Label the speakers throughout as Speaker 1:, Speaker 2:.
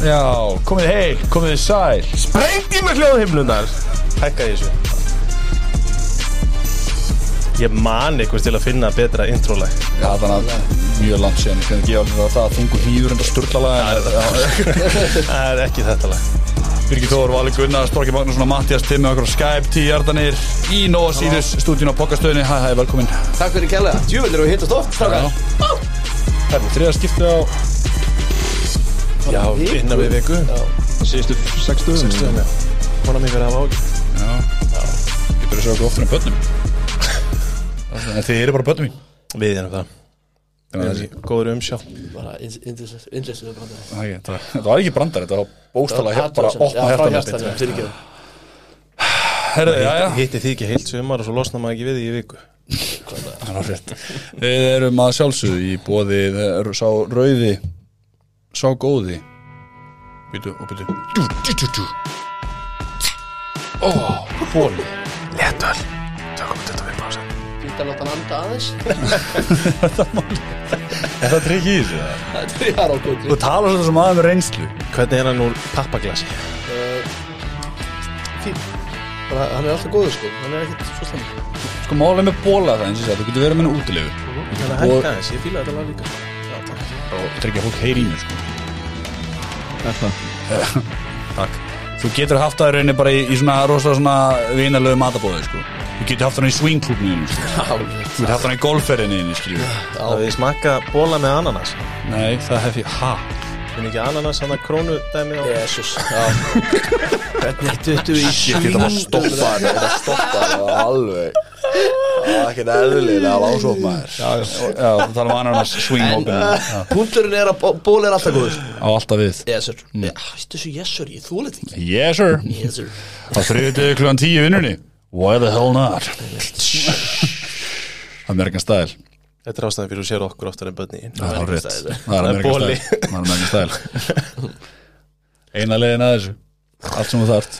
Speaker 1: Já, komið heil, komið sæl.
Speaker 2: Sprengdi með hljóðhimlunar Hækka í þessu. Ég man eitthvað til að finna betra intrólag
Speaker 1: Já, þannig að mjög langt síðan. Ég kann ekki alveg að það þungu hýður enda sturlalega
Speaker 2: Það er ekki þetta lag.
Speaker 1: Birgir Þór, Valur Gunnar, Storki Magnússon og Mattias Timmi okkur á Skype, tíu hjartanir í Nóa Sirius, stúdíun á Pokastöðinni Hæ, hæ, velkomin.
Speaker 3: Takk fyrir kærlega, djúvilir og hittast oft.
Speaker 1: Það er þriða skipti á
Speaker 2: Já, innan við viku.
Speaker 4: Síðustu sex stöðum
Speaker 2: Sextuðum, já. Vona mig verið að hafa ágjur
Speaker 1: Já, ég byrja að sjá okkur oftar en börnum En þið eru bara börnum mín.
Speaker 2: Við erum það. Góður umsjá
Speaker 3: Bara indlislega brandari
Speaker 1: það var ekki brandar, þetta var bóstala hér bara opna
Speaker 3: já,
Speaker 1: já
Speaker 2: Hitti því ekki heilt sumar og svo losna maður ekki við því í viku.
Speaker 1: Við erum að sjálfsögðu í bóði sá rauði sá góði Býtu og býtu Djú, djú, djú, djú Ó, bóli
Speaker 2: Léttöl Tökum þetta við pása
Speaker 3: ert að láta hann anda aðeins.
Speaker 1: Er það trikk í þessu?
Speaker 3: Það er á góðri
Speaker 1: Þú talar svona sem aðeins með reynslu.
Speaker 2: Hvernig er hann úr pappaglasi?
Speaker 3: Fín Bara, hann er alltaf góður sko. Hann er ekkert svo slemmi
Speaker 1: Sko málega með bóla það eins og það Þú getur verið með henni útilegu
Speaker 2: Það er hægt aðeins, ég fíla þetta lag líka. Já, takk.
Speaker 1: Og tryggja fólk heyri í mér sko.
Speaker 4: Er?
Speaker 1: Takk. Þú getur haft það í rauninni bara í, í svona rosa svona vinalegu matabóði sko. Þú getur haft það í swingklubninu sko. Þú getur haft það í golfferðinni skilju
Speaker 2: Það við smakka bóla með ananas?
Speaker 1: Nei, það hef ég, ha?
Speaker 2: Finn ekki ananas, hann að krónu dæmi á
Speaker 3: Já. Hvernig duttu við í
Speaker 1: Ég geta bara stoppa þetta Þetta stoppa þetta alveg. Það er ekkert eðlilega lásóp maður. Já, já, það tala um ananas swing open. Já,
Speaker 3: Punturinn er að bó- ból er alltaf góður.
Speaker 1: Á alltaf við.
Speaker 3: Yes sir Já, veistu þessu yes sir, ég þúlega ekki.
Speaker 1: Yes sir.
Speaker 3: Yes sir
Speaker 1: Á þriðið klukkan tíu vinnunni. Why the hell not? Amerikan stæl
Speaker 2: Þetta er ástæðan fyrir að sér okkur oftar en börni
Speaker 1: Það er rétt. Það er stæl Eina leiðin að þessu. Allt sem þú þarft.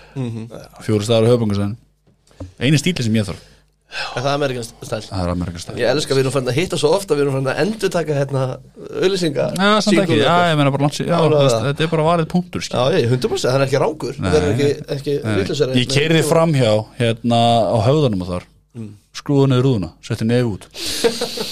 Speaker 1: Fjóru staðar á höfbungarsæðin Einu stíli sem ég þarf.
Speaker 3: Er það
Speaker 1: er Amerikan stæl
Speaker 3: Ég elska að við erum fann að hitta svo ofta Við erum fann að endur taka hérna Öllisinga
Speaker 1: þetta er bara varðið punktur.
Speaker 3: Já, ég, 100% hann er ekki rángur Það er ekki, ekki vitlausari
Speaker 1: Ég keiriði framhjá hérna á höfðanum og þar. Mm. skrúðu niður rúðuna, setti nefn út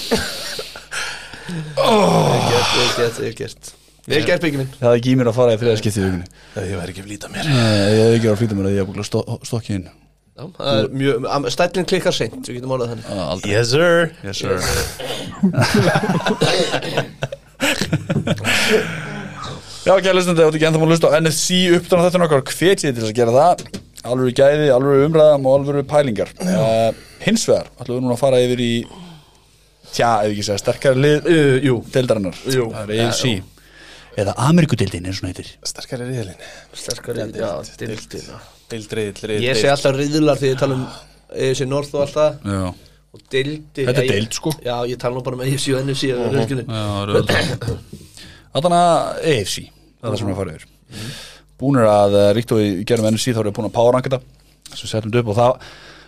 Speaker 3: Vel gert, vel gert, vel gert. Vel gert byggja minn.
Speaker 1: Það er ekki í mér að fara í þriða skipti í vikunni
Speaker 2: Ég væri ekki að flýta mér.
Speaker 1: Nei, Ég hef ekki verið að flýta mér að ég hef búin að stokki inn.
Speaker 3: Já, það er mjög, am- stællin klikkar seint Við getum orðað þannig.
Speaker 1: Ah, Aldrei.
Speaker 2: Yes sir.
Speaker 1: Yes sir. Já, ekki að hlustandi, áttu ekki ennþá múin að hlusta á NFC uppdána þetta nokkar, hvet ég til þess að gera það. Alvöru gæði, alvöru umræðam og alvöru pælingar. Uh, Hins vegar, ætlum við núna að fara yfir í tja, ef ekki segja, sterkari lið
Speaker 3: uh, Jú,
Speaker 1: deildarinnar.
Speaker 3: Jú.
Speaker 1: Það er AFC Eða Amerikudeildin, eins og hún heitir.
Speaker 2: Sterkari riðlin
Speaker 3: sterkar Já, dildin
Speaker 2: Dild, riðl, riðl
Speaker 3: Ég sé alltaf riðlar því ég tala um EFC North og allt það.
Speaker 1: Já,
Speaker 3: Og dildi
Speaker 1: Þetta er deild, sko.
Speaker 3: Já, ég tala nú bara um EFC og NFC
Speaker 1: Þannig að AFC, það er það sem við að fara yfir. Búnir að, uh, ríkt og í gerum NFC þá erum við búin að páranga þetta sem við settum þetta upp og það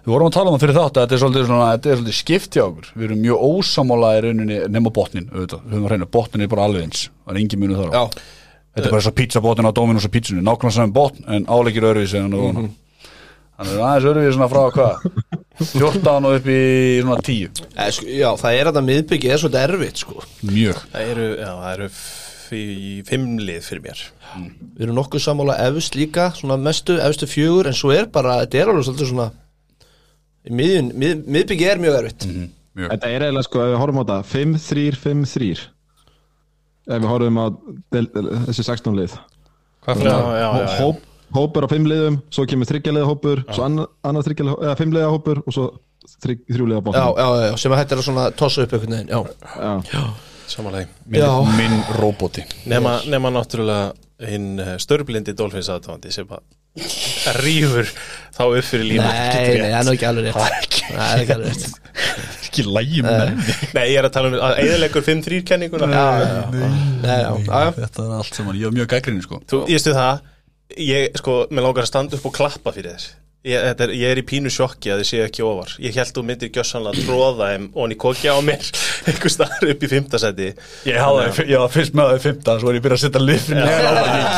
Speaker 1: Við vorum að tala um það fyrir þátt að þetta er svolítið, svona, þetta er svolítið skipt hjá okkur. Við erum mjög ósamála í rauninni nema botnin, auðvitað, við höfum að reyna botnin er bara alveg eins, það er engin munu þar á.
Speaker 3: Já,
Speaker 1: Þetta er bara þess að pizzabotnin á Dominus og pizzunni. Nákvæmlega saman botn en áleikir öðruvísi en það vona Þannig að aðeins öðruvísi svona frá hvað? 14 og upp í svona 10
Speaker 3: eh, sko, já það er að það miðbyggi er svolítið erfitt sko.
Speaker 1: Mjög.
Speaker 2: Það eru, já, það eru fí- fimm lið fyrir mér.
Speaker 3: Við erum nokkuð sammála efst líka Svona mestu, efstu fjögur En svo er bara, þetta er alveg svolítið svona miðjun, mið, Miðbyggi er mjög erfitt.
Speaker 1: Mjög.
Speaker 4: Þetta er eiginlega sko, ef við horfum á þetta 5-3-5-3 Ef við horfum á del, þessi 16 lið.
Speaker 1: Hvað
Speaker 2: Já,
Speaker 1: fyrir það?
Speaker 2: já, já, já.
Speaker 4: Hóp, Hópur á 5 liðum, svo kemur þryggjaliða hópur Svo annar, annar þryggjaliða, eða 5 liða hópur Og svo
Speaker 3: Já, já, já, sem að þetta er að svona tossa upp einhvern veginn Já,
Speaker 4: já.
Speaker 2: Samanlega
Speaker 1: Minn,
Speaker 3: Já.
Speaker 1: minn roboti.
Speaker 2: Nema, nema náttúrulega hinn eh, störblindi Dolphins aðtáðandi sem að rýfur þá upp fyrir líma.
Speaker 3: Nei, nei, það er nú ekki alveg rétt. Nei, það er ekki alveg rétt.
Speaker 1: Ekki lægi með menni
Speaker 2: Nei, ég er að tala um að eðilegur 5-3 kenninguna.
Speaker 1: Þetta er allt saman, ég er mjög gaggrinni sko.
Speaker 2: Þú, ég stu það Ég, sko, mér langar að standa upp og klappa fyrir þess Ég, þetta er, ég er í pínu sjokki að þið séu ekki ofar. Ég held þú myndir gjössanlega tróða þeim og hann í kokja á mér einhver staðar upp í fimmtasæti
Speaker 1: Ég, hafði, ég var fyrst með það í fymta Svo er ég byrjað að setja lifin Ég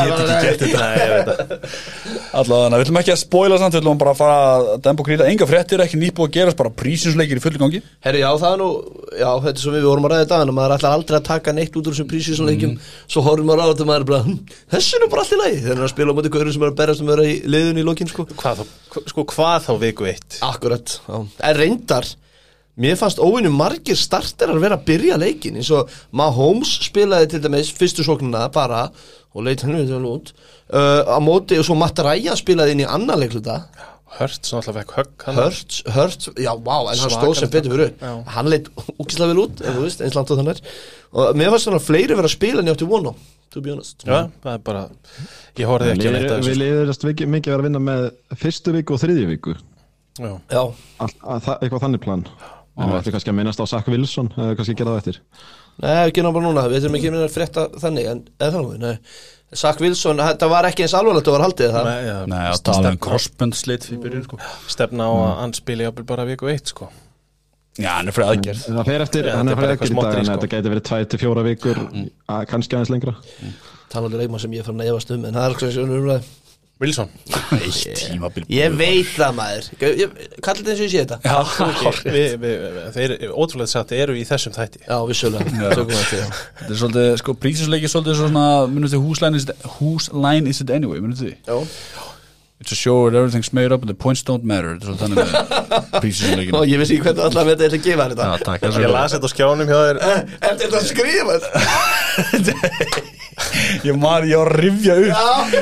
Speaker 1: get ekki gett þetta Allavega, við ætlum ekki að spoila samt Við ætlum bara að fara að dempa og krýta Enga fréttir, ekki nýtt búið að gerast Bara prísinsleikir í fullu gangi.
Speaker 3: Herri, já, það er nú, já, þetta er svo við vorum að ræða þetta maður ætlar aldrei að taka neitt út úr þessum prísísonleikjum svo horfum maður á þetta og maður er bara hm, þessu er nú bara allt í lagi. Þegar er að spila á móti gaurinn sem er að berjast um að vera í liðun í lokin sko.
Speaker 2: Hvað þá, sko, hvað þá viku eitt?
Speaker 3: Akkurat, en reyndar mér fannst óvinni margir starterar vera að byrja leikin eins og Mahomes spilaði til dæmis fyrstu sóknina bara og leit hann við út. Uh, á móti og svo Matt Ryan spilaði inn í annan leikluta
Speaker 2: Hört, sem alltaf fekk högg hann.
Speaker 3: Hurt, Hurt, já, vá, en hann stóð sem betur fyrir. Hann leitt úkislega vel út, ef þú veist, eins langt og þannig. Og mér fannst þannig að fleiri vera að spila en ég átti vona, to be honest.
Speaker 2: Já, það er bara Ég horfði ekki að
Speaker 4: Við
Speaker 2: þessu.
Speaker 4: liðast mikið mikið vera að vinna með fyrstu viku og þriðju viku.
Speaker 2: Já.
Speaker 3: Já,
Speaker 4: All, að, það, eitthvað þannig plan. En við ætlum kannski að minnast á Zach Wilson kannski gera það eftir.
Speaker 3: Nei, ekki ná bara núna. Við þurfum ekki að frétta þannig en Sack Wilson, þetta var ekki eins alvarlegt að var haldið það
Speaker 2: Nei, já,
Speaker 1: Nei, að tala um
Speaker 2: stefna-
Speaker 1: crossbund slit Fyrir byrjun sko.
Speaker 2: Stefna á að hann spili jafnvel bara viku eitt sko.
Speaker 1: Já, hann er fyrir aðgerð.
Speaker 4: Það fer eftir, hann er fyrir ekki í dag en þetta gæti verið 2-4 vikur að, kannski aðeins lengra.
Speaker 3: Talandi leikmann sem ég fann að efast um en það er svona umræð
Speaker 2: Wilson
Speaker 3: Ég veit það maður þetta eins og ég sé þetta
Speaker 1: Já,
Speaker 2: við, við, Þeir, ótrúlega sagt, eru í þessum þætti
Speaker 3: Já, vissulega Tökum þetta,
Speaker 1: er svolítið, sko, prísinsleiki er svolítið svona, minnum þið, whose line is it, whose line is it anyway, minnum þið?
Speaker 3: Já.
Speaker 1: It's a show where everything's made up and the points don't matter. Þetta er svolítið þannig með prísinsleikinu.
Speaker 3: Og ég vissi ekki hvernig með þetta ætla að gefa þetta
Speaker 1: Já, takk. er
Speaker 2: Ég las þetta á skjánum hjá þér
Speaker 3: Er þetta að skrifa þetta?
Speaker 1: Ég man, ég var að rifja upp.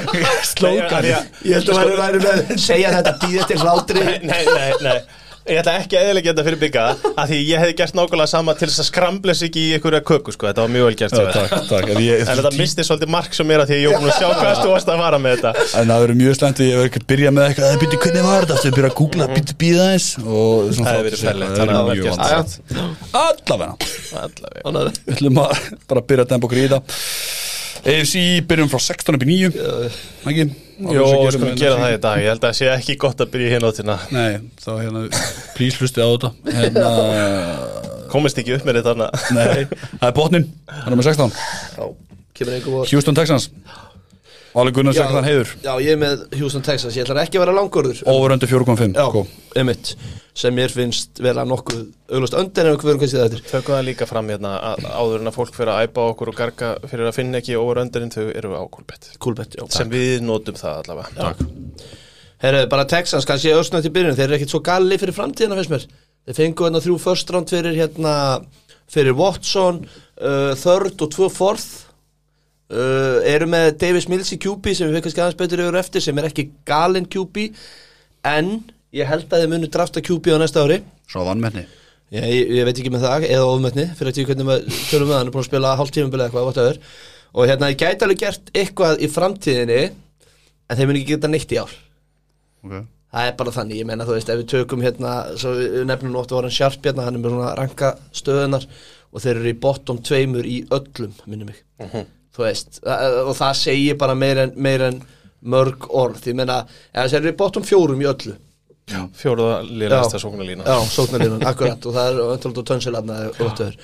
Speaker 1: Slókan.
Speaker 3: Ég held að væri væri með Segja þetta býðið til hlátri.
Speaker 2: Nei, nei, nei, nei. Ég ætla ekki að eðilega þetta fyrir bygga að því ég hefði gert nákvæmlega sama til þess að skrambla sig í einhverja köku sko, þetta var mjög vel gert hjá þér.
Speaker 1: takk, takk. En, ég,
Speaker 2: En þetta misti svolítið mark sem er að því að ég var búin að sjá hvað þú varst að vara með þetta.
Speaker 1: En það verður mjög slemt ég verður ekki að byrja með eitthvað, að byrja hvernig var þetta, þú byrja að googla, byrja býða eins og svona
Speaker 2: Það verið
Speaker 1: sér,
Speaker 2: ferlegt,
Speaker 1: það
Speaker 2: að
Speaker 1: er mjög vant. Allavega,
Speaker 2: Allavega.
Speaker 1: Við ætlum að bara byrja að þetta. AFC byrjum frá 16 upp í 9, ekki?
Speaker 2: Jó, við skulum gera það. í dag, ég held að það sé ekki gott að byrja í hinóttina.
Speaker 1: Nei, þá hérna, please hlustið á þetta. Hérna,
Speaker 2: Komist ekki upp með þetta
Speaker 1: Nei, það er botnin, hann er með 16
Speaker 3: Já, kemur einhver vor.
Speaker 1: Houston Texans Valur Gunnar
Speaker 3: Já.
Speaker 1: 16 heiður.
Speaker 3: Já, ég er með Houston Texas. Ég ætlar ekki að vera langorður
Speaker 1: Over under 4.5
Speaker 3: Já, emitt Sem mér finnst vera nokkuð auglust öndir en við verðum hvað sé það eftir.
Speaker 2: Tökum það líka fram hérna að áður en að fólk fyrir að æpa okkur og garga fyrir að finna ekki over öndirinn þau eru á kúlbett
Speaker 3: Coolbet, já.
Speaker 2: Sem við notum það allavega.
Speaker 3: Takk Herru, bara Texans, kannski össnætt í byrjun. Þeir eru ekkit svo galli fyrir framtíðina, finnst mér. Þeir fengu hérna þrjú first round fyrir hérna Fyrir Watson uh, Third og tvö fourth uh, Eru með Davis Mills í QB Sem við kannski aðeins betur yfir eftir Sem er ekki galinn QB En ég held að þeir munu drafta QB á næsta ári.
Speaker 1: Svo vannmenni
Speaker 3: ég, ég, ég veit ekki með það, eða ofmötni Fyrir að tíu hvernig við tölum við hann er búin að spila hálft tímabilið eitthvað, whatever. Og hérna, ég gæti alveg gert eitthvað í framtíðinni En þeir munu ekki geta neitt í ár.
Speaker 1: Okay.
Speaker 3: Það er bara þannig, ég menna þú veist, ef við tökum hérna, svo við nefnum að vara Sharp hérna, hann er með svona ranka stöðunar og þeir eru í bottom tveimur í öllum, minnum mig, þú veist, og það segir bara meir en, meir en mörg orð, ég ef þeir eru í bottom fjórum í öllu,
Speaker 2: Fjóruða lýrasta sóknarlína
Speaker 3: já, sóknarlínan, akkurat, og það er og öttuður.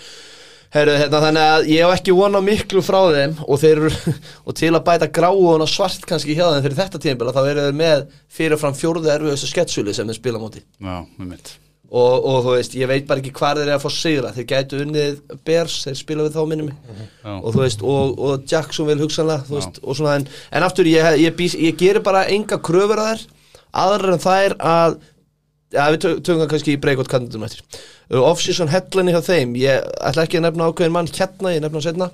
Speaker 3: Herru, hérna, þannig að ég hef ekki vona miklu frá þeim og þeir eru, og til að bæta gráu og svart kannski hjá þeim fyrir þetta tímbil þá eru þeir með fyrirfram fjórðu erfiðustu sketsuli sem þeir spila móti.
Speaker 1: Já, með mitt
Speaker 3: og, og þú veist, ég veit bara ekki hvar þeir eru að fá sigra. Þeir gætu unnið Bears, þeir spila við þá minnum
Speaker 1: Já.
Speaker 3: og þú veist, og, og Jacksonville hugsanlega, þú veist, og svona en, en aftur, ég, ég, ég, ég gerir bara enga kröfur að þær, aðrar en þær að Já, við tö- tökum það kannski í breykot kandidatum eftir. Uh, Off-season headline hjá þeim. Ég ætla ekki að nefna ákveðin mann hérna Ég nefna hann setna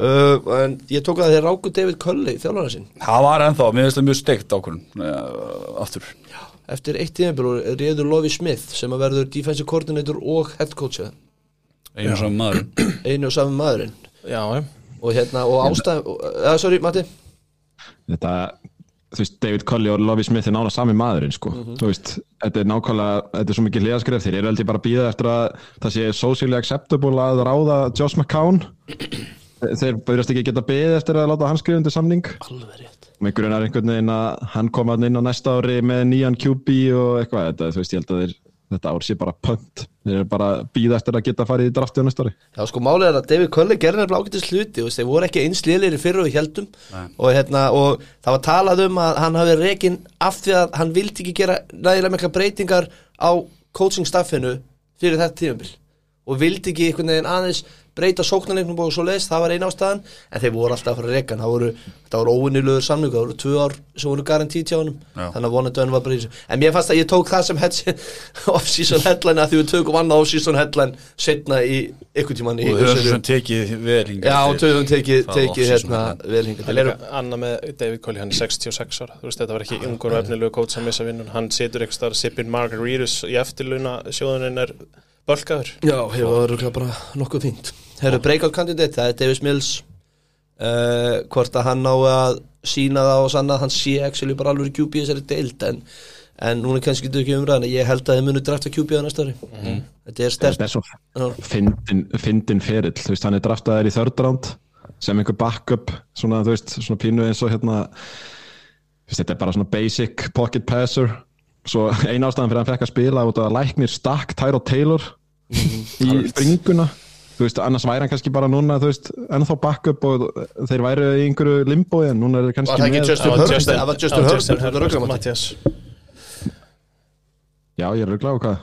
Speaker 3: uh, En ég tók að þeir ráku David Cully Þjálfana sinn.
Speaker 1: Það var ennþá, mér finnst það mjög steikt ákvörðun uh, Aftur
Speaker 3: Eftir eitt tímabil og reyður Lovi Smith Sem að verður defensive coordinator og head coach. Hjá þeim.
Speaker 1: Einu saman maður
Speaker 3: Einu og saman maðurinn.
Speaker 2: Já, já.
Speaker 3: Og hérna, og ástæð uh, Sorry, Matti?
Speaker 4: Þetta, þú veist, David Colley og Lovie Smith er nána sami maðurinn, sko. Þú veist, þetta er nákvæmlega, þetta er svo mikið hliðaskref þeir eru ég bara að býða eftir að það sé socially acceptable að ráða Josh McCown þeir byrjast ekki geta beðið eftir að láta hann skrifa undir samning.
Speaker 3: Alveg rétt.
Speaker 4: Með grunar einhvern veginn að hann kom hann inn á næsta ári með nýjan QB og eitthvað, þetta, þú veist, ég held að þeir, þetta ár sé bara pönt, þeir eru bara að býða eftir að geta farið í drafti á næsta ári.
Speaker 3: Já, sko, málið er að David Cully gerði nefnilega ágættis hluti þú veist, þeir voru ekki eins liðlir í fyrra og við heldum og, hérna, og það var talað um að hann hafi rekin af því að hann vildi ekki gera nægilega mikla breytingar á coaching staffinu fyrir þetta tímabil og vildi ekki einhvern veginn aðeins breyta sóknarleiknum og svo leiðist, það var eina ástæðan. En þeir voru alltaf að fara að reka hann, það voru, óvinnilegur samlingu, það voru tvö ár sem voru garantí tjá honum,
Speaker 1: Já.
Speaker 3: þannig að vonandi hann var bara í þessu, en mér fannst að ég tók það sem off-season headline að því við tökum annað off-season headline setna í ykkur tíman í
Speaker 1: og þau sem tekið vel hingað
Speaker 3: Já, og tekið,
Speaker 1: Það
Speaker 3: tekið
Speaker 1: off-season
Speaker 3: hérna
Speaker 1: headline.
Speaker 3: vel hingað
Speaker 2: Það
Speaker 3: til
Speaker 2: er annað með David Coley, hann er 66 ára. Þú veist, þetta var ekki ungur og efnilegu í bölkaður
Speaker 3: Já, hefur örugglega bara nokkuð fínt. Herru, breakout candidate, það er Davis Mills. Uh, Hvort að hann á að sína það og sanna að hann sé actually bara alveg QB í þessari deild en, en núna kannski getur ekki umræðan ég held að þið munu drafta QB á næsta ári. Þetta er stert
Speaker 4: þetta er
Speaker 3: Já.
Speaker 4: fyndin, fyndin ferill, þú veist, hann er draftaður í third round sem einhver backup svona, þú veist, svona pínu eins og hérna þú veist, þetta er bara svona basic pocket passer svo eina ástæðan fyrir að hann fekk að spila út af að læknir stakk Tyro Taylor í springuna. Þú veist, annars væri hann kannski bara núna þú veist, ennþá backup og þeir væri í einhverju limbo en núna er kannski
Speaker 3: það ekki
Speaker 4: með
Speaker 3: Justin
Speaker 2: Það var
Speaker 3: Herbert?
Speaker 2: Justin-
Speaker 3: Herbert, er
Speaker 4: já, ég er auðvitað á hvað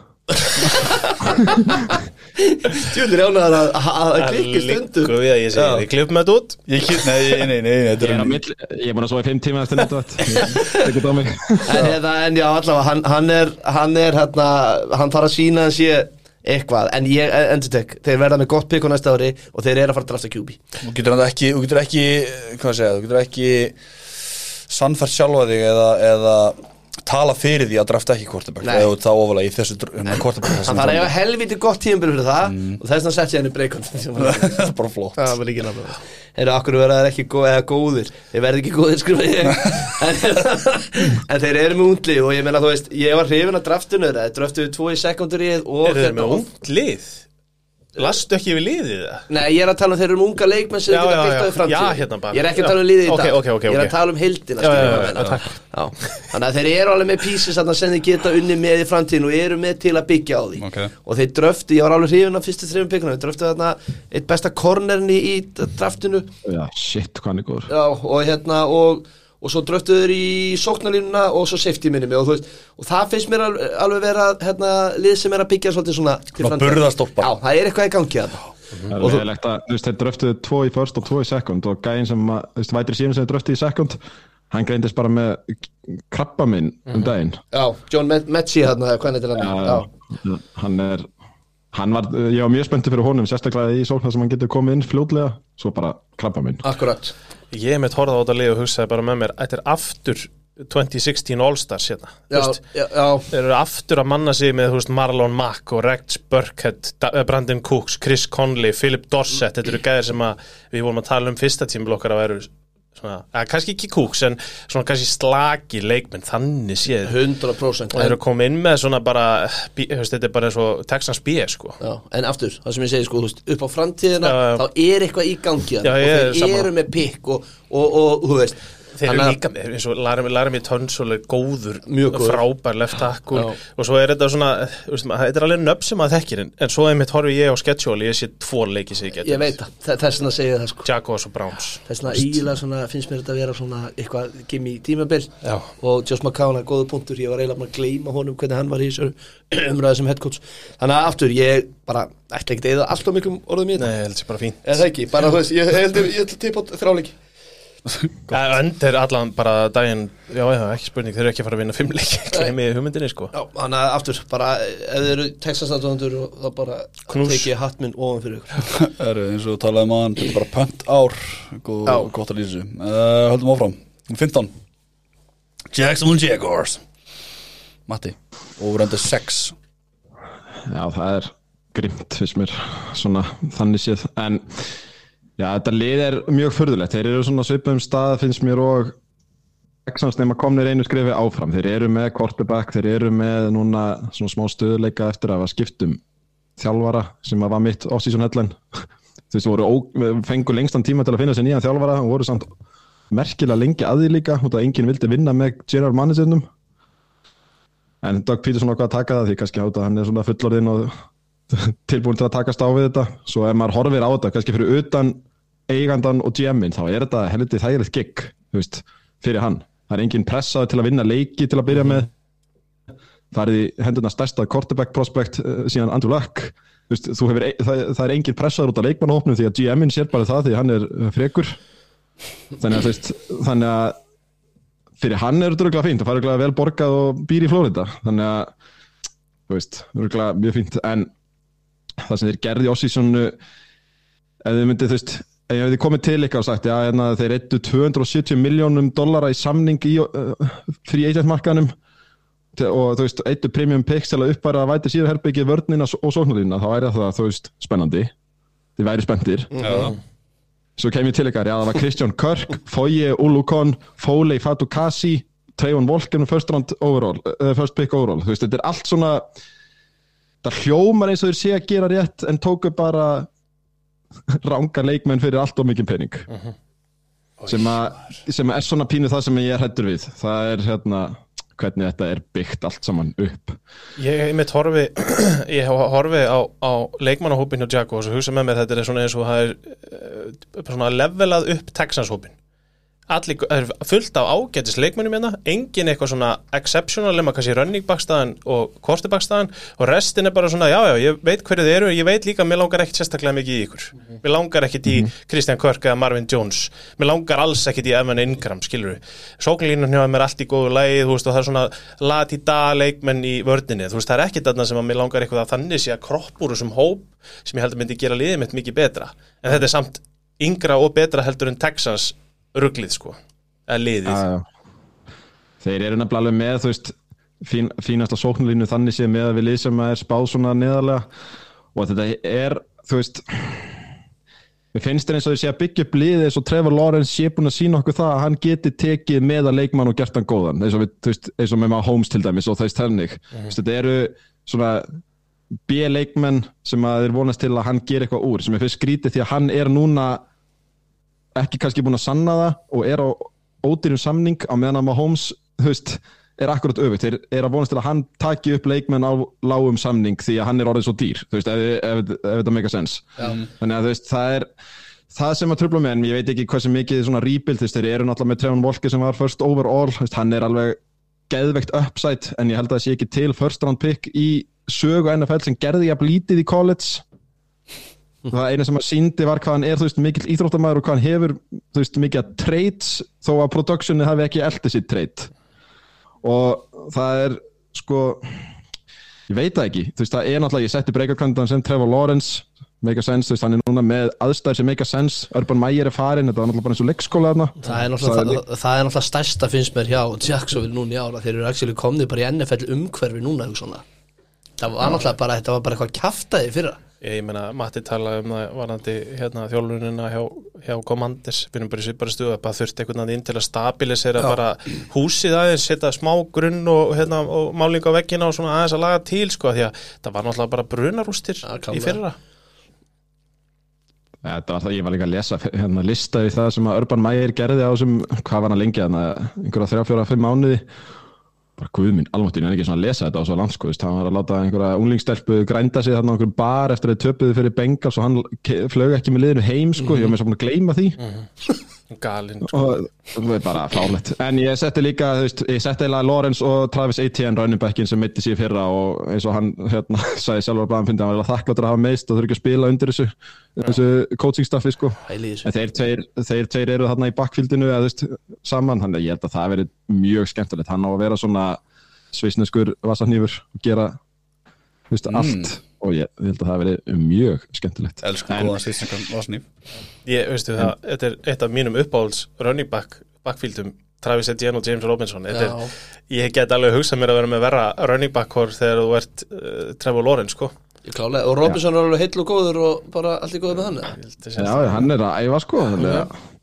Speaker 3: Tjúlir jánaðar að, að, að klikki stundu.
Speaker 2: Liggur við að ég segi, ég klipp þetta út.
Speaker 1: Ég kýr, nei, nei, nei, nei, þetta
Speaker 4: ég er, á milli, ég búin að svo í fimm tíma eftir mig.
Speaker 3: En, en já, allavega, hann, hann er hann er hérna, hann þarf að sína að sé eitthvað, en ég endur tek þeir verða með gott pikk á næsta ári og þeir eru að fara að drafta QB
Speaker 1: Þú getur ekki, þú getur ekki hvað að segja, þú getur ekki sannfært sjálfa þig eða, eða tala fyrir því að drafta ekki kortabæk
Speaker 3: Nei.
Speaker 1: eða þá ofalega í þessu kortabæk
Speaker 3: hann þarf að eiga helviti gott tíumbil fyrir það og þess sett ég henni breykon
Speaker 1: það er bara flott.
Speaker 3: Það var líka náttúrulega Heyrðu, akkur verða þeir ekki góð, góðir? Þeir verða ekki góðir, skrifa ég. En, þeir eru með undli Og ég meina, þú veist, ég var hrifin að draftinu þeirra Þeir draftuðu tvo í sekundarið og
Speaker 2: Er þeir
Speaker 3: hérna-
Speaker 2: með ungt lið? Lastu ekki við liðið það?
Speaker 3: Nei, ég er að tala um þeir eru með unga leikmenn sem geta í framtíð
Speaker 2: Já, hérna bara.
Speaker 3: Ég er ekki að tala um liðið í dag Ég er að tala um.
Speaker 2: Já.
Speaker 3: Þannig að þeir eru alveg með pieces þarna sem þeir geta unni með í framtíðin og eru með til að byggja á því
Speaker 1: Ok.
Speaker 3: og þeir dröftu, ég var alveg hrifin af fyrstu þreifum bygguna þeir dröftu þarna eitt besta kornerin í, í draftinu
Speaker 4: já, shit, hvað hann er góður
Speaker 3: Já, og hérna og, og svo dröftuður í sóknarlínuna og svo safety minni og, veist, og það finnst mér alveg, alveg vera hérna, lið sem er að byggja svolítið svona til
Speaker 1: Svona burðarstólpar.
Speaker 3: Já, það er eitthvað í gangi að
Speaker 4: Það er leðilegt að, þú veist, þeir dröftuðu tvo í first og tvo í second og gæinn sem, að, þú veist, vætri síðan sem þeir dröftuðu í second hann greindist bara með krabba minn um daginn.
Speaker 3: Já, John Met- Metzi hérna, er hann? Já,
Speaker 4: Já, hann er var, ég var mjög spenntið fyrir honum sérstaklega í sóknar sem hann getur komið inn fljótlega. Svo bara krabba minn.
Speaker 3: Akkurat.
Speaker 2: Ég mitt horfði á þetta lið og hugsaði bara með mér Þetta er aftur 2016 All-Stars hérna. Þú
Speaker 3: Já,
Speaker 2: veist,
Speaker 3: já, já,
Speaker 2: Þeir eru aftur að manna sig með veist, Marlon Mack og Rex Burkhead, eh, Brandon Cooks, Chris Conley, Philip Dorsett Þetta eru gæðir sem að við vorum að tala um fyrsta tímul okkar að veru svona, kannski ekki Cooks en svona kannski slagi leikmenn þannig séð.
Speaker 3: 100%
Speaker 2: og þeir eru komið inn með svona bara bí- veist, þetta er bara eins og Texans B sko.
Speaker 3: Já, en aftur, það sem ég segi sko, þú veist, upp á framtíðina
Speaker 2: Já,
Speaker 3: þá er eitthvað í gangi og þeir eru með pikk og, og, og, þú veist
Speaker 2: Þeir eru
Speaker 3: að-
Speaker 2: líka með, eins og Laramie, Tunsil er góður,
Speaker 3: góður.
Speaker 2: frábær left tackle
Speaker 3: Já.
Speaker 2: og svo er þetta svona, þetta er alveg nöfn sem maður þekkir en, en svo einmitt horfi ég á schedule, ég sé tvo leiki sem ég geti.
Speaker 3: Ég veit það, þe- þess vegna segi ég það sko
Speaker 2: Jaguars og Browns.
Speaker 3: Vegna ígilega svona, finnst mér þetta að vera svona eitthvað gimmi tímabil
Speaker 2: Já.
Speaker 3: og Josh McCown er góða punktur, ég var eiginlega að gleyma honum hvernig hann var í þessu umræðu sem headcoach þannig að aftur, ég bara ætla ekki að eða alltaf miklum orðum í
Speaker 2: Nei,
Speaker 3: þetta
Speaker 2: ég held
Speaker 3: það
Speaker 2: er allan bara daginn, já, já, ekki spurning, þeir eru ekki að fara að vinna fimm leiki, glemið hugmyndinni, sko.
Speaker 3: Já, þannig að aftur, bara ef þið eru og þá bara tekið hatt minn ofan fyrir ykkur.
Speaker 1: Það eru eins og talaðum að hann þetta er bara pönt ár Góð,
Speaker 3: Já.
Speaker 1: gott að lýsa þessu. Uh, Höldum áfram, 15 Jacksonville Jaguars. Matti, over under 6
Speaker 4: Já, það er grimt fyrst mér svona þannig séð. En já, þetta lið er mjög förðulegt þeir eru svona svipum stað finnst mér og Texans nema komnir einu skrifi áfram. Þeir eru með quarterback, þeir eru með núna svona smá stöðuleika eftir að hafa skipt um þjálfara sem var mitt off-season headline. Þú veist, voru ó- fengu lengstan tíma til að finna sér nýjan þjálfara og voru samt merkilega lengi að því líka út af að enginn vildi vinna með general managerunum en Doug Peterson ákvað að taka það því kannski át að hann er svona fullorðinn og tilbúin til að takast á við þetta. Svo ef maður horfir á þetta, kannski fyrir utan eigandan og GM-in, þá er þetta helviti þægilegt gig, veist, fyrir hann? Það er enginn pressaður til að vinna leiki til að byrja með. Það er í hendurna stærsta quarterback prospect uh, síðan Andrew Luck. Veist, hefur, það, það er engin pressaður út af leikmannahópnum því að GM-in sér bara það því hann er uh, frekur. Þannig að, veist, þannig að fyrir hann er þetta örgulega fínt og fara örgulega vel borgað og býr í Flórida þannig að, þú veist, örgulega mjög fínt. En það sem þeir gerði í ossísonu ef þið myndið, þú veist ég hefði komið til ykkar og sagt, já, hérna, þeir eittu 270 miljónum dollara í samning í uh, frí agentmarkanum og þú veist, eittu premium picks til að uppbæra að væti síður herbyggið vörnina og sóknarlínuna, þá væri það, þú veist, spennandi. Þið væri spenntir.
Speaker 1: Já,
Speaker 4: svo kem ég til ykkar, já það var Kristján Körk Foye Ulukon, Foley Fatukasi Trayvon Volken first round overall, uh, first pick overall. Þú veist, þetta er allt svona það hljómar eins og þeir sé að gera rétt en tóku bara ranga leikmenn fyrir allt og mikið pening. Sem, að, sem er svona pínu það sem ég er hættur við. Það er hérna hvernig þetta er byggt allt saman upp.
Speaker 2: Ég mitt horfi ég horfi á, á leikmannahópin hjá Jaguars og hugsa með mér þetta er svona eins og það er uh, svona levelað upp Texans-hópin Allir, það er fullt af ágætis leikmennum hérna, engin eitthvað svona exceptional nema kannski running backstaðan og quarterbackstaðan og restin er bara svona, já já, ég veit hverju þið eru ég veit líka, mér langar ekkit sérstaklega mikið í ykkur. Mér langar ekkit í Christian Kirk eða Marvin Jones, mér langar alls ekkit í Evan Ingram, skilur við, sóknlínun hjá mér er allt í góðu lagi, þú veist, og það er svona latí-da leikmenn í vördinni þú veist, það er ekkit þarna sem að mér langar eitthvað að þannig að ég að ruglið sko, eða liðið
Speaker 4: Já, já. Þeir eru nefnilega alveg með þú veist, fín, fínasta sóknulínu þannig séð með að við lið sem er spáð svona neðarlega og þetta er þú veist Mér finnst eins og þeir sé að byggja upp liðið eins og Trevor Lawrence sé búin að sína okkur það að hann geti tekið með að leikmann og gert hann góðan eins og, við, veist, eins og með maður Holmes til dæmis og þess tennig mm. þetta eru svona B-leikmenn sem að þeir vonast til að hann ger eitthvað úr sem er fyrst skrítið því að hann er núna ekki kannski búin að sanna það og er á ódýrum samning á meðan að Mahomes, þú veist, er akkurat öfugt, þeir er að vonast til að hann taki upp leikmenn á lágum samning því að hann er orðið svo dýr, þú veist, ef, ef, ef, ef þetta make a sense. Þannig að þú veist, það er það sem að tröfla með en ég veit ekki hversu mikið svona rebuild, þú veist, þeir eru náttúrulega með Trevon Volke sem var first overall, þú veist, hann er alveg geðveikt upside, en ég held að það sé ekki til first round pick í sögu NFL sem gerði jafn lítið í college það eina sem að síndi var hvað hann er þú veist mikill íþróttamæður og hvað hann hefur þú veist mikið að trades þó að productioni hafi ekki eldið sitt trade og það er sko ég veit það ekki, þú veist það er náttúrulega ég setti breykarkandan sem Trevor Lawrence make a sense, þú veist hann er núna með aðstæður sem make a sense, Urban Meyer er farin þetta var náttúrulega bara eins og leikskóla þarna.
Speaker 3: Það er náttúrulega, það, það er náttúrulega stærsta finnst mér hjá Jacksonville núna í ára þeir eru komnið bara í NFL umhverfi núna. Það var náttúrulega bara þetta var bara eitthvað kjaftaði fyrra
Speaker 2: Ég meina, Matti talaði um það varandi hérna, þjálfunina hjá, hjá Commanders. Við erum bara í svipari stuðu að bara þurfti einhvern veginn inn til að stabilisera bara húsið aðeins setja smá grunn og, hérna, og máling á veggina og svona aðeins að laga til sko, því að það var náttúrulega bara brunarústir
Speaker 3: Ja,
Speaker 2: í fyrra.
Speaker 4: Þetta var það, ég var líka að lesa hérna lista í það sem að Urban Meyer gerði á þessum, hvað var hann að lengja þannig einhverja þrjá, fjóra, fimm mánuði bara guðminn, alváttin, en ekki svona að lesa þetta á svo landsko, veist, hann var að láta einhverja unglingstelpu grænda sig þarna á einhverjum bar eftir að þeir töpuðu fyrir Bengals og hann flaug ekki með liðinu heim, sko, ég var með svo búin að gleyma því
Speaker 2: galinn sko.
Speaker 4: og það er bara fárlegt en ég setti líka, þú veist, ég setti eiginlega Lawrence og Travis Etienne running backin sem mitti sér fyrra og eins og hann hérna, sagði sjálfur að blæðan fyndi að hann var þakkláttur að hafa meist og þurfi ekki að spila undir þessu þessu coaching staffi, sko En þeir tveir, þeir tveir eru þarna í backfieldinu eða þú veist, saman, þannig að ég held að það verið mjög skemmtilegt, hann á að vera svona svisneskur vassarnýfur og gera þú veist, allt og ég, ég held að það verið mjög skemmtilegt.
Speaker 1: Elsku
Speaker 4: En-
Speaker 1: góðan svisningan Vasnýf
Speaker 2: Ég, veistu það, þetta er eitt af mínum uppáhalds running back, backfieldum Travis Etienne og James Robinson. Þetta
Speaker 3: Já.
Speaker 2: er, Ég get alveg hugsað mér að vera með verra running back core þegar þú ert uh, Trevor Lawrence sko.
Speaker 3: Klálega, og Robinson er alveg heill og góður og bara allt í góður með hann
Speaker 2: sé-
Speaker 4: Já, hann er að æfa sko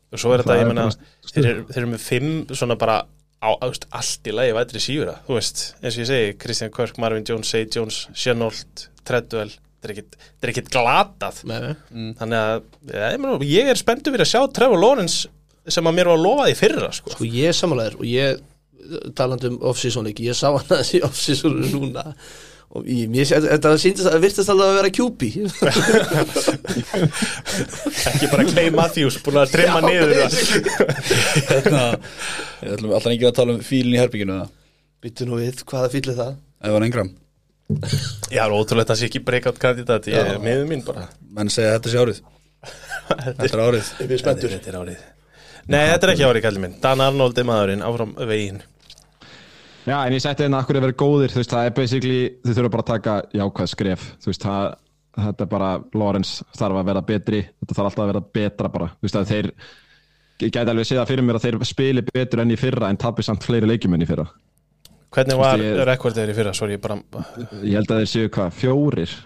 Speaker 2: og svo er þetta,
Speaker 4: Það
Speaker 2: ég
Speaker 4: er
Speaker 2: eru- þeir eru með fimm svona bara á, á, veist, allt í lagi vætri sífura þú veist, eins og ég segi, Christian Kirk, Marvin Jones, Say Jones Shenault, Treadwell þetta er er ekkit glatað
Speaker 3: nei.
Speaker 2: þannig að ég, meina, ég er spenntur fyrir að sjá Trevor Lawrence sem að mér var að lofa því fyrra sko.
Speaker 3: Sko ég er samanlegar og ég talandi um off-season leiki, ég sá hann að þessi off-season núna og ég, sé- þetta síndist að virtist alltaf að vera QB
Speaker 2: ekki bara Clay Matthews búin að trimma niður það.
Speaker 1: hérna, Ég ætlum alltaf ekki að tala um fílinn í herbygginu eða?
Speaker 3: Byttu nú við, hvaða fýll er það?
Speaker 1: Ef hann engram
Speaker 2: Já, það er ótrúlega að það sé ekki breakout kandidat. Ég er miður mín bara.
Speaker 1: Menn segja þetta sé árið. Þetta er árið.
Speaker 3: Ég
Speaker 2: Þetta er árið. Nei, þetta er ekki árið, kallið minn. Dan Arnold er maðurinn áfram veginn
Speaker 4: Já, en ég setti inn að hverju verið góðir, þú veist, það er basically, þið þurfa bara að taka jákvæð skref, þú veist, það, þetta er bara, Lawrence þarf að vera betri, þetta þarf alltaf að vera betra bara, þú veist, að þeir, ég gæti alveg að segja fyrir mér að þeir spili betur enn í fyrra en tapir samt fleiri leikjum enn í fyrra.
Speaker 2: Hvernig var rekordið þeir í fyrra? Sorry, ég bara
Speaker 4: Ég held að þeir séu hvað, fjórir,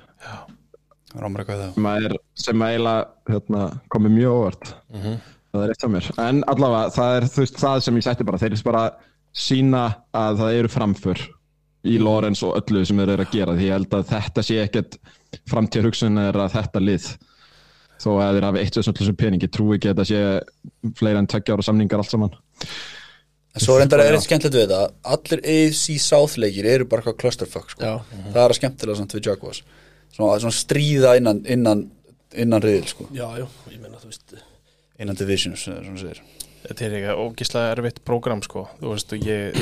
Speaker 1: Rámar eitthvað það
Speaker 4: sem að er, sem að eiginlega, hérna, komið mjög óvart. Það er eitt af mér. En allavega, það er, þú veist, það sem ég setti bara, þeir bara sína að það eru framför í Lorenz og öllu sem þeir eru að gera því ég held að þetta sé ekkert framtíð hugsun er að þetta lið. Þó að þeir hafi eitt sem þessum pening ég trúi ekki að þetta sé fleira en tveggja ára samningar allt saman.
Speaker 1: En svo reyndar er eitt skemmtilegt við þetta Allir AFC South leikir eru bara eitthvað clusterfuck sko. Það er að skemmtilega samt við Jaguars. Svona, svona stríða innan innan, innan riðil sko.
Speaker 3: Já, já, ég meina þú veist
Speaker 1: Innan divisions svona segir
Speaker 2: Þetta er ekki ógislega erfitt prógram sko Þú veist, og ég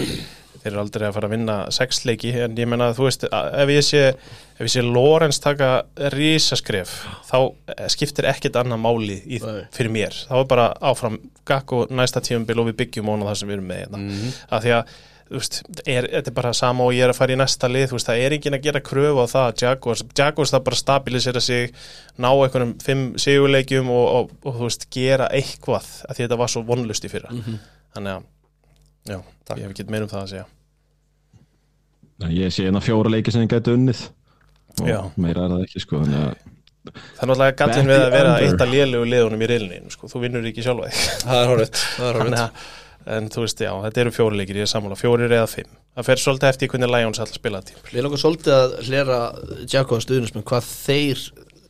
Speaker 2: Þeir eru aldrei að fara að vinna sex leiki En ég menna, þú veist, að- ef ég sé Ef ég sé Lorenz taka rísaskref Þá eh, skiptir ekkert annað máli í, fyrir mér Þá er bara áfram gakk og næsta tíumbil og við byggjum óna það sem við erum með hérna.
Speaker 3: Mhm.
Speaker 2: Af því að veist, er, þetta er bara sama og ég er að fara í næsta lið veist, það er enginn að gera kröfu á það að Jaguars, Jaguars það bara stabilisera sig ná einhvernum fimm sigurleikjum og, og, og, þú veist, gera eitthvað að því þetta var svo vonlust í fyrra. Þannig að, já, ég hef ekki meir um það að segja.
Speaker 4: Ég sé hérna fjóra leiki sem ég gæti unnið. Og
Speaker 2: Já.
Speaker 4: meira er það ekki sko þannig að
Speaker 2: það er náttúrulega gallin við að vera eitt að lélegu liðunum í reilinu, sko, þú vinnur ekki sjálfa þig
Speaker 1: Það er horfitt
Speaker 2: En þú veist, já, þetta eru fjóri leikir ég er sammála, fjórir eða fimm. Það fer svolítið eftir hvernig Lions að spila þetta
Speaker 3: Við langar svolítið að hlera Jaguar stuðnismenn hvað þeir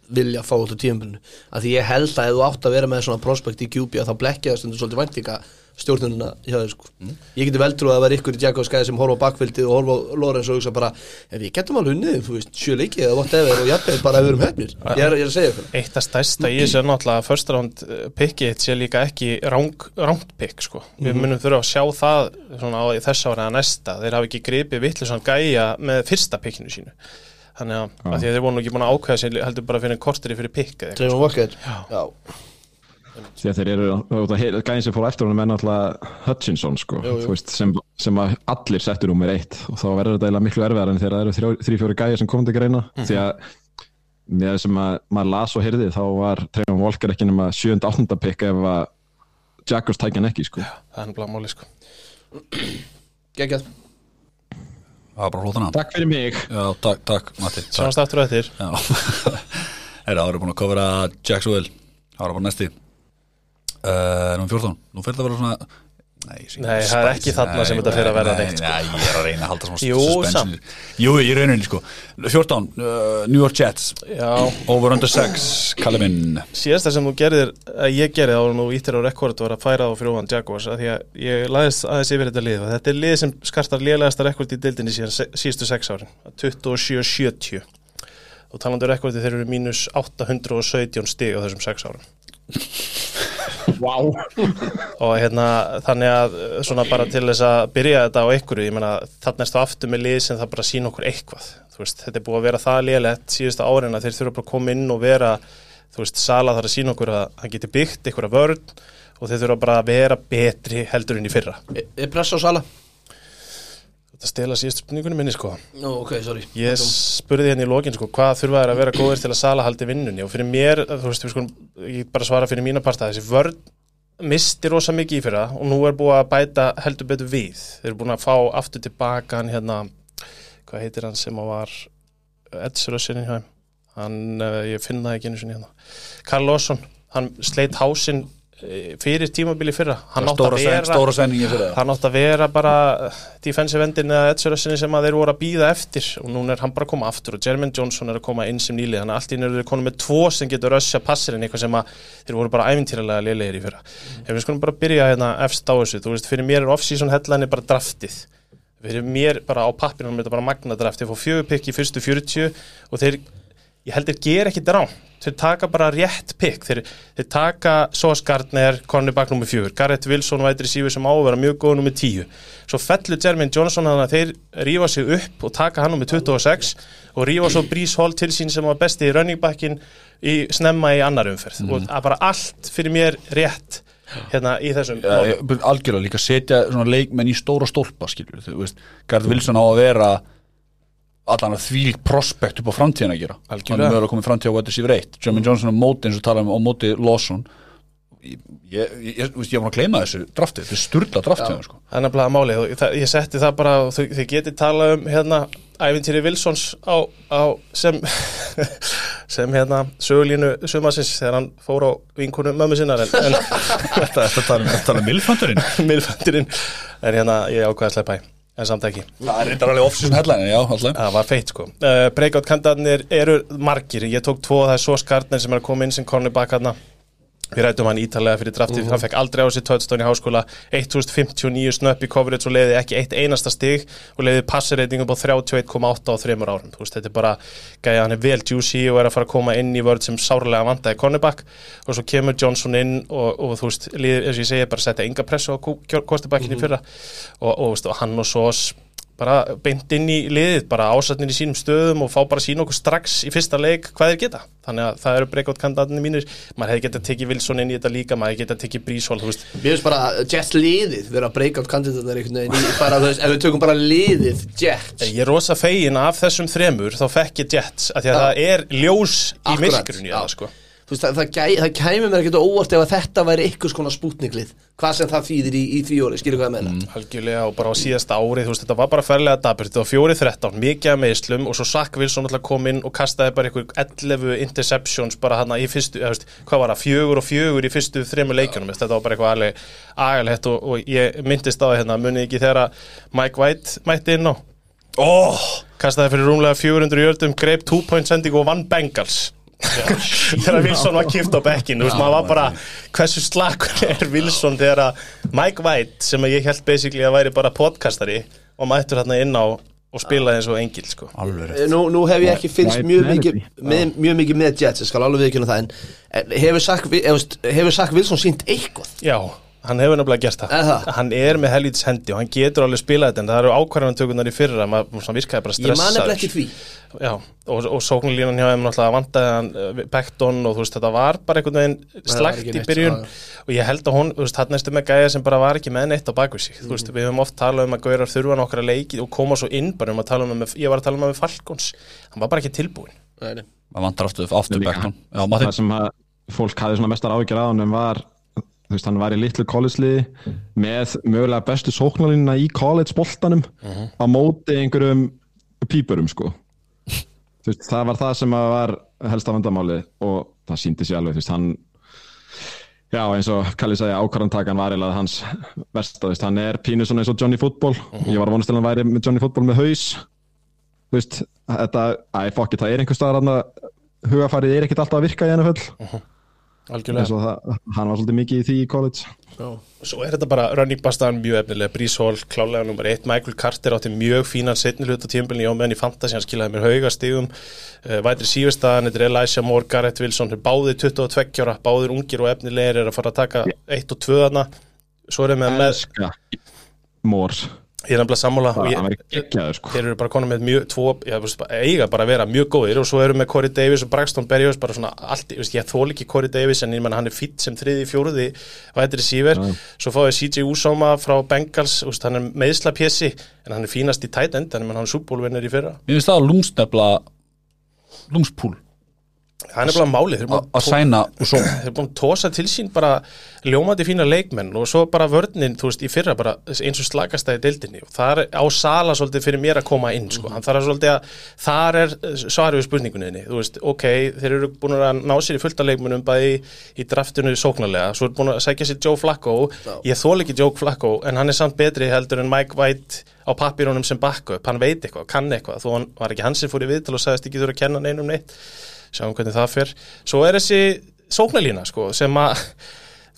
Speaker 3: vilja fá út úr tímabilinu. Að því ég held að ef þú átt að vera með svona prospekt í QB að þá blekkja það stundur svolítið væntinga stjórnununa hjá þeir sko. Ég geti vel trú að það var ykkur í Jaguar skæði sem horfa á bakvildið og horfa á Lorenz og hugsa bara ef við getum alveg unnið, þú veist, sjö leikið eða whatever og jafnveg bara ef við erum hefnir ég er, ég er að segja ykkur.
Speaker 2: Eitt af stærsta í þessu er náttúrulega að first round eh, pickið sé líka ekki rang, rangt pick sko. Við munum þurfa að sjá það svona á í þess ára eða næsta. Þeir hafi ekki gripið vittlusan gæja með fyrsta pickinu sínu. Þannig að, að því að þeir voru nú ekki búin að ákveða sér heldur bara fyrir korteri fyrir pick
Speaker 4: því að þeir eru, gæðin sem fór eftir honum er náttúrulega Hutchinson sko,
Speaker 3: Jú, jú.
Speaker 4: veist, sem, sem að allir settur nummer eitt og þá verður þetta eiginlega miklu erfiðar en þegar það eru fjóri gæðir sem komum til greina
Speaker 3: Mhm.
Speaker 4: því að með það sem að maður las og heyrði þá var Treyman Walker ekki nema 7-8 pick ef að Jaggers tækja hann ekki sko.
Speaker 2: Það er náttúrulega máli sko.
Speaker 3: geggjað
Speaker 1: Það var bara hlótana
Speaker 4: Takk fyrir mig
Speaker 1: Já, takk, takk Matti.
Speaker 2: Sjáumst aftur á
Speaker 1: Herra, það voru búin að kofra Jacksonville Það var bara næsti uh, Nú 14 Nú fyrir það að vera svona Nei,
Speaker 2: Nei, það er ekki þarna sem þetta fer að verða
Speaker 1: nei,
Speaker 2: neitt, sko.
Speaker 1: Nei, ég er að reyna að halda svona
Speaker 2: Jú,
Speaker 1: suspension. Jú, ég rauninni sko. 14, uh, New York Jets.
Speaker 2: Já,
Speaker 1: Over under 6, kalli minn
Speaker 2: síðasta sem þú gerðir, að ég gerði á nú íttir á rekord var að færa á fyrir ofan Jaguars að því að ég laðist aðeins yfir þetta lið. Og þetta er lið sem skartar lélegasta rekord í dildinni síðan síðustu sex árin 27-70 og talandu rekordi þeir eru mínus 817 stig á þessum sex árum
Speaker 4: wow.
Speaker 2: og hérna þannig að svona bara til þess að byrja þetta á einhverju, ég meina þarna erstu aftur með lið sem það bara sína okkur eitthvað þú veist, þetta er búið að vera það lélegt síðustu árin að þeir þurfa bara að koma inn og vera þú veist, Sala þarf að sína okkur að hann geti byggt einhverja vörn og þeir þurfa bara að vera betri heldur en í fyrra
Speaker 3: Er er pressa á Sala?
Speaker 2: Þetta stela síðustu spurningunni minni sko.
Speaker 3: Nú, ok, sorry.
Speaker 2: Ég spurði henni í lokin sko, hvað þurfa þær að vera góðir til að Sala haldi vinnunni? Og fyrir mér, þú veist, skulum ég bara svara fyrir mína parta, þessi vörn misti rosa mikið í fyrra og nú er búið að bæta heldur betur við. Þeir eru búin að fá aftur tilbaka hann hérna, hvað heitir hann sem að var Edsrössin hann, uh, ég finn það ekki einu sinni hérna. Karl Lawson, hann sleit hásinn eh, fyrir tímabili fyrra. Hann átti
Speaker 1: Stóra,
Speaker 2: að vera hann átti að vera bara defensive endin eða edsurössinni sem að þeir voru að býða eftir. Og núna er hann bara að koma aftur og Jermaine Johnson er að koma inn sem nýlið þannig að allt í eru þeir konum með tvo sem getur rössja passirinn eitthvað sem að þeir voru bara ævintýralega lélegir í fyrra. Ef við skulum bara byrja hérna efst á þessu þú veist fyrir mér er off-season headline bara draftið. Fyrir mér bara á pappinum er þetta bara magna draft þeir fá fjögur pikk í fyrstu 40 og þeir ég held þeir gera ekki drá þeir taka bara rétt pikk þeir, þeir taka Sos Gardner, Conny Back nr. 4 Garrett Wilson vætri sífi sem á að vera mjög góð nr. 10 svo fellur Jermaine Johnson þannig að þeir rífa sig upp og taka hann nr. 26 og rífa svo Breeze Hall til sín sem var besti í running backin í snemma í annar umferð og það er bara allt fyrir mér rétt hérna í þessum
Speaker 1: Ja, algjörlega líka setja svona leikmenn í stóra stólpa skilur þú veist, Garð Wilson á að vera allan að því prospekt upp á framtíðan að gera.
Speaker 2: Algjörlega.
Speaker 1: hann er mögulega komið framtíð á what is yfir eitt Jermaine Johnson á móti eins og tala um á móti Lawson. Ég, ég, ég, ég, var að gleyma þessu draftið, þetta er sturla draftið sko.
Speaker 2: Það er nefnilega málið. Ég setti það bara þau getið talað um hérna ævintýri Wilsons á, á sem sem hérna sögulínu sumasins þegar hann fór á vinkunu mömmu sinnar en, en
Speaker 1: þetta er tala um, tala um milfandurinn
Speaker 2: miðfandurinn en hérna ég ákveða að sleppa í en samt ekki.
Speaker 1: Það er reyndar alveg off-season headline, já, alltaf.
Speaker 2: Það var feitt sko. Uh, Breakout kandidatnir eru margir. Ég tók tvo, það er Sos Gardner sem er að koma inn sem cornerback hérna Við rættum hann ítalega fyrir draftið Hann fekk aldrei á sig touchdown í háskóla. 1059 snöpp í coverage og leiði ekki eitt einasta stig og leiði passirreiting upp á 31,8 á þreymur árum. Veist, þetta er bara gæja, hann er vel juicy og er að fara að koma inn í vörð sem sárlega vantaði cornerback. Og svo kemur Johnson inn og, og þú veist, eins og ég segi, bara setja enga pressu á quarterbackinni mm fyrra. Og, og, veist, og hann og Sos bara beint inn í liðið, bara ásatnir í sínum stöðum og fá bara sína okkur strax í fyrsta leik hvað þeir geta. Þannig að það eru breakout kandidatinni mínir. Maður hefði getað tekið Wilson inn í þetta líka, maður hefði getað tekið Bríshold, þú veist.
Speaker 3: Mér finnst bara Jets liðið vera breakout kandidatar einhvern veginn bara, þú veist, ef við tökum bara liðið Jets
Speaker 2: Ég er rosa fegin af þessum þremur, þá fekk ég Jets, af því að það er ljós í það, sko.
Speaker 3: Veist, það, það, gæ, það kæmi mér ekkert óvart ef að þetta væri einhvers konar spútninglið hvað sem það þýðir í, í því óri, skilur hvað ég meina?
Speaker 2: Algjörlega og bara á síðasta ári, veist, þetta var bara ferlega daburt, þetta var fjórið 13, mikið af meðslum og svo Sack Wilson alltaf kom inn og kastaði bara einhver 11 interceptions bara hann í fyrstu, veist, hvað var það, fjögur og fjögur í fyrstu þremur leikjunum, þetta var bara eitthvað alveg agalegt og, og ég myndist á það hérna, munið ekki þegar að Mike White mætti inn á,
Speaker 1: oh,
Speaker 2: kastaði fyrir rúmlega 400 jöldum, greip 2 point sending og vann Bengals þegar Wilson var kipt á bekkin, þú veist, maður var bara hversu slakur er Wilson þegar Mike White, sem ég held basically að væri bara podcastari og mættur hérna inn á og spilaði eins og engil, sko.
Speaker 3: Eh, Nú, nú hef ég ekki
Speaker 4: White
Speaker 3: mjög mikið með, mjög mikið með Jets, ég skal alveg viðkynna það en, en hefur Sack, hefur Sack Wilson sínt eitthvað?
Speaker 2: Já, hann hefur nefnilega gert það.
Speaker 3: Er það?
Speaker 2: Hann er með helvítis hendi og hann getur alveg spilað þetta en það eru ákvarðantökunar í fyrra maður svona virkaði bara
Speaker 3: Ég man nefnilega ekki því
Speaker 2: Já, og, og sóknulínan hjá þeim náttúrulega vandaði hann uh, Beckton og þú veist þetta var bara einhvern veginn slagt í byrjun
Speaker 3: já.
Speaker 2: og ég held að hún, þú veist, hann næstu með gæja sem bara var ekki með neitt á baku sig, þú
Speaker 3: Mhm.
Speaker 2: veist, við höfum oft talað um að gaurar þurfa nokkra leiki og koma svo inn bara um að tala um að með, ég var að tala um að með Falcons hann var bara ekki tilbúin
Speaker 3: Nei, nei.
Speaker 1: maður vantar. Beckton já,
Speaker 4: það sem að fólk hafði svona mestar áhyggjur á hann var þú veist, hann var í litlu college-liði með mögulega bestu sóknarlínuna í college-boltanum á móti einhverjum pípurum sko. Þú veist, það var það sem að var helsta vandamáli og það síndi sér alveg þú veist, hann já, eins og Kalli sagði, ákvarðantakan var eiginlega hans versta, þú veist, hann er pínu svona eins og Johnny Football, ég var að vonast til að hann væri með Johnny Football með haus. Þú veist, þetta, æ, fokki, það er einhver staðar hann að hugafarið er ekkert alltaf að virka í NFL
Speaker 2: algjörlega
Speaker 4: eins og það, hann var svolítið mikið í því í college.
Speaker 2: Svo er þetta bara running bastaðan mjög efnilega. Brís Hall, klálega nummer eitt. Michael Carter átti mjög fínan setni hlut á tímbilni á meðan í Fantasy, hann skilaði mér hauga stigum. Uh, Vætri sífestaðan, þetta er Elijah Moore Garrett Wilson, þeir báðir 22 ára báðir ungir og efnilegir er að fara að taka 1 og 2 þarna. Svo er þeir með,
Speaker 4: Mór,
Speaker 2: ég er nefnilega sammála. Ég,
Speaker 4: sko.
Speaker 2: Þeir eru bara konum með mjög tvo, veist, bara eiga bara að vera mjög góðir og svo eru með Corey Davis og Braxton Berrios bara svona allt, ég ég þól ekki Corey Davis en ég menn hann er fýtt sem þriði, fjóruði vætri síver, svo fáið CJ Usoma frá Bengals, þú veist, hann er meðsla pjessi, en hann er fínast í tight end en hann er súbólvinnir í fyrra.
Speaker 1: Mér finnst það að lúmsnefla lúmspúl
Speaker 2: það er nefnilega málið þeir eru búin
Speaker 1: að
Speaker 2: eru tósa til sín bara ljómandi fína leikmenn og svo bara vörnin, þú veist, í fyrra bara eins og slagastæði deildinni og það er á sala svolítið fyrir mér að koma inn, sko. Hann þarf að svolítið að, þar er svarið við spurningunni, þú veist, ok, þeir eru búin að ná sér í fullta leikmennum bæði í draftinu sóknarlega, svo er búin að sækja sér Joe Flacco, ég þól ekki Joe Flacco en hann er samt betri heldur en Mike White á pappirunum sem bakka upp, hann veit eitthvað, kann eitthvað, þó hann var ekki hann sem fór í viðtal og sagðist ekki þurfa að kenna neinum neitt sjáum hvernig það fer. Svo er þessi sóknarlína sko, sem að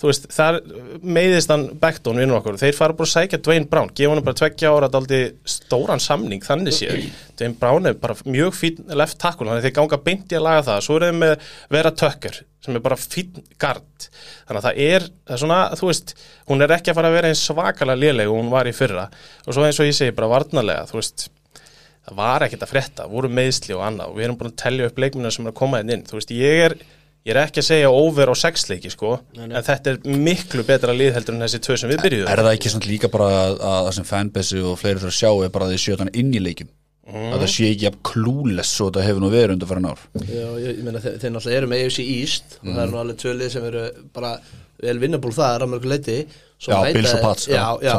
Speaker 2: veist, þar meiðist hann Beckton vinnur okkur, þeir fara bara að sækja Dwayne Brown, gefa hann bara tveggja ára daldi stóran samning, þannig séð. Dwayne Brown er bara mjög fín left tackle, þannig þeir ganga beint í að laga það. Svo er þeir með Vera Tucker sem er bara fín gard þannig að það er, það er svona, þú veist hún er ekki að fara að vera eins svakalega léleg og hún var í fyrra. Og svo eins og ég segi bara varnarlega, þú veist það var ekkert að frétta, voru meðsli og annað. Og við erum búin að tellja upp leikmina sem er að koma inn inn, þú veist, ég er ég er ekki að segja over á sexleiki sko, en þetta er miklu betra lið heldur en þessi tvö sem við byrjuðum.
Speaker 1: Er það ekki svona líka bara að, að það sem fanbase og fleiri þurfa að sjá er bara að þið sjöta hann inn í leikjum? Að það sé ekki jafn klúles svo þetta hefur nú verið undir farin ár.
Speaker 3: Já, ég, ég meina þeir, þeir náttúrulega eru með AFC East og það eru nú alveg tvölið sem eru bara vel vinnabúl þar að mörgu leiti Svo
Speaker 1: Já, Bills og Pats, já,
Speaker 3: já.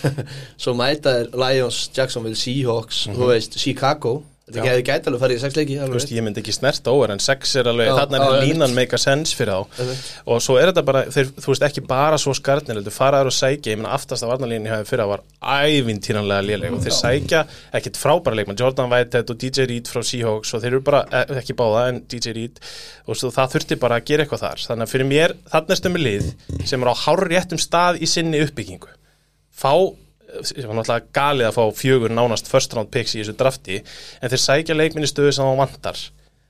Speaker 3: Svo mæta er Lions, Jacksonville, Seahawks þú veist, Chicago Þetta
Speaker 2: Já.
Speaker 3: gæti alveg farið í sex leiki
Speaker 2: veist, ég myndi ekki snerta over en sex er alveg,
Speaker 3: Já,
Speaker 2: er
Speaker 3: einmitt.
Speaker 2: línan make a sense fyrir þá
Speaker 3: Einmitt.
Speaker 2: og svo er þetta bara, þeir, þú veist ekki bara svo skarnir, þú faraður og sækja ég meina aftasta varnalínin hefði fyrir að var ævintýranlega léleg og þeir sækja ekkit frábæra leikmann, Jordan Whitehead og DJ Reed frá Seahawks og þeir eru bara, eh, ekki báða en DJ Reed og svo það þurfti bara að gera eitthvað þar þannig að fyrir mér, þarna er stömmi lið sem er á hár réttum stað í sinni uppbyggingu fá sem var náttúrulega galið að fá fjögur nánast first round picks í þessu drafti en þeir sækja leikminni stöðu sem það vantar.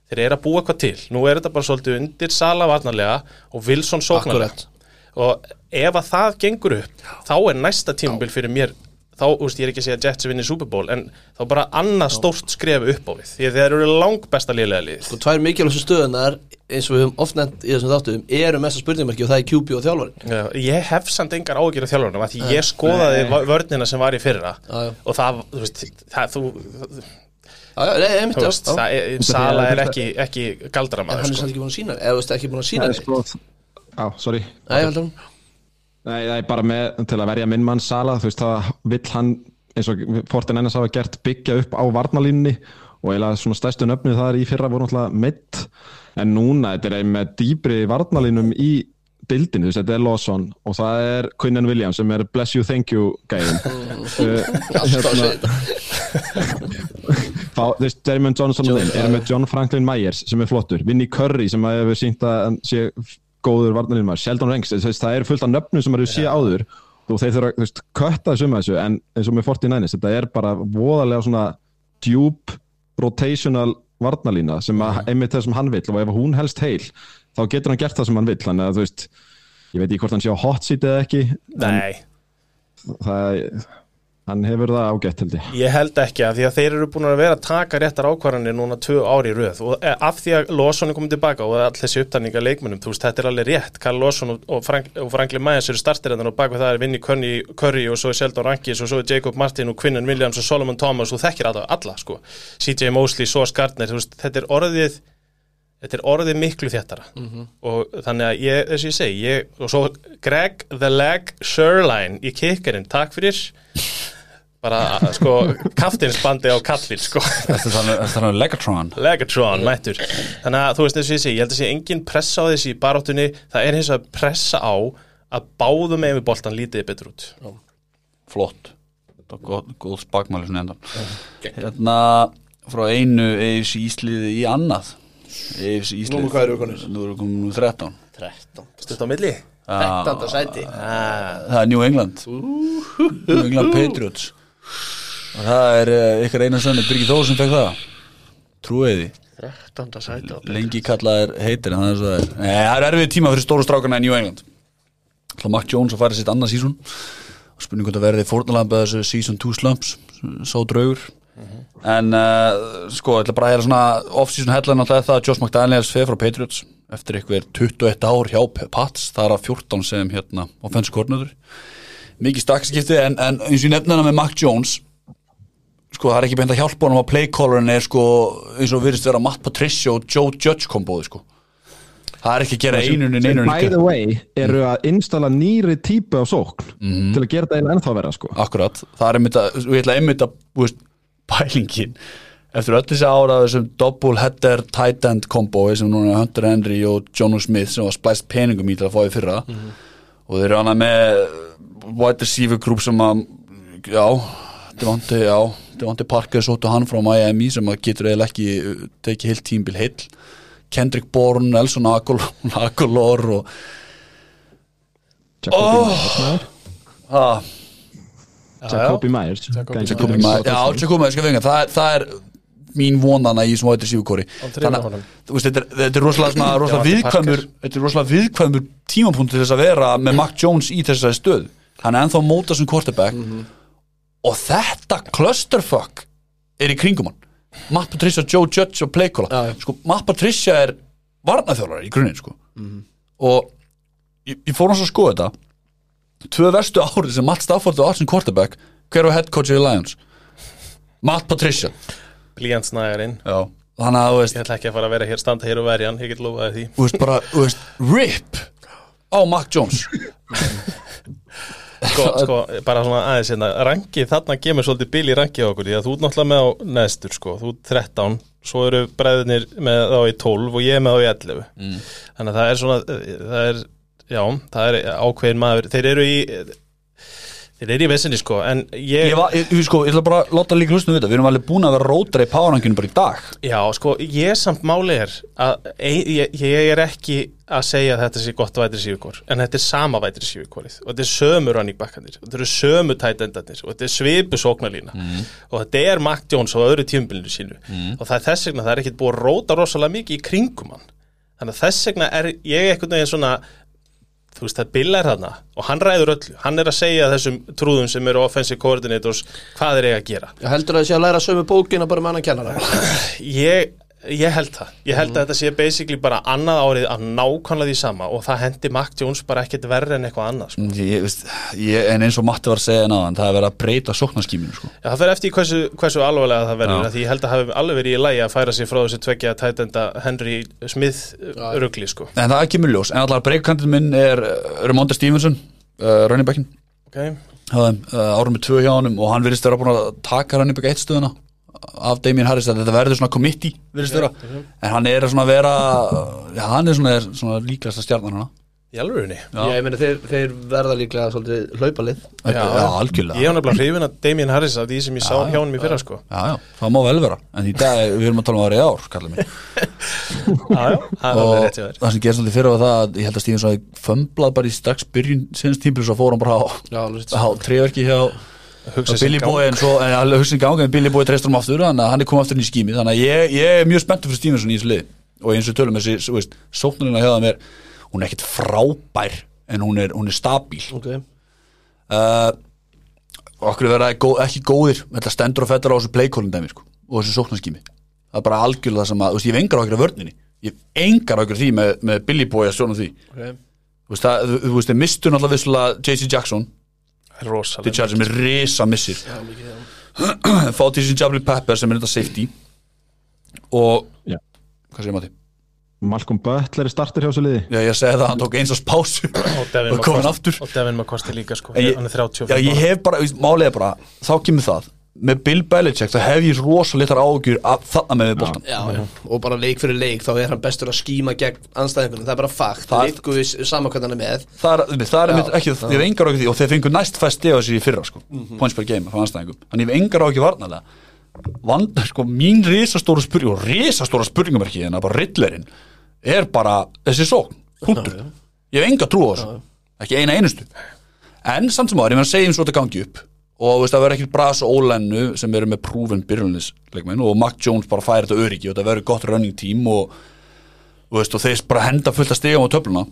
Speaker 2: Þeir eru að búa eitthvað til. Nú er þetta bara svolítið undir Sala varnarlega og Wilson sóknarlega. Og ef að það gengur upp þá er næsta tímabil fyrir mér þá, úst, ég er ekki að segja að Jets vinni Super Bowl en þá bara annað stórt skref upp á við því að þeir eru lang besta liðlega lið
Speaker 3: Sko tvær mikilvægstu stöðunar eins og við höfum oft nefnt í þessum þáttum eru mesta spurningmarki og það er QB og þjálfarin
Speaker 2: Já, ég hef samt engar ágjur af þjálfurinn af því ég skoðaði
Speaker 1: Nei.
Speaker 2: vörnina sem var í fyrra
Speaker 3: Já, já.
Speaker 2: og það, þú veist, það, þú,
Speaker 3: Já, já, nei, einmitt,
Speaker 2: veist,
Speaker 3: já.
Speaker 2: það er, Sala er ekki, ekki
Speaker 3: En
Speaker 2: galdramaður
Speaker 3: hann er
Speaker 2: sko.
Speaker 3: samt ekki búin að sína eða ekki búin að sína neitt.
Speaker 4: sko Já, sorry
Speaker 3: Nei, að
Speaker 4: Nei, það er bara með, til að verja minn mann Sala, þú veist, það vill hann eins og Fortin NS hafa gert byggja upp á varnalínni og eiginlega svona stærstu nöfnið það er í fyrra voru náttúrulega mitt. En núna þetta er með dýbri varnalínum í bildinu, þetta er Lawson og það er Quinnen Williams sem er bless you, thank you gæðin Fá, þú veist, Dermond Johnson og þeim eru með John Franklin Myers sem er flottur Vinnie Curry sem hefur sínt að sé góður varnarinn maður, Sheldon Ranks það eru fullt af nöfnum sem eru sé áður og þeir þurfa, veist, kötta þessu um þessu en eins og með 49ers, þetta er bara voðalega svona djúb rotational varnarlína sem að einmitt það sem hann vill og ef hún helst heil þá getur hann gert það sem hann vill þannig að þú veist, ég veit ekki hvort hann sé á hot seat eða ekki
Speaker 2: Nei,
Speaker 4: það, hann hefur það ágætt held ég.
Speaker 2: Ég held ekki að því að þeir eru búin að vera að taka réttar ákvarðanir núna tvö ári í röð. Og eh, af því að Lawson er komið tilbaka og all þessi upptalninga leikmunum, þú veist, þetta er alveg rétt. Karl Lawson og, og, Frank, og Franklin Myers eru startirinnar og bak við það er Vinnie Curry, Curry og svo er Sheldon Rankis og svo er Jacob Martin og Quinnen Williams og Solomon Thomas og þekkir alla, alla sko. CJ Mosley, Sauce Gardner, þú veist, þetta er orðið þetta er orðið miklu þéttara. Og þannig að ég, þess að ég segi ég, og svo Greg the Leg Sherline í kikkarinn, takk fyrir bara sko kaftinsbandi á kallin sko.
Speaker 1: Þetta er þannig- er Legatron?
Speaker 2: Legatron mættur. Þannig að þú veist þess að ég segi, ég held að sé engin pressa á þessi í baráttunni, það er hins að pressa á að báðum með við boltan lítið betur út.
Speaker 1: Flott. Þetta var góð, góð spakmæli svona endan Hérna frá einu EFC Ísliði í annað. EFC Ísliði
Speaker 3: Númer hvað eru konur?
Speaker 1: Nú eru komin nú 13
Speaker 3: 13
Speaker 2: stutt á milli.
Speaker 1: Já,
Speaker 3: 13. sæti.
Speaker 2: Ah,
Speaker 1: Það er New England. New England Patriots og það er uh, ykkur eina sannu Birgir Þór sem fekk það? Trúið því.
Speaker 3: 13. sæti
Speaker 1: lengi kallaðir heitir en það er er. Nei, það er erfið tíma fyrir stóru strákana í New England. Það Mac Jones að fara sitt annað sísón og spurning hvort að verði fórnalambið þessu season 2 slumps. Sá draugur. En uh, sko, ég ætla bara að hera svona off-season headline alltaf það að Josh McDaniels feð frá Patriots eftir eitthvað 21 ár hjá Pats. Það er að 14 sem hérna offensive coordinator mikið stakskipti en, en eins og ég nefna hana með Mac Jones sko það er ekki beint að hjálpa honum að playcallerin er sko eins og virðist vera Matt Patricia og Joe Judge kombóði sko. Það er ekki að gera einunni
Speaker 4: sem
Speaker 1: neinunni
Speaker 4: by the way eru að installa nýri típu af sókn
Speaker 1: Mhm.
Speaker 4: til að gera þetta eiginlega ennþá vera sko.
Speaker 1: Akkurat, það er einmitt að, og ég ætla einmitt að, þú veist, pælingin. Eftir öll þessi ára af þessum double header tight end kombói sem núna er Hunter Henry og Jonu Smith sem var splæst peningum í til að fá í fyrra og þeir eru hana með wide receiver group sem að já, Devonti, já Devonti Parker sóttu hann frá Miami sem að getur eiginlega ekki uh, tekið heilt tímbil heill. Kendrick Bourne, Nelson Aguilar og
Speaker 4: Jacobi
Speaker 1: Oh.
Speaker 4: Myers.
Speaker 1: Ah,
Speaker 4: Jacobi Myers.
Speaker 1: Já, Jacobi Myers, er- það er mín vonana í svona wide receiver kóri
Speaker 2: Hann tryggði honum.
Speaker 1: þú veist, þetta er, þetta er rosalega, rosalega viðkvæmur þetta er rosalega viðkvæmur tímapunkt til þess að vera með Mac Jones í þessari stöð hann er ennþá að móta sem quarterback. Og þetta clusterfuck er í kringum hann. Matt Patricia, Joe Judge og Playcola
Speaker 3: Já, já.
Speaker 1: sko, Matt Patricia er varnaþjólari í grunninn sko. og ég, ég fór hans að skoða þetta. Tvö verstu árið sem Matt Stafford og Arsen quarterback hver var head coach í Lions? Matt Patricia
Speaker 2: blíjantsnægarinn
Speaker 1: já. þannig að þú veist
Speaker 2: Ég ætla ekki að fara að vera hér, standa hér og verja hann, ég get lofaði því
Speaker 1: þú veist bara, þú veist, rip á Mac Jones
Speaker 2: Sko, sko, bara svona aðeins hérna, rangi, þarna gemur svolítið bil í rangi á okkur, því að þú ert náttúrulega með á neðstur, sko, þú ert 13 svo eru bræðinir með þá í 12 og ég með þá í 11
Speaker 1: Mm.
Speaker 2: þannig að það er svona, það er já, það er ákveðin maður þeir eru í þeir eru í vesinni, sko, en ég,
Speaker 1: ég, var, ég, sko, ég ætla bara að láta líka hlustinu við þetta. Við erum alveg búin að vera rótara í páranginu bara í dag.
Speaker 2: Já, sko, ég samt máli er að ég, ég er ekki að segja að þetta sé gott vætri sífikor en þetta er sama vætri sífikorið og þetta er sömu running backanir og þetta eru sömu tight endarnir og þetta er svipu sóknarlína. Og þetta er Mac Jones á öðru tímbilinu sínu. Og það er þess vegna það er ekkit búið að róta rosalega mikið í kringum hann. Þannig að þess vegna er ég einhvern veginn svona þú veist það Bill er þarna og hann ræður öllu, hann er að segja þessum trúðum sem eru offensive coordinators hvað er ég að gera.
Speaker 3: Ég heldur að það sé að læra sömu bókina bara með annan kennara.
Speaker 2: Ég, ég held það ég held að þetta sé basically bara annað árið að nákvæmlega því sama og það hendi Mac Jones bara ekkert verri en eitthvað annað sko.
Speaker 1: ég, veist, ég, en eins og Matti var að segja náðan það er verið að breyta sóknarskíminu sko.
Speaker 2: Já, það fer eftir hversu, hversu alvarlega það verður því ég held að það hafi alveg verið í lægi að færa sig frá þessu tveggja tætenda Henry Smith rugli sko.
Speaker 1: en það er ekki mjög ljós en allar breykkantin minn er uh, Ramonda Stevenson uh, running backin
Speaker 2: okay.
Speaker 1: uh, árum með tvö hjá honum og hann virðist vera búin að taka running back eitt stöðuna af Damien Harris að þetta verður svona committee virðist vera. en hann er svona að vera já, hann er svona, svona líkast að stjarnan hana
Speaker 2: í alvörunni?
Speaker 1: Já.
Speaker 3: Ég meina þeir, þeir verða líklega svolítið hlaupalið.
Speaker 1: Já, já, algjörlega.
Speaker 2: Ég hef nefnilega hrifin að Damien Harris af því sem ég sá hjá honum í fyrra sko.
Speaker 1: Já, já, það má vel vera. En í dag, við erum að tala um árið ár, kallar mér
Speaker 2: Já, já, það er alveg
Speaker 1: Og það sem gerst svolítið fyrir var það að Ég held að Stífins að fömblað bara í strax byrjun Sinns tímpil svo fór hann bara á, á tréverki hjá og Billy. Boy En svo, en hugsin gangi En Billy Boy treystur hann aftur Þannig að hann er komið aftur inn í skími Þannig að ég, ég er mjög spenntur fyrir Stífinsson í þessu lið Og eins og tölum þessi, sóknarina hjá það mér Hún er ekkit frábær En hún er, hún er stabíl
Speaker 3: Ok.
Speaker 1: Uh, okkur vera gó, ekki góðir þetta stendur og fettar á þessu playkólum dæmi sko, og þessu sóknarskými það er bara algjörlega það sem að, þú veist, ég hef engar ákjör af vörninni. Ég hef engar ákjör af því með, með Billy Boy að stjóna því.
Speaker 3: Ok.
Speaker 1: Þú veist, það, þú, þú veist,
Speaker 2: Rosalega
Speaker 1: sem er risa missir fá til þessi Jabli Pepper sem er þetta safety. Og
Speaker 4: Já.
Speaker 1: hvað segir maður
Speaker 4: Malcolm Butler er starter hjá þessu liði.
Speaker 1: Já, ég segi það, hann tók eins og pásu
Speaker 2: og
Speaker 1: og komin
Speaker 2: McCoskey-
Speaker 1: aftur.
Speaker 2: og Devin McCoskey líka sko.
Speaker 1: Ég-
Speaker 2: hann 35
Speaker 1: Já, ég hef bara, er bara, þá kemur það með Bill Belichick, þá hef ég rosa litar ágjur að þarna með við boltan
Speaker 3: Já, já, og bara leik fyrir leik þá er hann bestur að skíma gegn anstæðingunum, það er bara fakt.
Speaker 1: Það-
Speaker 3: það liggur við saman hvernig hann er með.
Speaker 1: Það er, það er
Speaker 3: Já,
Speaker 1: mitt ekki, ég hef engar ágjur því og þeir fengu næst fæst stiga þessi í fyrra sko, points per game frá anstæðingum, þannig ég hef engar ágjur varnalega Vand, sko, mín risastóra spurning og risastóra spurningum ekki en að bara rillerinn er bara þessi sókn, punktur. Ég hef enga trú á þessu, ekki eina einustu. En samt sem áður, ég meina segjum svo þetta gangi upp og veist, það verður ekkert Bras og Ólennu sem eru með prúfin byrjunisleikmenn og Mac Jones bara færi þetta öryggi og það verður gott running team og, og, veist, og þeir bara henda fullt að stegum á töfluna.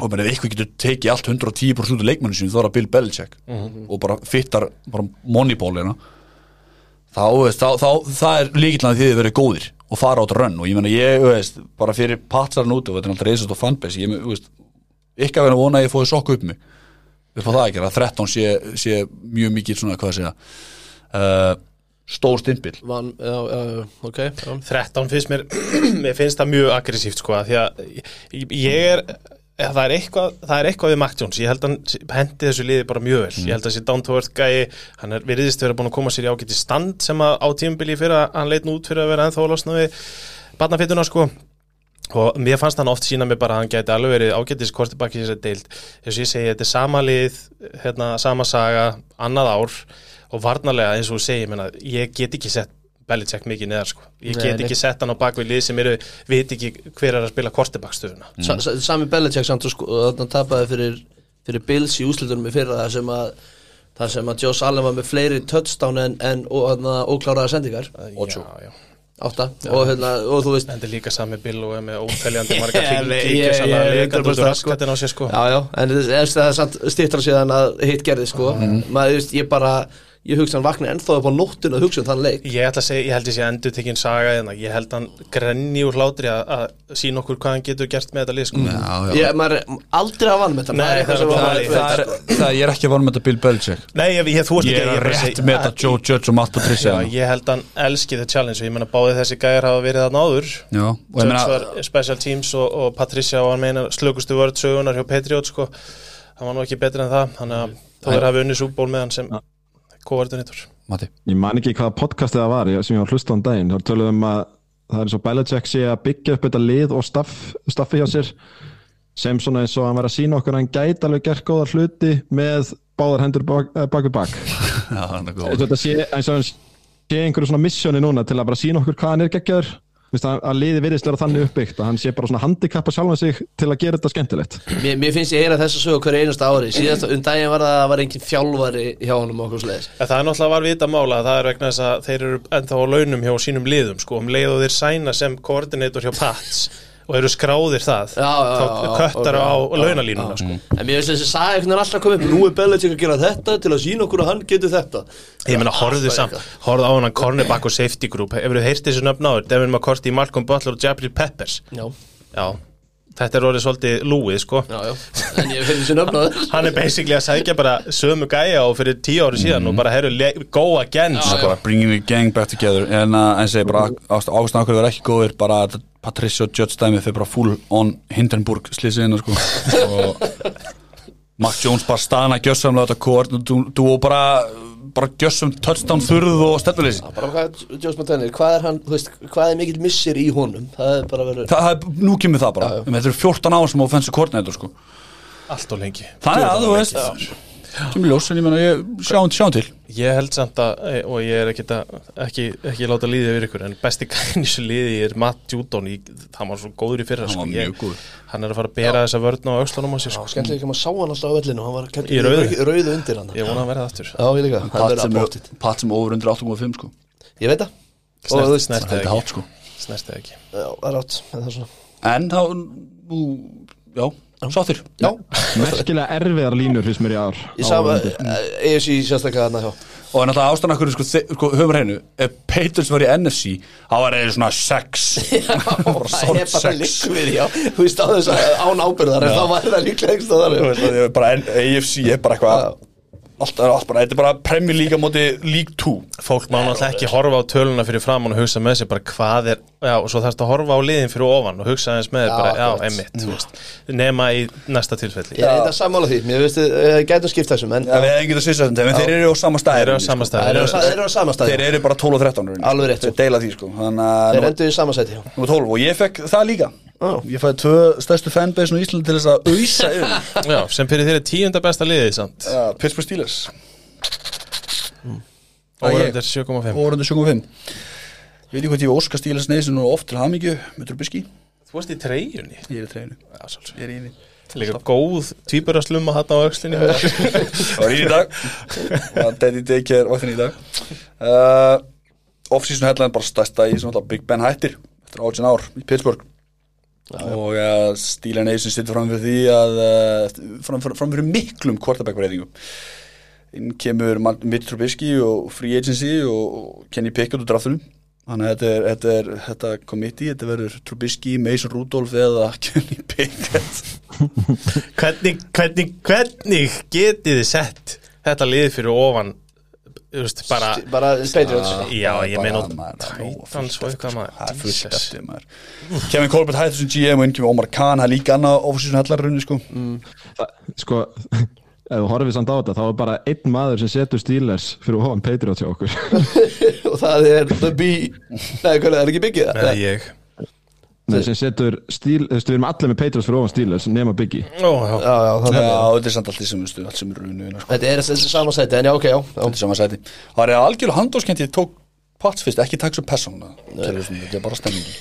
Speaker 1: Og menn ef eitthvað getur tekið allt 110% út af leikmennu sín þá er það Bill Belichick. Og bara fittar moneyballina þá, veist, þá, þá það er líkillan því þið verið góðir og fara át rönn. Og ég menna ég, veist, bara fyrir patsarinn út og þetta er alltaf reysast og fanbase ég, veist, að vera að vona að ég fóði sokku upp mig upp á það ekki, að 13 sé, sé mjög mikið svona, hvað að segja uh, stór stimpil.
Speaker 3: Van, já, já, já, ok já.
Speaker 2: 13 finnst mér, mér finnst það mjög aggressíft sko, af því að ég- er það er eitthvað, það er eitthvað við Mac Jones, ég held að hann hendi þessu liði bara mjög vel, ég held að þessi down to earth gæi, hann er veriðist vera búin að koma sér í ágæti stand sem að á tímabili fyrir að hann leit nú út fyrir að vera ennþá að losna við barnafittuna sko og mér fannst hann oft sína mig bara að hann gæti alveg verið ágætis kortibakki í þessari deild þess að ég segi, þetta er sama lið hérna, sama saga, annað ár og varnarlega eins og þú segir menna, ég get ekki sett Belichick mikið neðar sko. ég get
Speaker 3: nei.
Speaker 2: ekki sett hann á bakvið lið sem eru veit ekki hver er að spila kortibakstöðuna
Speaker 3: Sa, sa, Sami Belichick samt og sko, þarna tapaði fyrir, fyrir Bills í úslitunum í fyrra þar sem að þar sem að Joss Allen var með fleiri touchdown en, en og, þarna, ókláraða sendingar
Speaker 2: já, já.
Speaker 3: Átta. Og, hérna, og þú veist
Speaker 2: en þetta er líka sami bill og er með óteljandi marga hringi
Speaker 3: ég- ég-
Speaker 2: gjössalega
Speaker 3: ég-
Speaker 2: leikandi út
Speaker 3: 100%
Speaker 2: úr raskatin á sér
Speaker 3: Já, já, en það er, samt stýttra síðan að hitt gerði sko. Maður, þú veist, ég bara, ég hugsa hann vakna ennþá upp á nóttinu að hugsa um þann leik.
Speaker 2: Ég ætla að segja, ég held ég sé endur tekinn saga hérna. ég held hann grenni úr hlátri að, að sína okkur hvað hann getur gert með þetta lið sko.
Speaker 1: já,
Speaker 3: ég, maður er aldrei að vann með þetta
Speaker 2: það er það
Speaker 1: það er, það er, er ekki að vara með þetta Bill Belichick.
Speaker 2: Nei, ég,
Speaker 1: er að
Speaker 2: að
Speaker 1: rétt með þetta Joe Judge og Matt Patricia.
Speaker 2: Ég held hann elski the challenge og ég menna báði þessi gæjar hafa verið þarna áður.
Speaker 1: Já, og ég
Speaker 2: Judge
Speaker 1: meina
Speaker 2: var special teams og, og Patricia var meina slökustu vörð sögunar hjá Patriot sko. hann var nú ekki betri en það þannig að þú er hafið unni súból með hann sem kóvartunitur
Speaker 1: Matti,
Speaker 4: Ég man ekki hvaða podcastið það var ég- sem ég var hlust á um daginn. Þá töluðum um að það er og Belichick sé að byggja upp þetta lið og staff, staffi hjá sér sem svona eins og hann var að sína okkur að hann gæti alveg gert góða hluti með báðar hendur bak, eh, bak við bak.
Speaker 1: Já, það er góð
Speaker 4: og þetta sé, eins og hann sé einhverju svona missjóni núna til að bara sína okkur hvað hann er geggjaður Vist, að, að liði virðist vera þannig uppbyggt að hann sé bara svona handikappa sjálfan sig til að gera þetta skemmtilegt.
Speaker 3: Mér, mér finnst ég heyra þessa sögu hverju einasta ári. Síðast um daginn var það að það var engin þjálfari hjá honum og okkur slegis
Speaker 2: En það er náttúrulega var vita mála að það er vegna þess að þeir eru ennþá á launum hjá sínum liðum sko, um leið og þeir sæna sem koordinator hjá Pats og eru skráðir það.
Speaker 3: Já, já,
Speaker 2: þá
Speaker 3: já, já,
Speaker 2: köttar á launalínuna sko.
Speaker 3: en mér finnst þessi saga einhvern veginn alltaf komið nú er Belichick að gera þetta til að sína okkur að hann getur þetta.
Speaker 2: Ég meina, horfðu samt, horfðu á hann cornerback og safety group. Hefur þú heyrt þessu nöfn áður? Devin McCourty, Malcolm Butler og Jabril Peppers?
Speaker 3: Já,
Speaker 2: Já, þetta er orðið svolítið lúið sko.
Speaker 3: Já, já.
Speaker 2: Hann er basically að sækja bara sömu gæja og fyrir tíu ári síðan og bara le- go again
Speaker 1: er
Speaker 2: sko.
Speaker 1: bara bringing the gang back together. En að en segi bara ástæðan okkur verið ekki góðir bara að Patricia og Judge dæmi fyrir bara full on Hindenburg slýsiðina sko. Og Mac Jones bara staðna gjössamlega þetta kort og þú- þú og bara bara gjössum touchdown þurð og stefnuleysi.
Speaker 3: Bara hvað, er hann þú veist, hvað er mikill missir í honum? Það er bara verið
Speaker 1: Það, það, nú kemur það bara,
Speaker 3: Já, já.
Speaker 1: Þetta eru 14 ár sem offensive coordinator sko.
Speaker 2: Allt og lengi.
Speaker 1: Þannig að þú veist, kemur ljós en ég menna, ég sjáum, sjáum til.
Speaker 2: Ég held samt að, eh, og ég er ekki, ekki, ekki láta líði yfir ykkur en besti þessu liði er Matt Judon í, hann var svo góður í fyrra
Speaker 1: Hann
Speaker 2: sko. ég, hann er að fara að bera þessa vörn á aukslunum á sér sko.
Speaker 3: skemmtilega ekki að maður sá hann alltaf á vellinu hann var
Speaker 2: Í rauðu.
Speaker 3: rauðu undir hann.
Speaker 2: Ég vona að verða aftur.
Speaker 3: Já, ég líka, hann
Speaker 1: Pat
Speaker 3: verður
Speaker 1: sem, er- sem over undir 8.5 sko.
Speaker 3: Ég veit það. Og þú
Speaker 2: snert,
Speaker 3: veist,
Speaker 2: snert
Speaker 1: Það er
Speaker 2: eða
Speaker 1: hátt
Speaker 2: ekki,
Speaker 1: sko.
Speaker 2: Snert eða ekki.
Speaker 3: Já, það er átt en það er
Speaker 1: þá, já, sáttir
Speaker 3: já,
Speaker 4: merkilega erfiðar línur fyrst mér í ár
Speaker 3: ég sá
Speaker 4: á-
Speaker 3: EFC sérstaklega hann hjá.
Speaker 1: Og náttúrulega ástæðan okkur, sko, sko höfum hreinu Ef Patriots var í NFC þá var það svona 6
Speaker 3: það er bara líka við já. Þú veist á þess að án ábyrðar en þá var það líklega ekki
Speaker 1: veist, það er bara AFC er bara eitthvað Allt er allt bara, þetta er bara á móti League 2
Speaker 2: fólk má náttúrulega ekki horfa á töluna fyrir framann og hugsa með sér bara hvað er já, og svo þarfst að horfa á liðin fyrir ofan og hugsa aðeins með þér
Speaker 3: Já,
Speaker 2: bara, já,
Speaker 3: akkurat.
Speaker 2: einmitt þú veist, nema í næsta tilfelli.
Speaker 3: Ég er eitthvað sammála því. Mér veist þið gætum skipt þessum en
Speaker 1: Já, við hefum getað svissa þetta, en þeir eru á sama stæði
Speaker 2: Þeir eru á sama stað.
Speaker 3: þeir eru á- þeir eru á sama stað
Speaker 1: Þeir eru bara 12 og 13 rauninni.
Speaker 3: Alveg rétt,
Speaker 1: Þeir deila því sko. Þannig
Speaker 3: þeir endur í sama sæti já.
Speaker 1: nú er 12 og ég fekk það líka.
Speaker 3: Já.
Speaker 1: Ég fæði tvö stærstu fanbase í Íslandi til þess að auðsa yfir.
Speaker 2: Já, sem
Speaker 1: ég-
Speaker 2: verður 7,5
Speaker 1: Órundu 75 Ég veit ekki hvað ég óska Steelers neysin og oft til hamingju með Trubisky.
Speaker 2: Þú varst í treyjunni?
Speaker 1: Ég er í treynu
Speaker 2: já, sjálfsög.
Speaker 1: Ég er í henni
Speaker 2: líka góð tvíburarslumma hann á aukslinni
Speaker 1: Það var í í dag. Og Daddy Daycare vaktin í dag. Uh, Off-season headline bara stærsta í Big Ben hættir eftir 18 ár í Pittsburgh. Og uh, Steelers Nation sittur fram fyrir því að uh, fram, fram, fram fyrir miklum quarterback-breytingum. Inn kemur Mitch Trubisky og Free Agency og, og Kenny Pickett úr draftunum þannig að þetta er, þetta er þetta committee, þetta verður Trubisky, Mason Rudolph eða Kenny Pickett.
Speaker 2: Hvernig, hvernig, hvernig getið þið sett þetta lið fyrir ofan þú veist, bara
Speaker 3: Bara Patriots?
Speaker 2: Já, ég meina
Speaker 1: maður,
Speaker 2: Titans og eitthvað
Speaker 1: Það er
Speaker 2: maður.
Speaker 1: fullt eftir maður. Kevin Colbert hættur sem GM og inn kemur Omar Khan Það er líka annað ofisísun hellarunni sko.
Speaker 4: Það, sko, ef þú horfið samt á þetta þá er bara einn maður sem setur Steelers fyrir ofan Patriots hjá okkur.
Speaker 3: Og það er The Bee. Nei, er það ekki byggið
Speaker 2: Eða ég.
Speaker 4: Nei, sem setur Steel, þú veist, við erum allir með Patriots fyrir ofan Steelers nema Biggie.
Speaker 2: Ó, já.
Speaker 3: Já, já, það
Speaker 1: Já,
Speaker 3: er
Speaker 1: þetta er samt allt því sem veistu, allt sem eru unnu sko.
Speaker 3: Þetta er þessi sama sæti, en já, ok, já.
Speaker 1: Þetta er sama sæti. Það er algjörlega handóskent ég tók Pats fyrst, ekki takk sem persóna Þetta er bara stemningi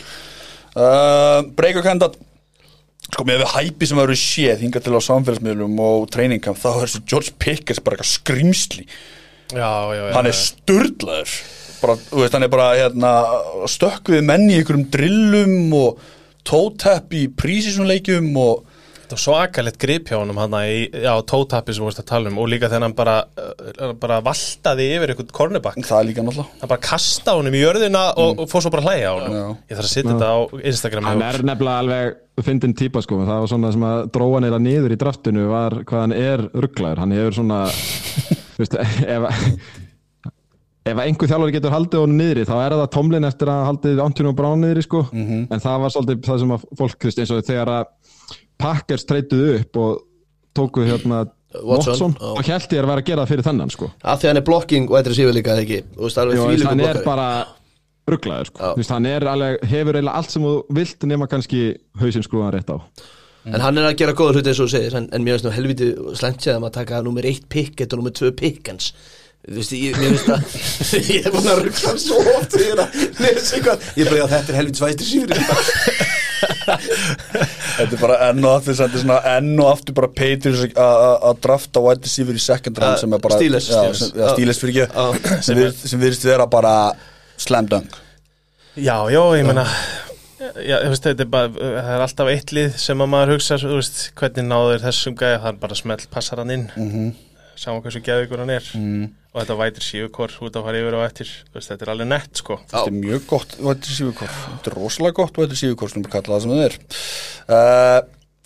Speaker 1: uh, Breikakandat Sko með við hæpi sem eru séð hingað til á samfélagsmiðlum og treiningkamp þá er þessi George Pickers bara eitthvað skrýmsli
Speaker 2: Já, já, já
Speaker 1: hann er sturlaður. Bara, veist, hann er bara hérna, stökk við menn í einhverjum drillum og tótepp í prísísunleikjum og
Speaker 2: Þetta var svakalegt grip hjá honum hann í, já, tótappi sem við vorst að tala um og líka þegar hann bara, uh, bara valtaði yfir einhvern kornebakk
Speaker 1: það er líka náttúrulega.
Speaker 2: Hann bara kasta honum í jörðina og, og fór svo bara hlæja á honum.
Speaker 1: Já.
Speaker 2: ég þarf að setja þetta á Instagram
Speaker 4: hann er nefnilega alveg fyndin típa sko það var svona sem að dróa eða niður í draftinu var hvað hann er rugglaður. Hann hefur svona þú veist, ef ef einhver þjálfari getur haldið honum niðri þá er það Tomlin eftir að haldið Antonio Brown niðri sko. En það var svolítið það sem að fólk og að Packers treytuðu upp og tóku hérna
Speaker 3: Watson,
Speaker 4: Watson og held ég að vera að gera það fyrir þennan sko.
Speaker 3: Af því hann er blocking og eitthvað síður líka, ekki? Þú veist, alveg
Speaker 4: Jó,
Speaker 3: þvílíkur
Speaker 4: hann er bara rugglaður sko. Hann er alveg, hefur eiginlega allt sem þú vilt nema kannski hausinn skrúðan rétt á.
Speaker 3: En hann er að gera góða hluti eins og segir En, en mér finnst nú helviti slengt séð að taka nummer eitt pick Þetta og nummer tvö pick hans. Þú veist, ég, mér finnst að Ég er búin að ruggla svo oft að Ég er já, þetta er helviti svæstir síður
Speaker 1: þetta er bara enn og aftur þetta er svona enn og aftur bara Patriots að- að að drafta wide receiver í second round
Speaker 3: Uh,
Speaker 1: sem er bara
Speaker 3: Steelers,
Speaker 1: já,
Speaker 3: Steelers.
Speaker 1: fyrir ekki sem virðist- sem virðist vera bara slam dunk
Speaker 2: Já, já, ég meina Já, þú veist, þetta er bara, það er alltaf eitt lið sem að maður hugsa, þú veist, hvernig náður þessum gæði, það er bara smelt passar hann inn mm -hmm. Sáum hversu geðvíkur hann er. Mm. og þetta vætir síðukor út að fara yfir og eftir, veist, þetta er alveg nett, sko.
Speaker 1: Þetta er mjög gott receiver kort þetta er rosalega gott receiver kort sem við kalla það sem það er. Uh,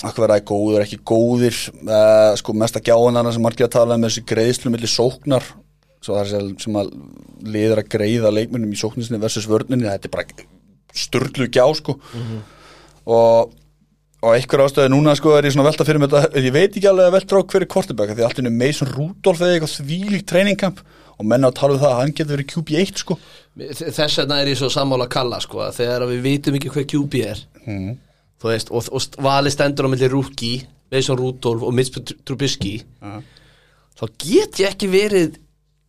Speaker 1: Akkur verða góður, ekki góðir. Uh, sko mesta gjáðan sem margir að tala um þessi greiðslu milli sóknar. Sem- sem að liður að greiða leikmennum í sóknisni versus vörninni. Þetta er bara sturlu gjá sko. Og og einhver ástæði núna sko er ég svona velta fyrir mig þetta, ég veit ekki alveg að velta á hverju kortebæk því allt er Mason Rudolph eða eitthvað þvílíkt treiningkamp og menna að tala um það að hann getur verið QB1 sko.
Speaker 3: Þess vegna er ég svo sammála að kalla sko, Þegar við vitum ekki hver QB er Þú veist, og, og vali stendur á milli Rúki Mason Rudolph og Mitch Trubisky Þá get ég ekki verið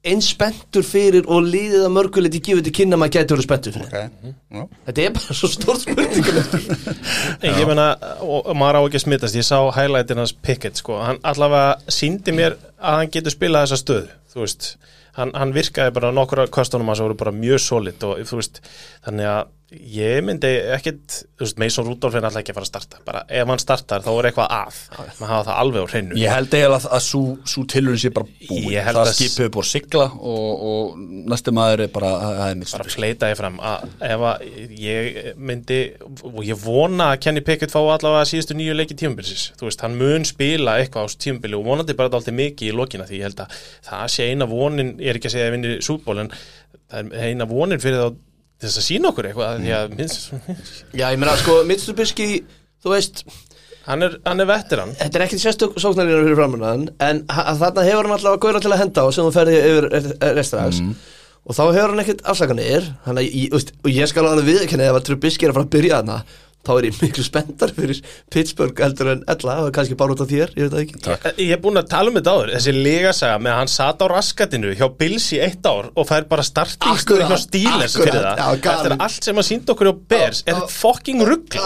Speaker 3: eins spenntur fyrir og liðið að mörgulegt ég gefið til kynna að maður gæti verið spenntur fyrir
Speaker 1: okay. Já.
Speaker 3: Þetta er bara svo stórt spurningum
Speaker 2: Nei, ég meina, og, og maður á ekki að smittast ég sá highlightin hans Pickett sko. hann allavega síndi mér að hann getur spilað þessa stöðu, þú veist hann, hann virkaði bara nokkura kostunum hans voru bara mjög solid og þú veist þannig að ég myndi ekkit þú veist, Mason Rudolph er alltaf ekki að fara að starta. Bara ef hann startar þá er eitthvað að. Maður hafa það alveg á hreinu.
Speaker 1: Ég held eiginlega að, að sú, sú tilhörun sé bara
Speaker 2: held
Speaker 1: það
Speaker 2: að-
Speaker 1: skipið búið að sigla og, og næstu maður er bara að það mitt
Speaker 2: bara fleita ég fram að ef að ég myndi og ég vona að Kenny Pickett fá allavega síðustu nýju leiki tímabilsis þú veist, hann mun spila eitthvað á tímabili og vonandi bara alltaf mikið í lokina því ég held að það sé eina vonin, ég er ekki að segja að vinni súból en það er eina vonin fyrir þá þess að sína okkur eitthvað því að minnst,
Speaker 3: Já, ég meina, sko, Mitch Trubisky Þú veist,
Speaker 2: hann er, hann er vettirann
Speaker 3: þetta er ekkit sérstök sóknarlínar fyrir framunnan En þarna hefur hann allavega góður til að henda á sem þú ferði yfir restaðags Og þá hefur hann ekkert veist, og ég skal alveg viðkenni ef að Trubisky er að fara að byrja þarna Þá er ég miklu spenntar fyrir Pittsburgh heldur en ella og kannski bara út af þér, ég veit það ekki.
Speaker 2: Takk. Ég er búin að tala um þetta áður, þessi legasaga með að hann sat á raskatinu hjá Bills í eitt ár og fær bara startingstöð hjá Steelers
Speaker 3: akkurat,
Speaker 2: fyrir það
Speaker 3: galið.
Speaker 2: eftir allt sem að sínda okkur á Bears er fucking rugglað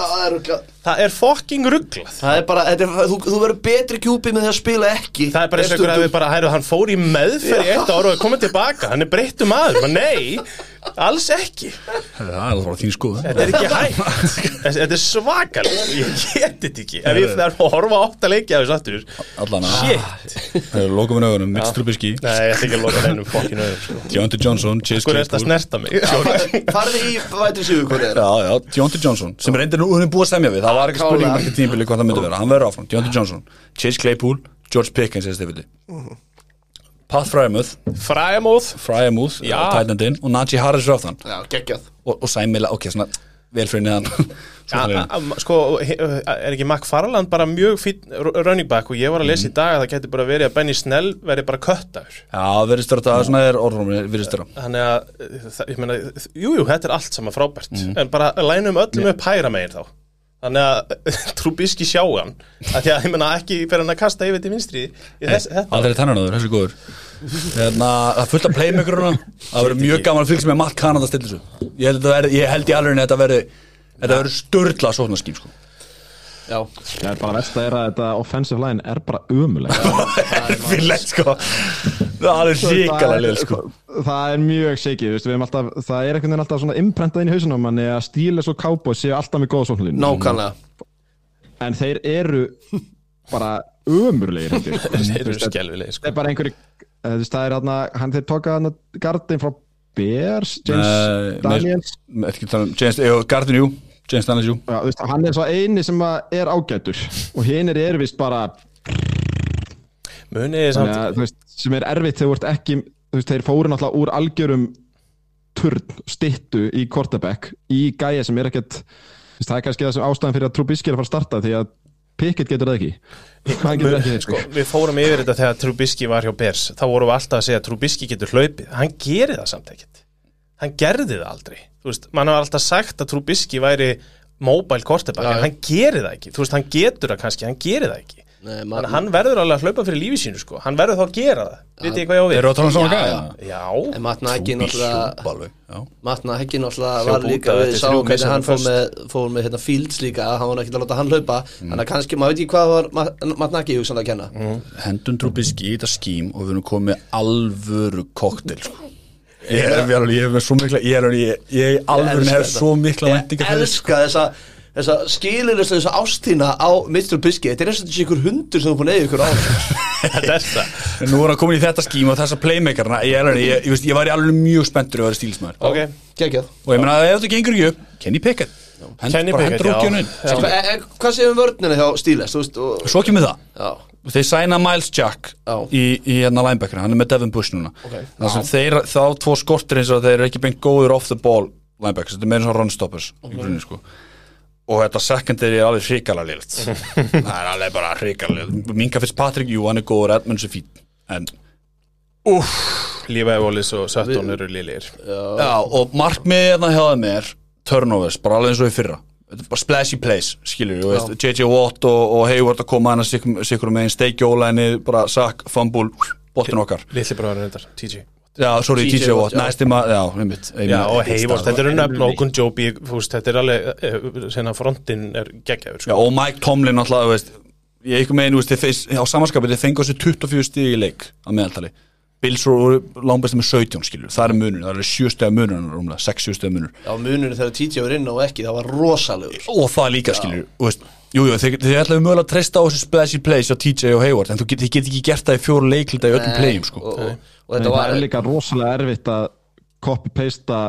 Speaker 3: Já, það er
Speaker 2: fucking rugglað
Speaker 3: Það er bara, þetta er, þú, þú verður betri kjúpi með því að spila ekki
Speaker 2: það er bara eins og einhver hefur bara, hæru, hann fór í meðferð í eitt ár og er komið tilbaka, hann er breyttu maður. Men nei, alls ekki.
Speaker 1: Það er alveg bara þín skoð
Speaker 2: þetta er ekki hægt. Þetta er svakalegt, ég geti þetta ekki. Ef ég þarf að horfa á átt að leikja þessu aftur
Speaker 1: Allan að
Speaker 2: shit,
Speaker 1: Það er lokum við augunum, Mitch Trubisky
Speaker 2: nei, ég ætla ekki að loka neinum fucking öðrum sko.
Speaker 1: Deontay Johnson, Chase
Speaker 2: er. Að
Speaker 1: Claypool það var ekki spurning margir tímabili hvað það myndi vera. Hann verður áfram, Deontay Johnson, Chase Claypool George Pickens eða stifili Pat Frymouth.
Speaker 2: Fræmóð
Speaker 1: Frymouth,
Speaker 2: Já.
Speaker 1: tætnandinn og Najee Harris er aftan.
Speaker 3: Já, geggjað.
Speaker 1: Og, og Sæmila, ok, svona vel fyrir neðan.
Speaker 2: Ja,
Speaker 1: Svona
Speaker 2: a- a- sko, he- er ekki Mac Farland bara mjög fín running back? Og ég var að lesa í dag að það getur bara verið að Benny Snell verið bara köttaður.
Speaker 1: Já, verðist þér þetta, svona er orðrumni, verðist þér
Speaker 2: þannig að, uh, það- ég meina, jú, jú, þetta er allt saman frábært. En bara lænum öllum upp hæra megin þá þannig að Trubisky sjá hann. Að því að, ég meina, ekki fyrir hann að kasta yfir til vinstri
Speaker 1: Aldrei tennanaður, þessi er góður. Hérna, það er fullt af playmakeruna Það verður mjög gaman að fylgja með Matt Canada að stilla þessu. Ég held, að í alveg að þetta verður störla sóknarskím sko.
Speaker 3: Já,
Speaker 4: Það er bara verst að er að þetta offensive line er bara umulega
Speaker 1: sko Það er lið sko
Speaker 4: Það er mjög shaky, veist, við erum alltaf, það er einhvern veginn alltaf svona imprentað inn í hausunum manni að Steelers og Cowboys séu alltaf með góða sóknarlínu
Speaker 3: nákvæmlega
Speaker 4: en þeir eru bara ég.
Speaker 2: þeir eru skelvilegir sko.
Speaker 4: er bara einhverju eh, það er hann hann þeir tóka hann gardin frá Bears James
Speaker 1: Nei,
Speaker 4: Daniels
Speaker 1: nei, ekki tala um James, jú, Gardin, jú James jú.
Speaker 4: Já, veist, hann er svo eini sem að er ágætur. Og hinn er vist bara veist, sem er erfitt þegar þú ert ekki þú veist, þeir fóru náttúrulega úr algjörum turn, stittu í quarterback í gæja sem er ekkert það er kannski það sem ástæðan fyrir að Trubisky er að fara að starta því að Pickett getur það ekki. Getur ekki
Speaker 2: sko, við fórum yfir þetta þegar Trubisky var hjá Bears. Þá vorum við alltaf að segja að Trubisky getur hlaupið. Hann gerir það samt ekkert hann gerði það aldrei. Þú veist, mann var alltaf sagt að Trubisky væri mobile quarterback, en hann gerir það ekki. Þú veist, hann getur það kannski, hann gerir það ekki.
Speaker 3: Nei, man,
Speaker 2: að hann verður alveg að hlaupa fyrir lífi sínu sko. hann verður þá að gera það, veit ég hvað ég á við?
Speaker 1: Eru að tala um svona
Speaker 3: Já,
Speaker 1: gæja?
Speaker 2: já,
Speaker 3: En Matt Nagy náttúrulega Matt Nagy náttúrulega var líka við sáum hvernig
Speaker 2: mismunandi
Speaker 3: hann fór með, fór með hérna, Fields líka hann var ekki að láta hann hlaupa. Þannig að kannski, maður veit ekki hvað var Matt Matt Nagy hugsanlega að kenna.
Speaker 1: Hendun Trubisky í þetta skím og við erum komið alvöru koktel sko. Ég er alveg, ég hef með svo mikla Ég er alveg, ég, ég alveg hef svo mikla
Speaker 3: Ég
Speaker 1: vendingar fyrir sko.
Speaker 3: elska þessa þessa skilurist þessa ástína á Mr. Biscuit þetta er eins og þetta sé ykkur hundur sem þú búin að eiga ykkur á.
Speaker 2: Þetta er það.
Speaker 1: Nú er hann komin í þetta skím og þessa playmakerna. Ég, er alveg, ég, ég, ég var alveg mjög spenntur að vera stílismæður
Speaker 2: ok,
Speaker 3: geggjað.
Speaker 1: Og ég meina ef þetta gengur ekki upp Kenny Pickett.
Speaker 2: Kenny Pickett, já.
Speaker 1: skilur.
Speaker 3: Hva- e- hvað séum við vörnina hjá og,
Speaker 1: Svo kemur það.
Speaker 3: Já,
Speaker 1: Þeir sæna Miles Jack
Speaker 3: Já.
Speaker 1: í, í hérna linebacker Hann er með Devin Bush núna.
Speaker 3: Ok.
Speaker 1: Það sem þeir, þá tvo skortir eins og þeir eru ekki beint góður off the ball linebackers. Þetta er meira svona run stoppers í grunni, sko. Og þetta secondary er alveg hrikalega liðt Það er alveg bara hrikalega liðt Minka Fitzpatrick, jú, hann er góður Edmunds er fín En,
Speaker 2: Lífa Evolis og Sutton eru liðir
Speaker 1: já, og markmiðið hérna hjá þeim er Turnovers, bara alveg eins og í fyrra splashy plays, skilur við JJ Watt og, og Hayward að koma hann að sikkur með einn steiki ólæni, bara sack, fumble, boltin okkar.
Speaker 2: Lilli bráður reyndar, TJ
Speaker 1: Já, sorry,
Speaker 3: TJ
Speaker 1: Watt,
Speaker 3: já.
Speaker 1: næsti maður, já, einmitt
Speaker 2: Já, og Heivort, þetta eru nöfn og Gunjobi, fúst, þetta er alveg, eh, senna frontin er geggjaður,
Speaker 1: Já,
Speaker 2: sko.
Speaker 1: og Mike Tomlin alltaf, þú veist Ég ekki megin, þú veist, á samanskapið þeir fengu þessu 24 stig í leik á meðaltali Bills voru langbæsti með 17 skilur, það er munur, það er 7 steg munur rúmlega, 6-7 steg munur
Speaker 3: já muninu þegar TJ var inn og ekki það var rosalegur.
Speaker 1: Og það líka skilur, þú veist Jú, jú, þeir, þeir ætlaðu mögulega að treysta á þessu splashy plays á TJ og Hayward, en þú get, get ekki gert það í fjóru leiklita í öllum playum, sko.
Speaker 3: og, og, og
Speaker 4: Nei,
Speaker 3: þetta
Speaker 4: það
Speaker 3: var
Speaker 4: er líka rosalega erfitt að copy-pasta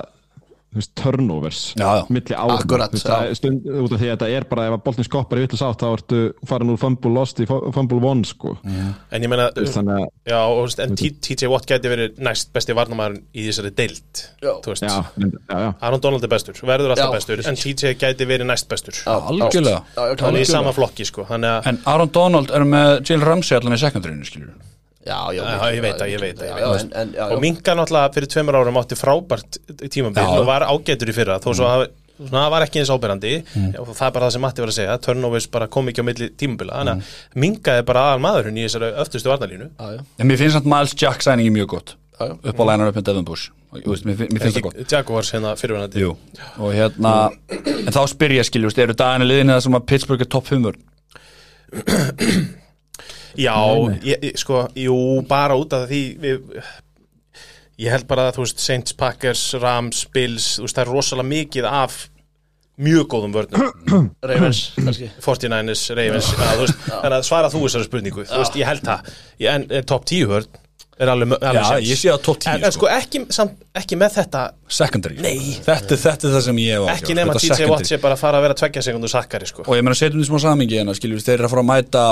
Speaker 4: veist, turnovers milli ára stund, út af því að þetta er bara ef að boltin skoppar í vitlis átt þá ertu farin úr fumble lost í fu- fumble one sko.
Speaker 2: En ég meina,
Speaker 4: þannig að
Speaker 2: já, og, en TJ Watt gæti verið næst besti varnamæður í þessari deild,
Speaker 3: Já.
Speaker 2: þú veist. Aaron Donald er bestur, verður alltaf
Speaker 3: Já.
Speaker 2: bestur, en TJ gæti verið næst bestur.
Speaker 3: Já,
Speaker 1: Algjörlega.
Speaker 2: er í sama flokki, sko, þannig
Speaker 1: En Aaron Donald er með Jalen Ramsey allan í sekundarínu, skilur
Speaker 3: já, já,
Speaker 2: Já, ég veit það, ég veit það, og Minka náttúrulega fyrir tveimur árum átti frábært tímabil
Speaker 1: Já.
Speaker 2: og var ágætur í fyrra, þó svo að svona, það var ekki eins ábyrrandi og það er bara það sem Matti var að segja, turnovers bara kom ekki á milli tímabila, þannig að Minka er bara aðal maðurinn í þessari öftustu varnalínu
Speaker 3: já, já,
Speaker 1: En mér finnst samt Miles Jack sæningi mjög gott.
Speaker 3: Já, já.
Speaker 1: upp á lænar upp með Devin Bush. Og, þú veist, mér, mér finnst það gott.
Speaker 2: Jaguars hérna fyrirvænandi
Speaker 1: Jú, og hérna En þá spyr ég skiljust, eru daginu liðinu það sem að Pittsburgh er topp 5 vörn?
Speaker 2: Já, ég, sko, jú, bara út af því við, ég held bara að þú veist Saints, Packers, Rams, Bills þú veist, það er rosalega mikið af mjög góðum vörnum.
Speaker 3: Ravens, kannski.
Speaker 2: 49ers, Ravens, þannig að svara þú þessari spurningu, þú veist, ég held það. En, en top 10 vörn er alveg, alveg
Speaker 1: Já, ég sé að topp 10
Speaker 2: en, en sko. ekki, samt, ekki með þetta
Speaker 1: Secondary
Speaker 2: Nei.
Speaker 1: þetta, þetta er það sem ég hef
Speaker 2: ekki nema
Speaker 1: þetta
Speaker 2: TJ. Watt sé bara að fara að vera tveggja sekundu sakkari sko.
Speaker 1: Og ég meina setjum því smá samingi hérna skiljust, þeir eru að fara að mæta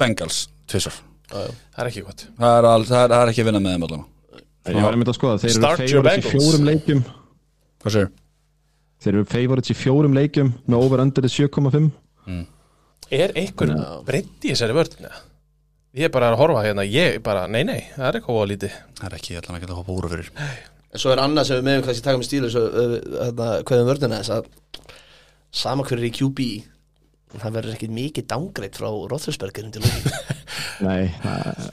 Speaker 1: Bengals tvisar
Speaker 2: Það er ekki gott.
Speaker 1: Það er, al, það er, það er ekki að vinna með þeim allan
Speaker 4: Ég var einmitt að skoða, þeir eru favorites í fjórum leikjum.
Speaker 1: Hvað sér?
Speaker 4: Þeir eru favorites í fjórum leikjum með over under 7,5
Speaker 2: Er einhver breytt í þessari vörðina? Ég er bara að horfa hérna Ég bara, nei nei, það er eitthvað að lítið
Speaker 1: Það er ekki allan að geta að hoppa úr fyrir.
Speaker 3: En svo er annað sem við meðum kannski taka með stílu uh, hérna, hvað um vörðina þess að sama hverju er í QB það verður ekkit mikið dángreit frá Roethlisbergerin til lóki
Speaker 4: Nei,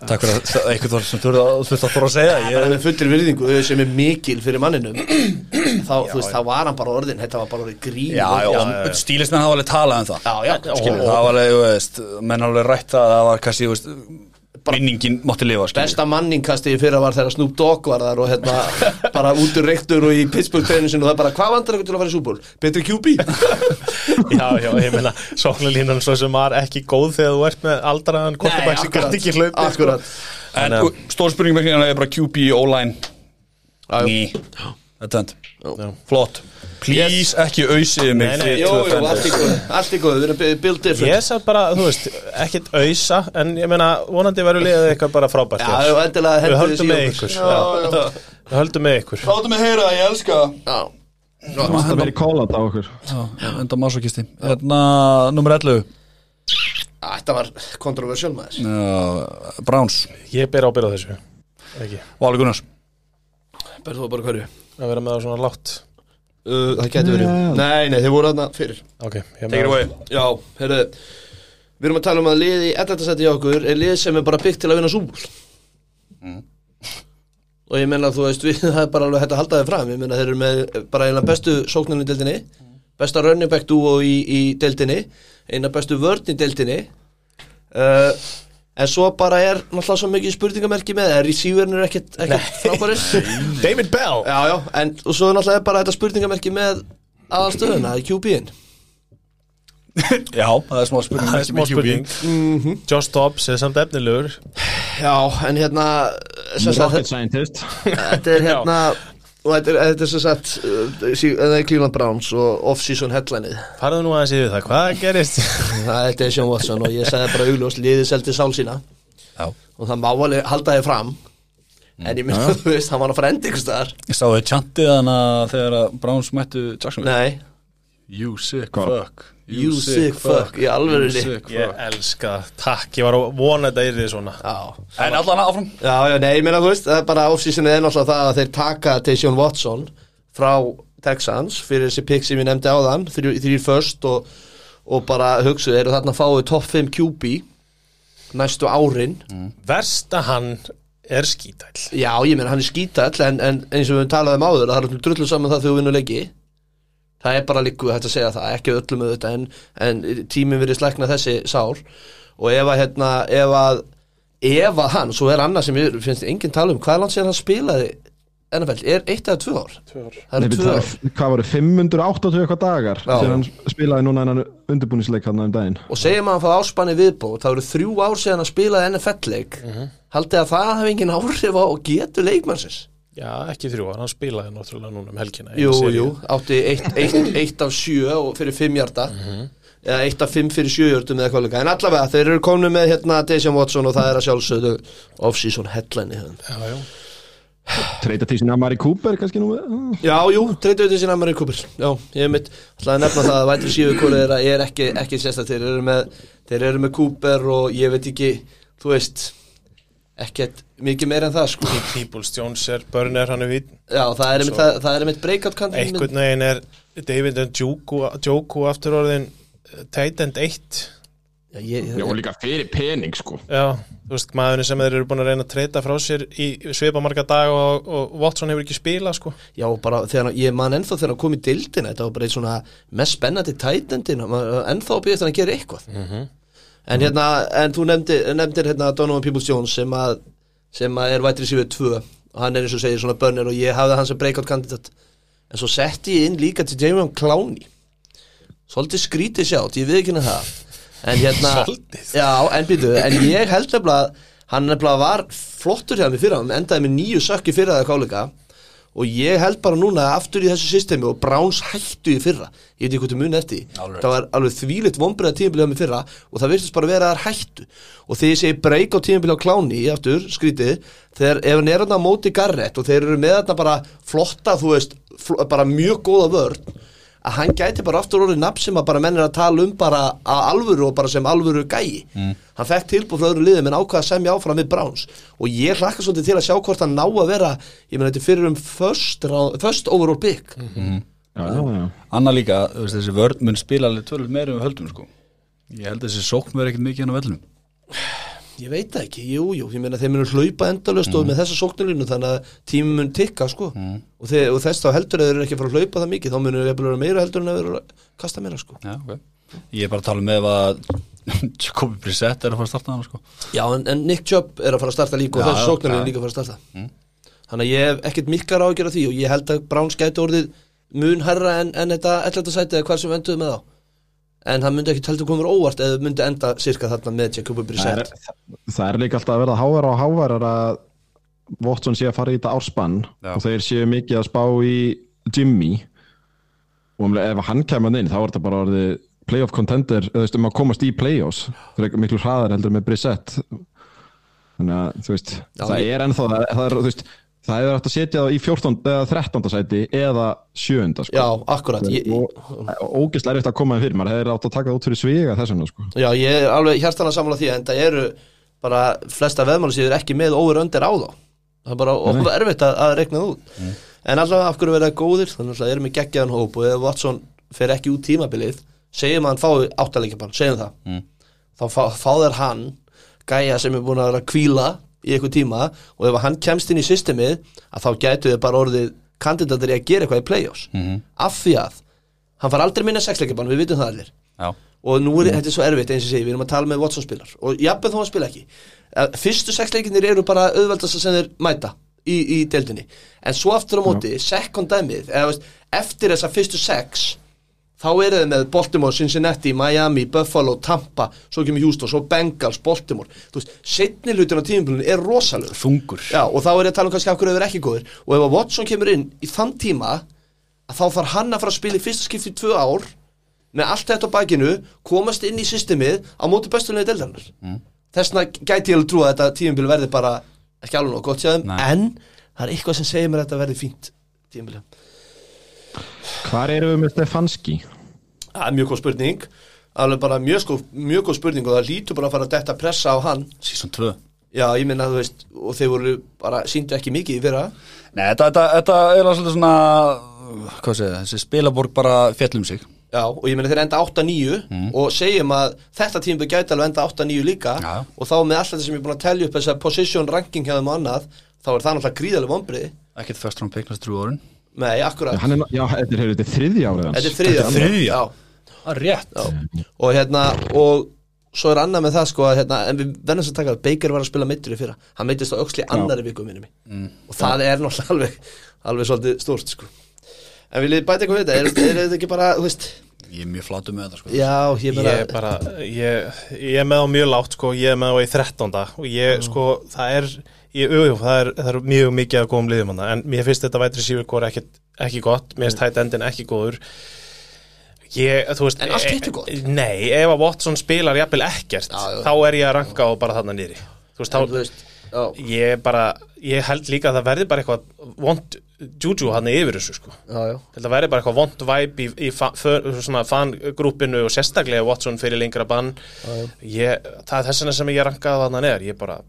Speaker 1: Takk fyrir að eitthvað sem þú þurft að fóra að segja
Speaker 3: það
Speaker 1: ég,
Speaker 3: er með fullir virðingu sem er mikil fyrir manninum. Þá, þú veist, þá var hann bara orðin þetta var bara orðið grín.
Speaker 1: Já, já, og stílismenn hafa alveg talað um það.
Speaker 3: Já, já,
Speaker 1: Skilur, það var alveg, menn hafa alveg rætt að það var kannski, þú veist, minningin mátti lifa, skilur
Speaker 3: besta manningkasti í fyrra var þegar Snoop Dogg var þar og hérna bara út úr reyktur og í Pittsburgh pennisin og það bara, hvað vandar eitthvað til að fara í súból? Betri QB?
Speaker 2: Já, já, ég meina Sóknarlínan svo sem var ekki góð þegar þú ert með aldraðan Kortabæk sem gæti ekki hlaupi sko.
Speaker 3: akkurat
Speaker 1: En
Speaker 2: Þannig
Speaker 1: uh, stór spurning með hérna er bara QB,
Speaker 3: já.
Speaker 1: Ný. Flott. Please, ekki auðsið mig
Speaker 3: allt í góð,
Speaker 2: Ég sað bara, þú veist, ekkit auðsa En ég meina, vonandi verður liðið eitthvað bara frábært Við
Speaker 3: hendur
Speaker 2: höldum með ykkur. Já. Við höldum með ykkur.
Speaker 1: Láttu mig heyra, ég elska
Speaker 3: Já,
Speaker 4: það verið call-out á okkur.
Speaker 1: Enda masokisti Hérna, nummer 11
Speaker 3: Á, þetta var kontroversial maður.
Speaker 1: Browns,
Speaker 2: Ég ber ábyrð á þessu. Ekki,
Speaker 1: Vali Gunnars.
Speaker 3: Berðu þú bara hverju?
Speaker 2: Að vera með það svona látt?
Speaker 3: Uh, það getur verið. Nei, nei, þeir voru þarna fyrir.
Speaker 2: Ok, ég
Speaker 1: Take it away.
Speaker 3: Já, heyrðu Við erum að tala um að liði í 11. seti hjá okkur er lið sem er bara byggt til að vinna súbúl og ég menna þú veist við, það er bara alveg hægt að halda þið fram. Ég menna þeir eru með bara eina bestu sóknarni í deildinni besta running back duo í, í deildinni eina bestu vörn í deildinni. Uh, en svo bara er náttúrulega svo mikið spurningamerki með er receiverin er ekkert, ekkert frábæris
Speaker 2: David Bell.
Speaker 3: Já, já, en og svo er náttúrulega bara þetta spurningamerki með aðalstöðuna í QB-in
Speaker 1: Já, það er smá spurning.
Speaker 2: Það er smá spurning. Josh Dobbs er samt efnilegur.
Speaker 3: Já, en hérna
Speaker 4: Rocket scientist.
Speaker 3: Þetta er hérna og þetta er, þetta er sem sagt uh, sí- þetta er Cleveland Browns og off-season headlineið.
Speaker 2: Farðu nú aðeins yfir það, hvað gerist?
Speaker 3: það er Deshaun Watson og ég sagði bara augljóst liðið seldi sál sína.
Speaker 1: Já.
Speaker 3: Og það má alveg halda þið fram. En ég myndi að þú veist, hann var að fara endi ykkur staðar.
Speaker 1: Ég sá þið tjantið hana þegar að Browns mættu Jackson
Speaker 3: Nei,
Speaker 1: You sick fuck
Speaker 3: you sick fuck. í alvörunni
Speaker 1: You sick
Speaker 2: Ég
Speaker 1: fuck.
Speaker 2: elska það, takk, ég var að vona þetta yrði svona.
Speaker 3: Já,
Speaker 1: En allan áfram?
Speaker 3: Já, já, nei, ég meina þú veist það er bara off-seasonið er náttúrulega það að þeir taka Deshaun Watson frá Texans fyrir þessi pick sem ég nefndi áðan þrjú, þrjú först og, og bara hugsuðu, eru þarna fáið top 5 QB næstu árin.
Speaker 2: Versta hann er skítæll.
Speaker 3: Já, ég meina hann er skítall en, en eins og við talaðum áður að það er drullu saman það þegar þú vinnur leiki það er bara líku hægt að segja það ekki öllum auðvitað en, en tíminn verið slækna þessi sár og ef að hérna, ef að ef að hann, svo er annað sem ég finnst enginn tala um, hvað er langt síðan hann spilaði NFL, er eitt eða tvö ár?
Speaker 2: Tvö ár.
Speaker 3: Það eru tvö ár.
Speaker 4: Hvað voru 580 eitthvað dagar
Speaker 3: Já.
Speaker 4: þegar hann spilaði núna hennan undirbúnisleik hann um daginn.
Speaker 3: Og segjum að hann fá áspanni viðbót það eru þrjú ár síðan hann spilaði NFL-leik haldið að það hefði engin áhrif á getur leikmannsins
Speaker 2: Já, ekki þrjú, hann spilaði náttúrulega núna um helgina í
Speaker 3: Jú, jú, átti eitt, eitt, eitt af sjö og fyrir fimm hjarta. Eða eitt af fimm fyrir sjö hjartum eða hvað líka. En allavega þeir eru komnu með hérna Dejan Watson og það er að sjálfsögðu off-season headline í þeim.
Speaker 2: Já, já.
Speaker 4: Treyta til sín Amari Cooper kannski nú.
Speaker 3: Já, jú, treytu til sín Amari Cooper. Já, ég mitt, ætlaði að nefna það að vætri síðu hverju þeirra er ekki, ekki sérstætt þeir eru með, þeir eru með Cooper og ég veit ekki, þú veist ekkert mikið meira en það sko.
Speaker 2: Peoples Jones er Burner, hann er vít
Speaker 3: Já, það er einmitt, það, það er einmitt breakout kantin
Speaker 2: Einhvern veginn er David Njoku Njoku aftur orðin tight end 1
Speaker 3: Já, ég,
Speaker 4: Já, og líka fyrir pening sko.
Speaker 2: Já, þú veist, maðurinn sem þeir eru búin að reyna að treyta frá sér í svipa marga dag og, og Watson hefur ekki spila sko.
Speaker 3: Já, bara þegar ég man ennþá þegar hann kom í dildina þetta var bara eitt svona mest spennandi tætendin ennþá býðist hann að gera eitthvað en hérna, en þú nefndir, nefndir hérna Donovan Peoples-Jones sem að sem að er vætri sífið 2 og hann er eins og segir svona börnir og ég hafði hann sem breakout kandidat. En svo setti ég inn líka til Jamie Clowney. Svolítið skrítið sjátt, ég við ekki það. En hérna
Speaker 2: Svolítið?
Speaker 3: Já, en býtu, en ég held nefnilega að hann nefnilega var flottur hjá mig fyrir hann endaði með nýju sökki fyrir það káleika og ég held bara núna aftur í þessu systemi og Browns hættu í fyrra ég veit ekki hvað þú muni eftir.
Speaker 1: Alveg.
Speaker 3: það var alveg þvílitt vombriða tímabilið með fyrra og það virtist bara vera að þær hættu og þegar ég segi breyk á tímabilið á kláni aftur, skrítið, þegar ef hann er á móti garrett og þeir eru með þarna bara flotta, þú veist, bara mjög góða vörn að hann gæti bara aftur orðið nafn sem að bara menn er að tala um bara að alvöru og bara sem alvöru gæi. Hann fekk tilbúð frá öðru liðum en ákvað að semja áfram við Browns. Og ég hlakka svolítið til að sjá hvort hann ná að vera ég meina þetta fyrir um first, round- first overall pick.
Speaker 4: Já, já, já.
Speaker 1: Anna líka, þú veist, þessi vörn mun spila alveg tölvöld meira um höldum sko. Ég held að þessi sókn verður ekkert mikið hann á vellunum
Speaker 3: ég veit það ekki, jú, jú, ég meina þeir munu hlaupa endalöst og með þessa sóknarlínu þannig að tími mun tikka sko. Og, þeir, og þess þá heldur að þeir eru ekki að fara að hlaupa það mikið þá munu þeir vera meira heldur en að vera að kasta meira sko.
Speaker 1: Já, ok. Ég er bara að tala um með ef að Jacobi Brissett er að fara að starta hann sko.
Speaker 3: Já, en, en Nick Chubb er að fara að starta líka og
Speaker 1: já,
Speaker 3: sóknarlínu er líka að fara að starta. Þannig að ég hef ekkert mikkar ágjör af því og ég held að Browns gæti orðið mun herra en, en þetta En það myndi ekki heldur komur óvart eða myndi enda sirka þarna með Jacobi
Speaker 4: Það,
Speaker 3: Brissett
Speaker 4: er, það er líka alltaf að verða hávar og hávar að Watson sé að fara í þetta árspann
Speaker 1: Já.
Speaker 4: og þeir séu mikið að spá í Jimmy. Og um, ef hann kemur inn þá er þetta bara orðið playoff contender eða þú veist um að komast í playoffs. Það er miklu hraðar heldur með Brissett. Þannig að þú veist
Speaker 3: Já,
Speaker 4: það
Speaker 3: ég-
Speaker 4: er ennþá það, það er þú veist það er hægt að setja það í 14. eða 13. sæti eða 7. Sko.
Speaker 3: Já, akkurat ég,
Speaker 4: og ógeðslega erfitt að koma þeim fyrir maður hefur átt að taka það út fyrir sviga þess vegna sko.
Speaker 3: Já, ég er alveg hjartanlega sammála því en það eru bara flesta veðmálusíður ekki með over under á þá það er bara okkur erfitt að, að rekna það út en allavega af hverju verða góðir þannig að erum við geggjaðan hóp og ef Watson fer ekki út tímabilið segjum að hann fái áttalegjabann, segjum það
Speaker 1: Mm.
Speaker 3: þá fá, fá í eitthvað tíma og ef hann kemst inn í systemið að þá gætu þið bara orðið kandidatir í að gera eitthvað í playoffs.
Speaker 1: Mhm.
Speaker 3: af því að hann far aldrei minna sexleikjabann, við vitum það allir.
Speaker 1: Já,
Speaker 3: og nú er þetta er svo erfitt eins og segi, við erum að tala með Watson spilar. Og jafnveg þó hann spila ekki. Fyrstu sex leikinir eru bara auðveldast sem þeir mæta í, í deildinni. En svo aftur á móti, second dæmið eftir þessa fyrstu sex þá eru þeir með Baltimore, Cincinnati, Miami, Buffalo, Tampa svo kemur Houston, svo Bengals, Baltimore. Þú veist, setni hlutin á tímabilinu er rosalur
Speaker 1: þungur.
Speaker 3: Já, og þá er ég að tala um kannski af hverju þau eru ekki góðir. Og ef að Watson kemur inn í þann tíma að þá þarf hann að fara að spila í fyrsta skipti í tvö ár með allt þetta á bakinu komast inn í systemið á móti bestunlega deildarinnar. Mm. þess vegna gæti ég alveg trú að þetta tímabili verði bara ekki alveg nóg gott
Speaker 1: Nei.
Speaker 3: en það er eitthvað sem segir mér að þetta verði fínt tímabili
Speaker 4: Hvar eru við með Stefanski?
Speaker 3: Það er mjög góð spurning. Alveg bara mjög, sko, mjög góð spurning og það lítur bara að fara að detta pressa á hann.
Speaker 1: Season 2
Speaker 3: Já, ég minna þú veist og þeir voru bara síndu ekki mikið í fyrra.
Speaker 1: Nei, þetta, þetta, þetta er alveg svolítið svona Hvað segja, þessi spilaborg bara fjallum sig.
Speaker 3: Já, og ég meina þeir enda 8-9 og segjum að þetta tímbu gæti alveg enda 8-9 líka.
Speaker 1: Já.
Speaker 3: og þá með allt þetta sem ég er búin að telja upp þessa position ranking hjá þeim og annað þá er það náttúrulega gríðaleg vombriði
Speaker 1: Ekkert first round pick næstu trú orðin
Speaker 3: Nei, akkurat,
Speaker 4: er, já, þetta er, þetta er þriðja árið hans.
Speaker 3: Þetta er þriðja
Speaker 1: Þetta er þriðja?
Speaker 3: Já,
Speaker 1: Það er rétt.
Speaker 3: Já. og hérna og svo er annað með það sko að hérna, en við verðum þess að taka að Baker var að spila mittur í fyrra. Hann meittist á öxli annari viku minni mm. og það er náttúrulega alveg alveg svolítið stórt sko. En viljið þið bæta eitthvað við þetta, er, er þetta ekki bara, þú veist?
Speaker 1: Ég er mjög flátu með þetta sko.
Speaker 3: Já, ég
Speaker 2: Ég er bara, ég, ég er með á mjög lágt sko, ég er með á í 13. og ég sko, það er ég, jú, jú, það, er, það er mjög mikið að góðum liðum hana, en mér finnst þetta vætri sífur góður ekki, ekki gott, mér finnst hætt endin ekki góður. Ég, þú veist
Speaker 3: En allt
Speaker 2: e-
Speaker 3: gott.
Speaker 2: Nei, ef að Watson spilar jafnvel ekkert,
Speaker 3: Já, já.
Speaker 2: þá er ég að ranka á bara þarna nýri þú veist,
Speaker 3: en,
Speaker 2: þá,
Speaker 3: þú veist já,
Speaker 2: ég bara ég held líka að það verði bara eitthvað vond juju hann yfir þessu sko.
Speaker 3: Já, já.
Speaker 2: Það verði bara eitthvað vond væp í, í fa, för, svona fangrúpinu og sérstaklega Watson fyrir lengra bann. Ég, það er þess vegna sem ég rankaði að hann er ég bara,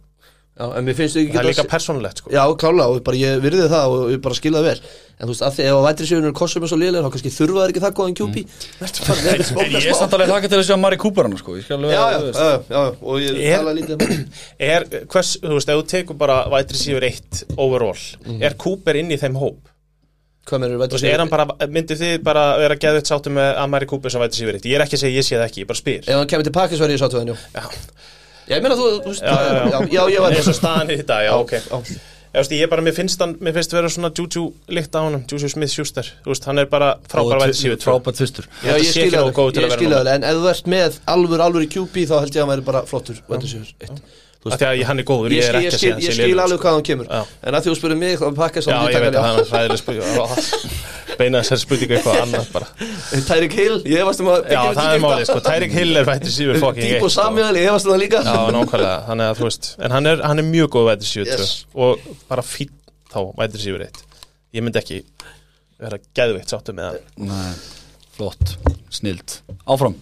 Speaker 3: Já, en mér finnst þú ekki
Speaker 2: það er
Speaker 3: geta-
Speaker 2: líka persónulegt sko.
Speaker 3: Já, klálega, og bara ég virði það og ég bara skilða vel En þú veist, af því ef að vætri sjöfunur kossum er svo lélir þá kannski þurfa það ekki það góðan bara með
Speaker 1: En ég er samt alveg þakka til að sjá Mari Cooper hann sko.
Speaker 3: Já, já, já, og ég tala lítið um það
Speaker 2: er, hvers, þú veist, ef þú tekur bara vætri sífur eitt overall er Cooper inn í þeim hóp?
Speaker 3: Hvað með
Speaker 2: þú veist, er hann bara, myndi þið bara vera geðvitt sáttu með Amari Cooper sem vætri sífur eitt? Ég er ekki að segja ég sé það ekki, ég bara spyr.
Speaker 3: Ef hann kemur til verði ég hann, meina þú, þú veist
Speaker 2: já, já, já,
Speaker 3: já, ég var
Speaker 2: eins og staðan í þetta, já, ok. Ég veist, ég bara, mér finnst hann, mér finnst vera svona Juju líkt á honum, Juju Smith-Schuster Þú veist, hann er bara frábær vætið síðu
Speaker 1: Frábært fyrstur
Speaker 3: Já, ég skilja
Speaker 2: nógu góður til að
Speaker 3: það, ég
Speaker 2: vera
Speaker 3: skilja
Speaker 2: núna.
Speaker 3: það En ef þú ert með alvur, alvur í QP þá held ég að hann væri bara flottur sjöfur, eitt Þú
Speaker 2: því að hann er góður,
Speaker 3: ég,
Speaker 2: ég er
Speaker 3: ég,
Speaker 2: að
Speaker 3: skil,
Speaker 2: segja hann
Speaker 3: ég skil alveg hvað hann kemur.
Speaker 2: Já.
Speaker 3: En að því þú spyrir mig þá pakka
Speaker 2: Já,
Speaker 3: saman
Speaker 2: ég veit að hann. er hræðileg spurning Beina þessari spurningu eitthvað annað bara.
Speaker 3: Tyreek Hill, ég hefast um að
Speaker 2: Já, það er málið, sko, Tyreek Hill er vætið síður fokking
Speaker 3: Díbo
Speaker 2: sko.
Speaker 3: Samuel, ég hefast um það líka.
Speaker 2: Já, nákvæmlega, þannig að þú veist En hann er, hann er mjög góð vætið síður
Speaker 3: Yes.
Speaker 2: Og bara fín þá vætið síður eitt. Ég myndi ekki vera geðveitt sáttu með hann.
Speaker 1: Nei, flott, snild Áfram,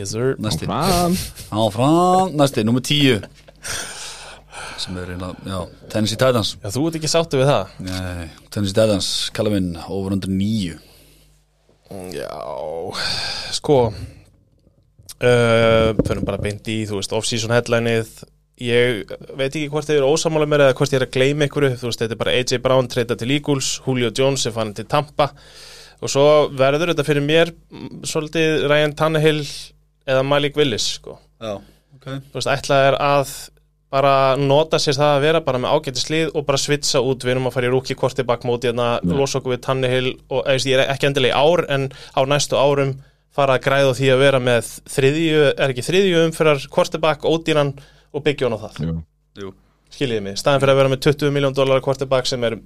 Speaker 2: Yes sir.
Speaker 1: Næsti.
Speaker 4: Fram.
Speaker 1: Áfram, næsti, nummer tíu. Sem er reyna, já, Tennessee Titans.
Speaker 2: Já, þú ert ekki sáttu við það?
Speaker 1: Nei, Tennessee Titans, kalla minn over under nýju
Speaker 2: Já, sko uh, Förum bara beint í, þú veist, off-season headlineið. Ég veit ekki hvort þið eru ósamála mér eða hvort ég er að gleyma einhverju Þú veist, þetta er bara AJ Brown treyta til Eagles Julio Jones er fann til Tampa. Og svo verður þetta fyrir mér mm, Svolítið Ryan Tannehill Eða Malik Willis, sko.
Speaker 1: Já, ok.
Speaker 2: Þú veist, ætlað er að bara nota sér það að vera bara með ágæti slið og bara svitsa út, við erum að fara í rúki korti bak móti hérna, losa okkur við Tannehill og eða, ég er ekki endilega í ár en á næstu árum fara að græða því að vera með þriðju, er ekki þriðju umfyrir korti bak, ódýran og byggja hann á það.
Speaker 4: Jú.
Speaker 1: Jú.
Speaker 2: skiljiði mig, staðan fyrir að vera með 20 miljón dólar korti bak sem er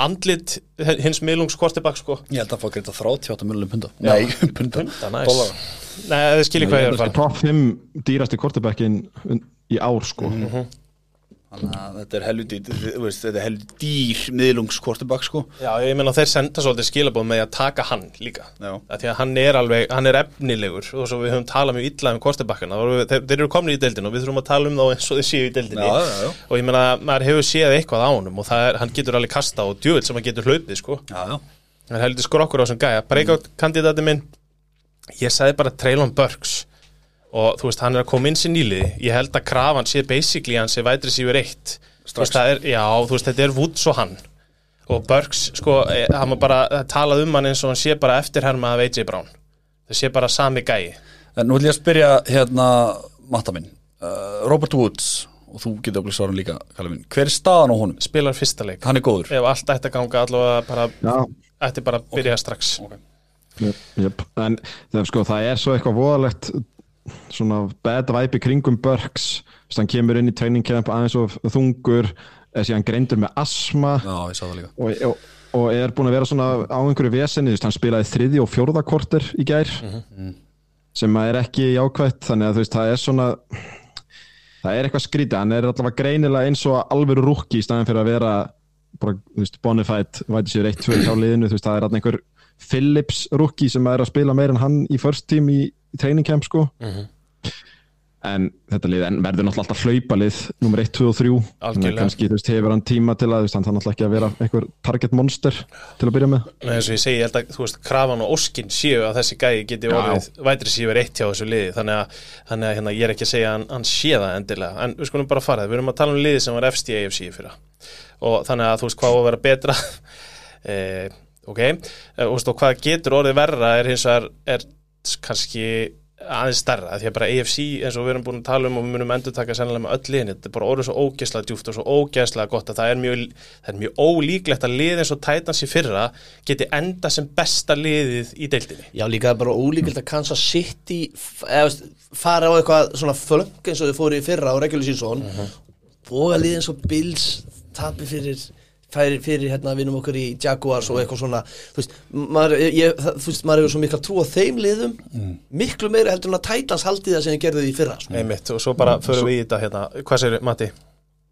Speaker 2: andlit hins miðlungs korti bak sko.
Speaker 1: Ég held að fá greita 38 miljonum punda.
Speaker 2: Já.
Speaker 1: Nei, punda.
Speaker 2: Það næs
Speaker 1: Dollara.
Speaker 2: Nei, þið skiljið hvað ég er að fara.
Speaker 4: Top 5 dýrasti kortebackin í ár sko
Speaker 1: Þannig að þetta er veist, þetta er helviti dýr miðlungs quarterback sko.
Speaker 2: Já, ég meina þeir senda svolítið skilabóð með að taka hann líka. Því að hann er alveg, hann er efnilegur og svo við höfum talað mjög illa um kortebakkana þeir, þeir eru komin í deildinu og við þurfum að tala um þá eins og þeir séu í deildinni.
Speaker 1: Já, já, já.
Speaker 2: og ég meina, maður hefur séð eitthvað á honum og er, hann getur alveg kasta og djöð sem hann getur hlaupið, sko. Hann er heldur skrokkur á þessum gæja. Breakout kandidati minn ég sagði bara Traylon Burks og þú veist, hann er að koma inn sér nýliði. Ég held að krafan sé basically hann sé vætri sífur eitt. Þú veist, það er, já, þú veist, þetta er Woods og hann. Og Burks, sko, eh, hann var bara talað um hann eins og hann sé bara eftirherma af AJ Brown. Það sé bara sami gæi.
Speaker 1: En nú vil ég að spyrja hérna matta minn. Uh, Robert Woods og þú getur okkur svarum líka, minn. Hver er staðan á honum?
Speaker 2: spilar fyrsta leik.
Speaker 1: Hann er góður.
Speaker 2: Ef allt ætti að ganga allavega bara,
Speaker 4: Já,
Speaker 2: ætti bara að byrja strax.
Speaker 4: Jöp, jöp. En það, sko, það er svo eitthvað voðalegt svona bad vibe í kringum Burks. Þess, hann kemur inn í training camp aðeins og þungur eða síðan greindur með asma
Speaker 1: Já,
Speaker 4: og, og, og er búin að vera svona á einhverju vesenni, hann spilaði þriði og fjórða korter í gær sem að er ekki jákvætt þannig að þú veist, það er svona það er eitthvað skrítið, hann er allavega greinilega eins og alvöru rúkki í staðin fyrir að vera bara, þú veist, bonafide væti sér 1-2 hjá liðinu, þú veist, það er allavega einhver Phillips rúkki sem er að spila meir en hann í first team í, í training camp sko en þetta lið en verður náttúrulega alltaf hlaupa lið nummer 1, 2 og 3 Þannig að kannski, veist, hefur hann tíma til að þú veist, hann náttúrulega ekki að vera einhver target monster til að byrja með.
Speaker 2: Nei, eins og ég segi, ég held að, veist, krafan og óskin séu að þessi gæi geti orðið vætri sífur eitt hjá þessu liði. Þannig að, þannig að hérna, ég er ekki að segja að hann, hann sé það endilega, en við skulum bara fara. Það við erum að tala um liði sem var efst í AFC í fyrra. Og þannig að þú veist hvað á að vera betra? Eh, ok. Eh, og, veist, og hvað getur orðið verra er hins vegar kannski aðeins stærra, því að bara AFC eins og við erum búin að tala um og við munum endur taka sennilega með öll liðin, þetta er bara orðið svo ógeðslega djúft og svo ógeðslega gott að það er mjög, það er mjög ólíklegt að lið eins og Titans í fyrra geti enda sem besta liðið í deildinni.
Speaker 3: Já, líka bara ólíkild að Kansas City fara á eitthvað svona flöng eins og þau fóru í fyrra á regular season og að liða eins og Bills tapi fyrir fyrir, fyrir hérna vinnum okkur í Jaguars og eitthvað svona. Þú veist, maður, ég, það, þú veist, maður hefur svo mikla trú á þeim liðum miklu meira heldur en að Titans haldi það sem ég gerði því í fyrra sko.
Speaker 2: einmitt og svo bara förum við í þetta hérna, hvað segir Matti?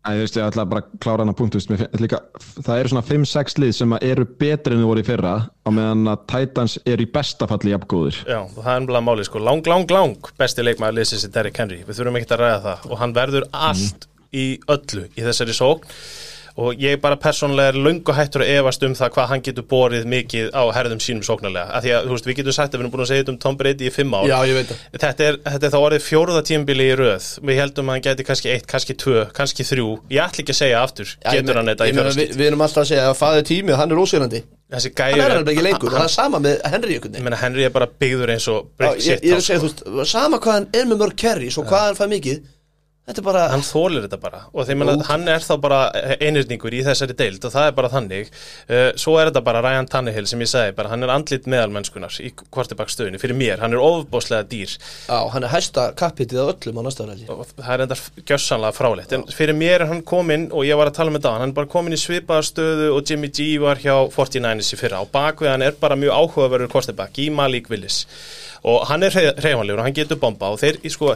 Speaker 4: Æ, þú veist, ég ætla bara að klára hana punkt, þú veist, líka, það eru svona 5-6 lið sem að eru betri en þau voru í fyrra á meðan að Titans eru í besta falli jafngóðir.
Speaker 2: Já, það er umlað máli sko, lang, lang, lang besti leikmaður liðsins er Derrick Henry, við þurfum ekki að ræða það. Og hann verður allt í öllu í þessari sókn og ég bara persónulega er löngu hættur að efast um það hvað hann getur borið mikið á herðum sínum sóknarlega, af því að þú veist, við getum sagt að við erum búin að segja þetta um Tom Brady í fimm ár.
Speaker 3: Já, ég veit það.
Speaker 2: Þetta er, þetta er þá orðið fjóruða tímbili í röð. Við heldum að hann geti kannski eitt, kannski tvö, kannski þrjú. Ég ætla ekki að segja aftur,
Speaker 3: Já, ég
Speaker 2: getur
Speaker 3: meina-
Speaker 2: hann þetta í
Speaker 3: ég meina, við, við erum alltaf að segja að faði tími hann er ósýrandi
Speaker 2: Þessi
Speaker 3: hann
Speaker 2: gæri
Speaker 3: er alveg ekki og það er sama með Henry ykkur
Speaker 2: Ég meina Henry er bara byggður eins og
Speaker 3: Já,
Speaker 2: brick
Speaker 3: ég, ég er að segja, þú veist, sama hvað hann er með mörg carries og hvað hann fær mikið bara
Speaker 2: hann þólir þetta bara. Og þeim að hann er þá bara einirningur í þessari deild og það er bara þannig. Uh, svo er þetta bara Ryan Tannehill sem ég segi bara hann er andlit meðalmennskunar í kvartibakkstöðunni fyrir mér, hann er ofbóðslega dýr.
Speaker 3: Já, hann er hæsta kappitið á öllum á ári
Speaker 2: og það er enda gjössanlega fráleitt. En fyrir mér er hann kominn og ég var að tala með það hann er bara kominn í svipaða stöðu og Jimmy G var hjá 49ers í fyrra. Og bakvið hann er bara mjög áhugaverður kvartibak í Malik Willis. Og hann er reyfanlegur og hann getur bomba og þeir, sko,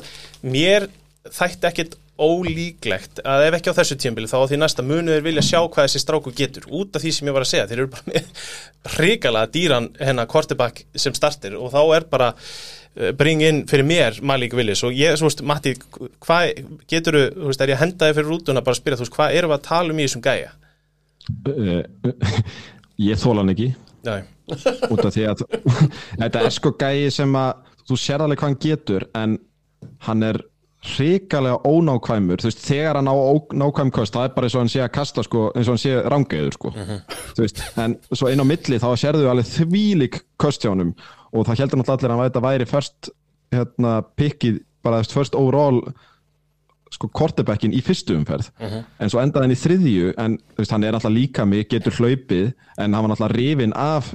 Speaker 2: mér þætti ekkit ólíklegt að ef ekki á þessu tímbili þá á því næsta munu er vilja sjá hvað þessi stráku getur út af því sem ég var að segja, þeir eru bara með hrikalega dýran hennar quarterback sem startir og þá er bara uh, bring in fyrir mér Malik Willis og ég, svo veist, Matti, hvað getur þú veist, er ég að henda þig fyrir rútuna bara að spyrja, þú veist, hvað erum við að tala um í þessum gæja?
Speaker 4: Uh, ég þóla hann ekki.
Speaker 2: Nei,
Speaker 4: út af því að þetta er sko gæi sem að þú sér alveg hvað hann getur en hann er hrikalega ónákvæmur þú veist, þegar hann á nákvæm kost það er bara eins og hann sé að kasta sko, eins og hann sé rángeður sko, þú veist en svo inn á milli þá sérðu alveg þvílik kost hjá honum og það heldur náttúrulega allir að þetta væri först hérna, pikkið, bara þess first overall sko quarterbackin í fyrstu umferð. En svo endaði hann í þriðju en veist, hann er alltaf líka mig, getur hlaupið en hann var alltaf rifin af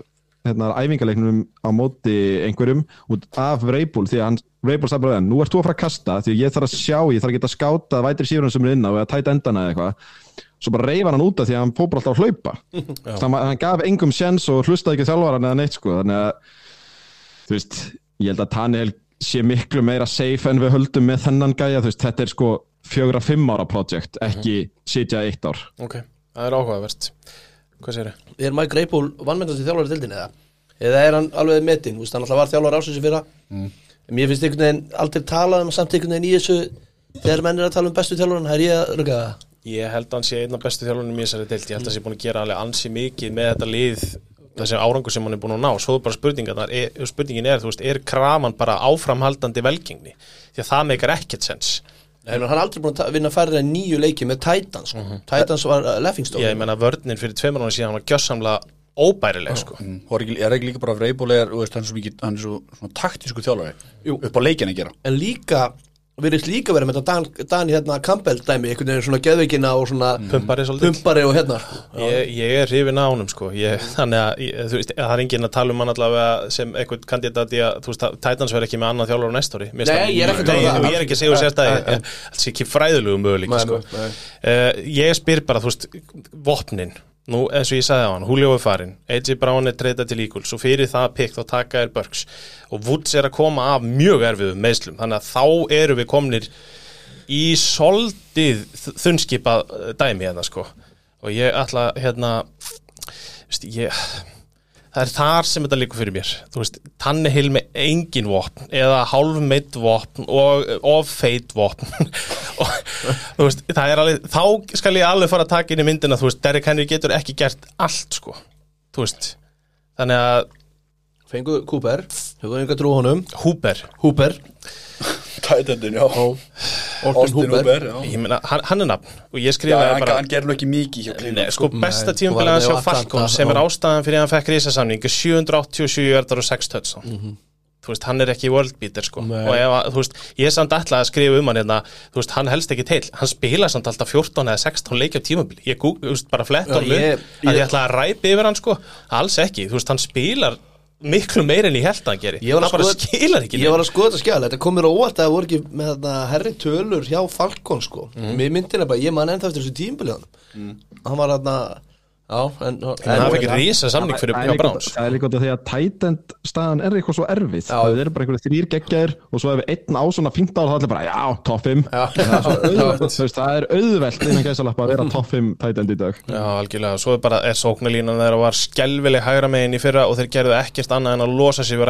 Speaker 4: hérna, æfingarleiknum á móti einhverjum út af Vreibul því að hann, Vreibul sagði bara það, nú ert þú að fara að kasta því að ég þarf að sjá, ég þarf að geta skáta vætri síðurinn sem er inn á eða tæta endana eða eitthvað. Svo bara reyfa hann út af því að hann fór bara alltaf að hlaupa. Þannig að hann gaf engum sjens og hlustaði ekki þjálfvaran eða neitt sko. Þannig að þú veist, ég held að Tanel sé miklu meira safe en við höldum með þennan gæja, þú veist, þetta er sko fjögra fimm ára projekt, ekki sitja eitt ár.
Speaker 2: Ok, það er áhugavert Hvað segir þau?
Speaker 3: Er Mike Greypool vannmennast í þjálfari tildin eða? Eða er hann alveg metinn? Þú veist, hann alltaf var þjálfari ásins í fyrra mm. Mér finnst einhvern veginn aldrei talað um samt einhvern veginn í þessu þegar menn er að tala um bestu þjálfaran, það er ég að rugga það
Speaker 2: Ég held að hann sé einn af bestu þjálfunum í þessari deild Ég held að hann sé búin að gera alveg ansi mikið með þetta lið þessi árangur sem hann er búin að ná svo er bara spurningin er, spurningin er, þú veist, er
Speaker 3: En hann er aldrei búin að vinna færri en nýju leiki með Titans sko. Titans var uh, Leffingstone
Speaker 2: Ég meina vörninn fyrir tveimur ára síðan hann var gjössamlega óbærileg sko.
Speaker 1: Mm. Og er ekki- er ekki líka bara veist, hann er svo mikið, hann er svo svona taktísku þjálfari
Speaker 3: Jú.
Speaker 1: upp á leikin að gera
Speaker 3: En líka, virðist líka verið með þetta Dan, Dan hérna Campbell dæmi einhvern veginn svona geðveikina og svona
Speaker 2: pumpari
Speaker 3: pumpari og hérna sko.
Speaker 2: Ég, ég er hrifin á honum sko ég, þannig að ég, þú veist, það er enginn að tala um hann allavega sem eitthvað kandidat í að þú veist, Titans verður ekki með annan þjálfur á næstóri
Speaker 3: Nei, ég er ekki að tala um það.
Speaker 2: Ég er ekki að segja sérstæði sé ekki fræðulegu möguleik sko. uh, Ég spyr bara, þú veist, vopnin Nú, eins og ég sagði á hann, Julio er farin AJ Brown er treytað til Eagles og fyrir það pikk þá taka er Burks og Woods er að koma af mjög erfiðum meðslum þannig að þá eru við komnir í soldið þunnskipa dæmi hérna sko. Og ég ætla hérna ég, það er þar sem þetta líkur fyrir mér. Þú veist, Tannehill með engin vopn eða hálfmeitt vopn og of-feit vopn. Og þú veist, það er alveg þá skal ég alveg fara að taka inn í myndina þú veist, Derrick Henry getur ekki gert allt sko, þú veist þannig að
Speaker 3: Fengu Cooper, hefur einhver trú honum?
Speaker 2: Húber
Speaker 3: Hooper,
Speaker 1: Tætendin, já.
Speaker 3: Austin Hooper.
Speaker 1: Já.
Speaker 2: Ég meina, hann, hann er nafn og ég
Speaker 1: Já,
Speaker 2: skrifaði
Speaker 1: hann,
Speaker 2: bara
Speaker 1: hann gerði nú ekki mikið hjá Cleveland
Speaker 2: sko. besta hjá
Speaker 3: var með
Speaker 2: Falcon
Speaker 3: Atlanta,
Speaker 2: sem er ástæðan fyrir að hann fekk risasamning 787 hjartar og 6 touchdown þú veist, hann er ekki world beater sko.
Speaker 3: Nei.
Speaker 2: og ef, að- þú veist, ég er samt alltaf að skrifa um hann hérna, þú veist, hann helst ekki til. Hann spila samt alltaf 14 eða 16 leikja á tímabili, ég gú- þú veist, bara flett
Speaker 3: ég-
Speaker 2: upp, að
Speaker 3: ég
Speaker 2: ætla að ræpi yfir hann sko, alls ekki, þú veist, hann spilar miklu meir enn ég held að hann geri.
Speaker 3: Ég var
Speaker 2: hann
Speaker 3: að
Speaker 2: bara skilar ekki
Speaker 3: Ég var að skoða þetta skjál, þetta kom mér á óvart að það voru ekki með þetta herri tölur hjá Falcon sko. Mér myndi bara, ég man ennþá eftir þessu tímbilið hann Hann var þarna, já, en
Speaker 2: en hann fekk risa samning fyrir
Speaker 4: Það er
Speaker 2: hjá
Speaker 4: líka-
Speaker 2: Browns
Speaker 4: það er líka út af því að tætend staðan er eitthvað svo erfið.
Speaker 3: Já.
Speaker 4: það eru bara einhverju þrýr geggjaðir og svo ef einn á svona fínt ár þá er allir bara já, topp 5 það er auðvelt. Innan gæsalappa að vera topp 5 tætend í dag.
Speaker 2: Já, algjörlega, svo er bara er sóknarlínan þeirra var skelvileg hægra megin í fyrra og þeir gerðu ekkert annað en að losa sig við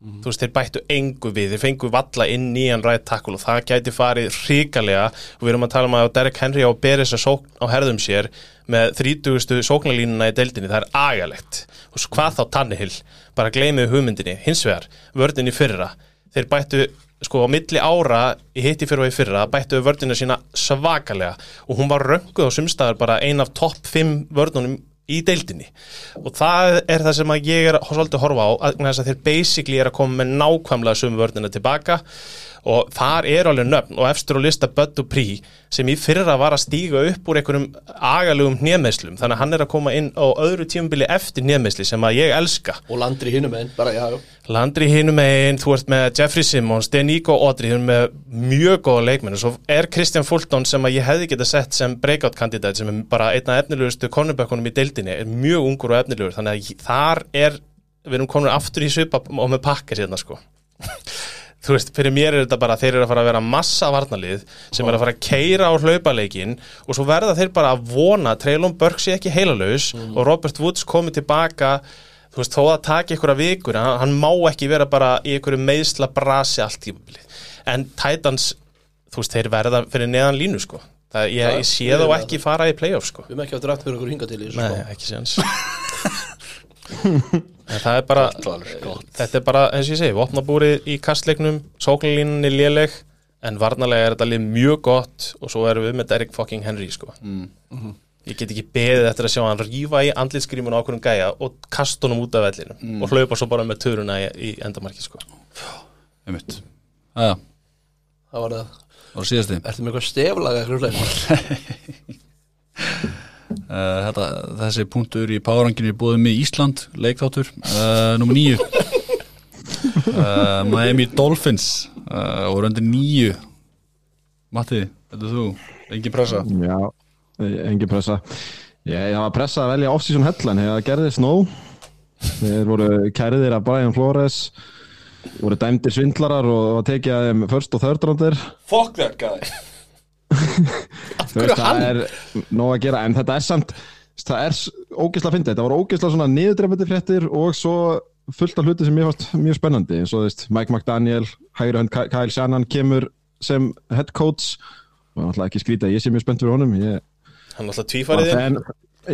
Speaker 2: rætt takkulin þú veist, þeir bættu engu við þeir fengu valla inn nýjan rætt takkul og það gæti farið ríkalega og við erum að tala um að Derek Henry á Beres að sókn á herðum sér með 30. sóknarlínuna í deildinni, það er agalegt. Og svo hvað þá Tannehill, bara gleymið hugmyndinni, hins vegar, vördin í fyrra. Þeir bættu sko á milli ára í hitti fyrir og í fyrra bættu vördina sína svakalega. Og hún var rönguð á sumstaðar bara ein af topp 5 vördunum í deildinni. Og það er það sem ég er svolítið að horfa á að þeir basically er að koma með nákvæmlega sömu vörnina tilbaka og þar er alveg nöfn og efstur á lista Bud Dupree sem í fyrra var að stíga upp úr einhverjum agalugum hnjemeslum þannig að hann er að koma inn á öðru tímabili eftir hnjemesli sem að ég elska.
Speaker 3: Og landri hinum einn,
Speaker 2: Landri hinum einn, þú ert með Jeffrey Simmons, Denico Audrey, þú ert með mjög góða leikmenn. Og svo er Kristján Fulton sem að ég hefði geta sett sem breakout kandidat sem er bara einna efnilegustu cornerbackunum í deildinni, er mjög ungur og efnilegur, þannig að þar er, við erum komin aftur í þú veist, fyrir mér er þetta bara þeir eru að fara að vera massa varnalið sem er að fara að keira á hlaupaleikin og svo verða þeir bara að vona að Treylon Burks sé ekki heilalaus og Robert Woods komi tilbaka þú veist, þó að taka ykkur að vikur hann, hann má ekki vera bara í ykkur meðsla brasi allt tímabilið. En Titans, þú veist, þeir verða fyrir neðan línu sko. Það, ég, ég sé þá ekki fara í playoff sko.
Speaker 3: Við erum ekki á drætt fyrir okkur hinga til í þessu
Speaker 2: Nei,
Speaker 3: sko.
Speaker 2: ekki séns. En það er bara þetta er bara, eins og ég segi, vopnabúrið í kastleiknum, er léleg en varnarlega er þetta lið mjög gott og svo erum við með Derek fucking Henry sko. ég get ekki beðið eftir að sjá hann rífa í andlitskrímun á okkur um gæja og kasta honum út af vellinu og hlaupa svo bara með töruna í, í endamarki sko.
Speaker 1: einmitt. Jæja,
Speaker 3: Það var það.
Speaker 1: Það var síðasti.
Speaker 3: Ertu með eitthvað steflaga eitthvað
Speaker 1: þetta, Þessi punktur í Páranginu er búið með Ísland leikþáttur, uh, nummer nýju uh, Miami Dolphins uh, og röndir nýju Matti, þetta er þú? Engin pressa?
Speaker 4: Já, engin pressa. Ég, ég var pressa að velja off-season headline þegar það gerðist nóg Þeir voru kæriðir af Brian Flores voru dæmdir svindlarar og var tekið að þeim first og third roundir
Speaker 1: Fuck that guy
Speaker 4: Þú veist, það er nóg að gera en þetta er samt, það er s- ógeðslega fyndið, þetta voru ógeðslega svona niðurdrefandi fréttir og svo fullt af hluti sem mér fannst mjög spennandi, eins og þú veist Mike McDaniel, hægri hönd Ky- Kyle Shannon kemur sem head coach. Og náttúrulega ekki skrýta, ég sé mjög spennt fyrir honum. Ég
Speaker 2: hann
Speaker 4: var
Speaker 2: tvífariðin
Speaker 4: fan,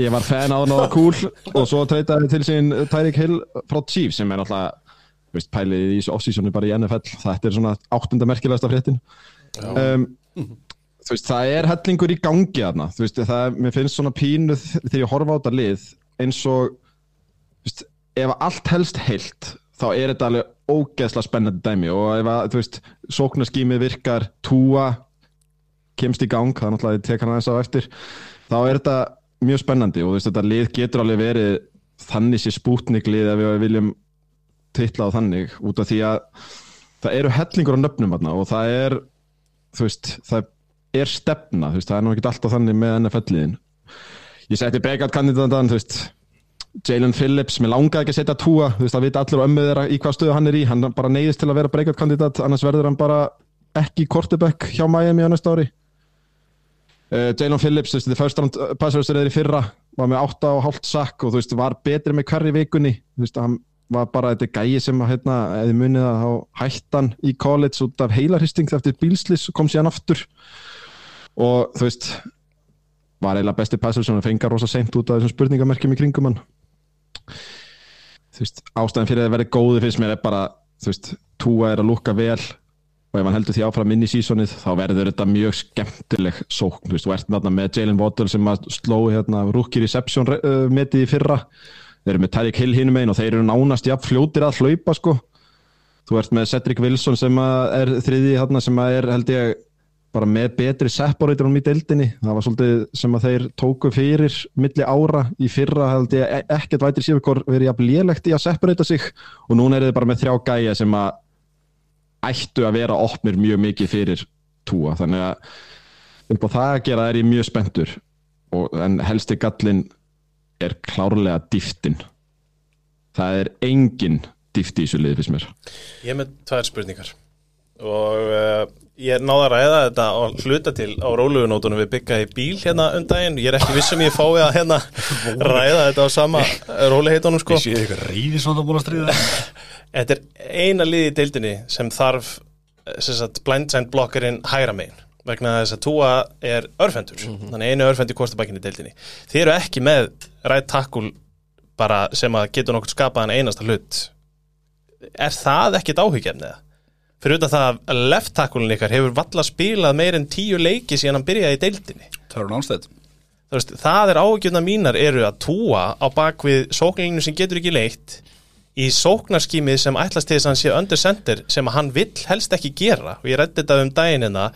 Speaker 4: ég var fan á hann og cool. Og svo treytaði til sín Tyreek Hill frá Chiefs sem er náttúrulega veist, pælið í off-seasonu bara í NFL þetta er svona áttunda merkilegasta fréttin. Um, veist, það er hellingur í gangi þarna. Þú veist, það, er- mér finnst svona pínu þ- þegar ég horfa á þetta lið eins og þú veist, ef allt helst heilt þá er þetta alveg ógeðslega spennandi dæmi. Og ef að, þú veist, sóknarskímið virkar túa kemst í gang, það er náttúrulega ég tek hann aðeins á eftir þá er þetta mjög spennandi. Og þú veist, þetta lið getur alveg verið þannig sé spútnik lið ef við viljum titla á þannig út af því að það eru hellingur á nöfnum og það er þú veist, það er stefna þú veist, það er nú ekki alltaf þannig með NFL-liðin ég seti breakout kandidatann Jalen Phillips mér langaði ekki að setja túa, þú veist, það vita allir á ömmu þeirra í hvað stöðu hann er í, hann bara neyðist til að vera breakout kandidat, annars verður hann bara ekki quarterback hjá Miami á næsta ári. Uh, Jalen Phillips, þú veist, þið first round passverðstur eða í fyrra, var með 8 og hálft sakk og þú veist, var betri með hverri vikunni. Þú veist, hann var bara þetta gæi sem að, hérna, eða munið að hættan í college út af heilarhisting eftir bílslis og kom síðan aftur og þú veist var eiginlega besti passverðstur og fengar rosa seint út af þessum spurningamerkjum í kringum hann. Þú veist, ástæðan fyrir að vera góði finnst mér er bara, þú veist, túa er að lúka vel og ef hann heldur því áfram inn í sísonið þá verður þetta mjög skemmtileg sókn, þú veist, þú ert með, með Jalen Waddle sem að sló hérna rookie reception uh, metið í fyrra. Þeir eru með Tyreek Hill hinum einn og þeir eru nánast jafn fljótir að hlaupa sko. Þú ert með Cedric Wilson sem er þriði hérna sem er held ég bara með betri separator í deildinni, það var svolítið sem að þeir tóku fyrir milli ára. Í fyrra held ég e- ekkert vætir síðan hvort verið jafn lélegt í að separata sig. Og núna er þið bara með þrjá gæja sem að ættu að vera opnir mjög mikið fyrir túa þannig að upp á það að gera er ég mjög spenntur. Og, en helsti gallin er klárlega dýftin. Það er engin dýfti í þessu liði fyrst mér.
Speaker 2: Ég með tvær spurningar og uh, ég náði að ræða þetta og hluta til á rólugunótunum við byggja í bíl hérna um daginn. Ég er ekki viss um ég fái að hérna ræða þetta á sama róliheitunum sko.
Speaker 1: Ég sé eitthvað reyði svona búin að stríða
Speaker 2: Þetta er eina liði í deildinni sem þarf eh, blindside blokkerinn hægra megin. Vegna þess að túa er örfendur þannig einu örfendur kostabækinni í deildinni. Þið eru ekki með rætt takkul bara sem að getur nokkuð skapað en einasta hlut. Er það ekkit áhyggjefnið fyrir utan það að left takkulin ykkar hefur valla spilað meir en tíu leiki síðan hann byrjaði í deildinni. Veist, það er ágjörna mínar eru að túa á bakvið sóknarlínu sem getur ekki leitt í sóknarskímið sem ætlast til þess að hann sé under center sem hann vill helst ekki gera. Og ég rætti þetta um daginn hérna.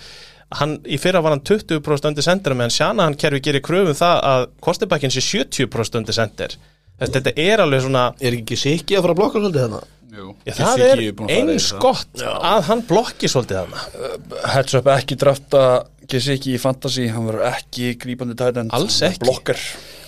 Speaker 2: Hann, í fyrra var hann 20% under center meðan sjana hann kerfi gerir kröfum það að kostibækin sé 70% under center Þess, þetta er alveg svona
Speaker 3: Er ekki Sikki að fara að blokka svolítið þannig?
Speaker 1: Jú,
Speaker 2: já, það er eins gott að hann blokki svolítið þarna.
Speaker 1: Heads up ekki drafta Gesicki í fantasy, hann verður ekki grípandi tætend
Speaker 2: Alls ekki.
Speaker 1: Blokkar.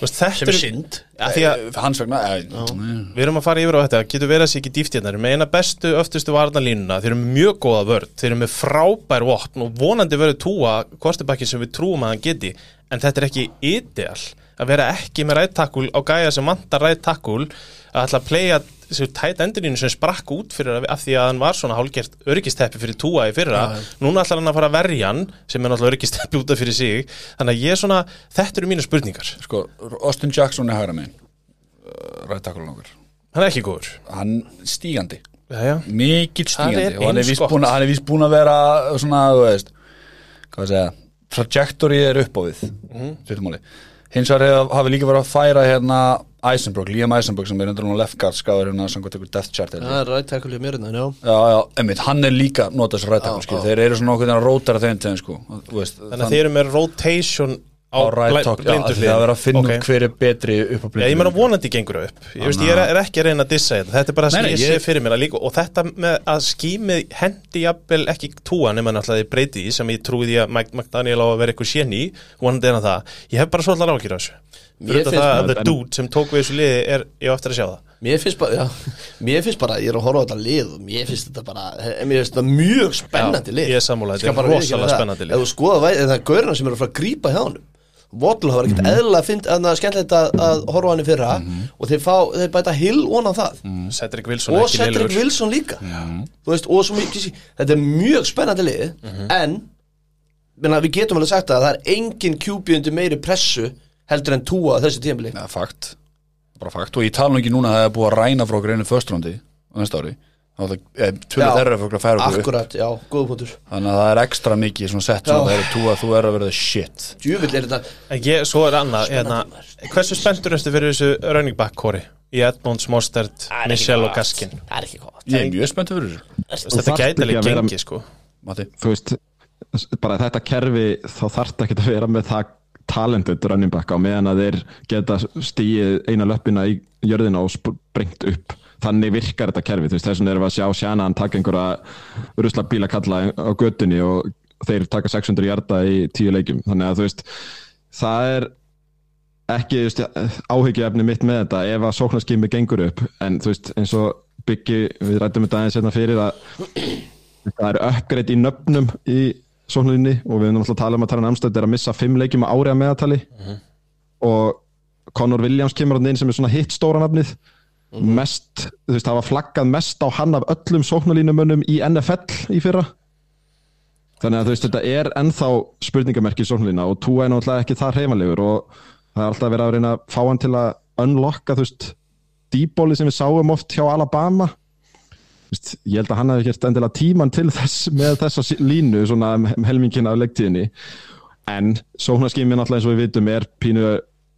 Speaker 3: Sem er synd.
Speaker 2: Að
Speaker 1: Hans vegna eh,
Speaker 2: Við erum að fara yfir á þetta, getur verið að sé ekki dýft hérna með eina bestu, öftustu varnalínuna þeir eru með mjög góða vörð, þeir eru með frábær vopn og vonandi verður túa kostibakki sem við trúum að hann geti. En þetta er ekki ideal að vera ekki með rættakul á gæja sem vantar rættakul að ætla að playa þessu tætt endurlínu sem sprakk út fyrir af því að hann var svona hálgert öryggisteppi fyrir túa í fyrra. Núna ætlar hann að fara að verja hann sem er náttúrulega öryggisteppi út af fyrir sig. Þannig að ég er svona, þetta eru mínu spurningar.
Speaker 1: Sko, Austin Jackson er hægra megin Rættakulun okkur
Speaker 2: hann er ekki góður.
Speaker 1: Hann stígandi. Mikill stígandi. Og hann er
Speaker 2: gott.
Speaker 1: búin, að- er vera svona, þú veist Hvað að segja Trajectory er upp á við
Speaker 2: Mhm.
Speaker 1: mm. Hins vegar hafi líka verið að færa hérna Eisenberg, Liam Eisenberg sem er undir hún left guard skáður hérna samkvæmt ykkur death chart.
Speaker 3: Það er rætt ekkur mér hérna, já
Speaker 1: Já, já, einmitt, hann er líka notað sem rættakul, sko. Þeir eru svona okkur að rótara þeim tegum, sko. Þú veist,
Speaker 2: Þannig að þeir eru með rotation á,
Speaker 1: á rættak, já,
Speaker 2: blindu
Speaker 1: því það er að finna
Speaker 2: Ok.
Speaker 1: út hver er betri upp á
Speaker 2: Já,
Speaker 1: blindu.
Speaker 2: ég meina vonandi gengur upp. Ég, veist, ég er, er ekki að reyna að dissa þetta Þetta er bara það sem
Speaker 1: Nei, nei,
Speaker 2: ég fyrir mér að líka Og þetta með að skýmið hendi jafnvel ekki túa nema náttúrulega þið breyti því sem ég trúi því að Mike McDaniel á að vera eitthvað séni. Vonandi en að það. Ég hef bara svolítið ágjur á þessu. Fyrir það að the dude sem tók við þessu liði er ég á eftir að sjá það.
Speaker 3: Mér finnst bara, já, mér finnst bara, ég er að horfa á þetta lið og mér finnst þetta bara, mér finnst þetta mjög spennandi
Speaker 2: Já,
Speaker 3: lið.
Speaker 2: ég er sammála, þetta er rosalega
Speaker 3: það.
Speaker 2: spennandi lið.
Speaker 3: Ef þú skoða væ- það er gaurina sem eru að fara að grípa hjá hann Waddle hafa ekkert eðlilega finn, að skemmtilegt að, að horfa hann í fyrra. Og þeir, fá, þeir bæta Hill onan það.
Speaker 2: Cedric Wilson
Speaker 3: og Cedric. Wilson líka. Veist, og svo þetta er mjög spennandi lið en menna, við getum alveg sagt að það er engin undir meiri pressu heldur en túa á þessu tímabili.
Speaker 1: Ja, fakt, fakt. Og ég tala nú ekki núna að það er búið að ræna frá okkur einu föstrúndi á næsta ári. það tölur
Speaker 3: Já,
Speaker 1: þeirra fyrir að færa okkur
Speaker 3: akkurat, já, góða punktur.
Speaker 1: Þannig að það er ekstra mikið svona sett sem það er tú að þú er að verða shit.
Speaker 3: Djúvill er þetta.
Speaker 2: En ég, svo er annað hérna, Hversu spenntur ertu fyrir þessu running back kóri í Edmonds, Mostert, Michelle og Gaskin.
Speaker 3: Það er ekki gott.
Speaker 1: Ég er mjög spennt fyrir þessu.
Speaker 2: Þetta gæti alveg gengi sko.
Speaker 1: Matti,
Speaker 4: þú veist, bara þetta kerfi þá þarf ekki að vera með það talented running back á meðan að þeir geta stíið eina löppina í jörðina og sprengt upp þannig virkar þetta kerfi, þú veist, þess vegna erum við að sjá sjana hann taka einhverja rusla bíla kalla á göttunni og þeir taka 600 hjarta í tíu leikjum. Þannig að þú veist, það er ekki áhyggjuefni mitt með þetta ef að sóknarskimi gengur upp. En þú veist, eins og byggi við rættum þetta aðeins hérna fyrir að það er uppgreitt í nöfnum í sóknarlinni og við erum alltaf að tala um að Taran Amstætt er að missa fimm leikjum á ári að meðatali og Conor Williams kemur hann inn sem er svona hitt stóra nafnið mest, þú veist, var flaggað mest á hann af öllum sóknarlínumönnum í NFL í fyrra. Þannig að þú veist, þetta er ennþá spurningamerki í sóknarlína og Tua er náttúrulega ekki það hreifanlegur og það er alltaf verið að reyna að fá hann til að unlocka, þú veist dýbóli sem við sáum oft hjá Alabama. Veist, ég held að hann hefði gert endilega tíman til þess með þessa línu svona um helmingin af leiktíðinni. En sóknarskími náttúrulega eins og við vitum er pínu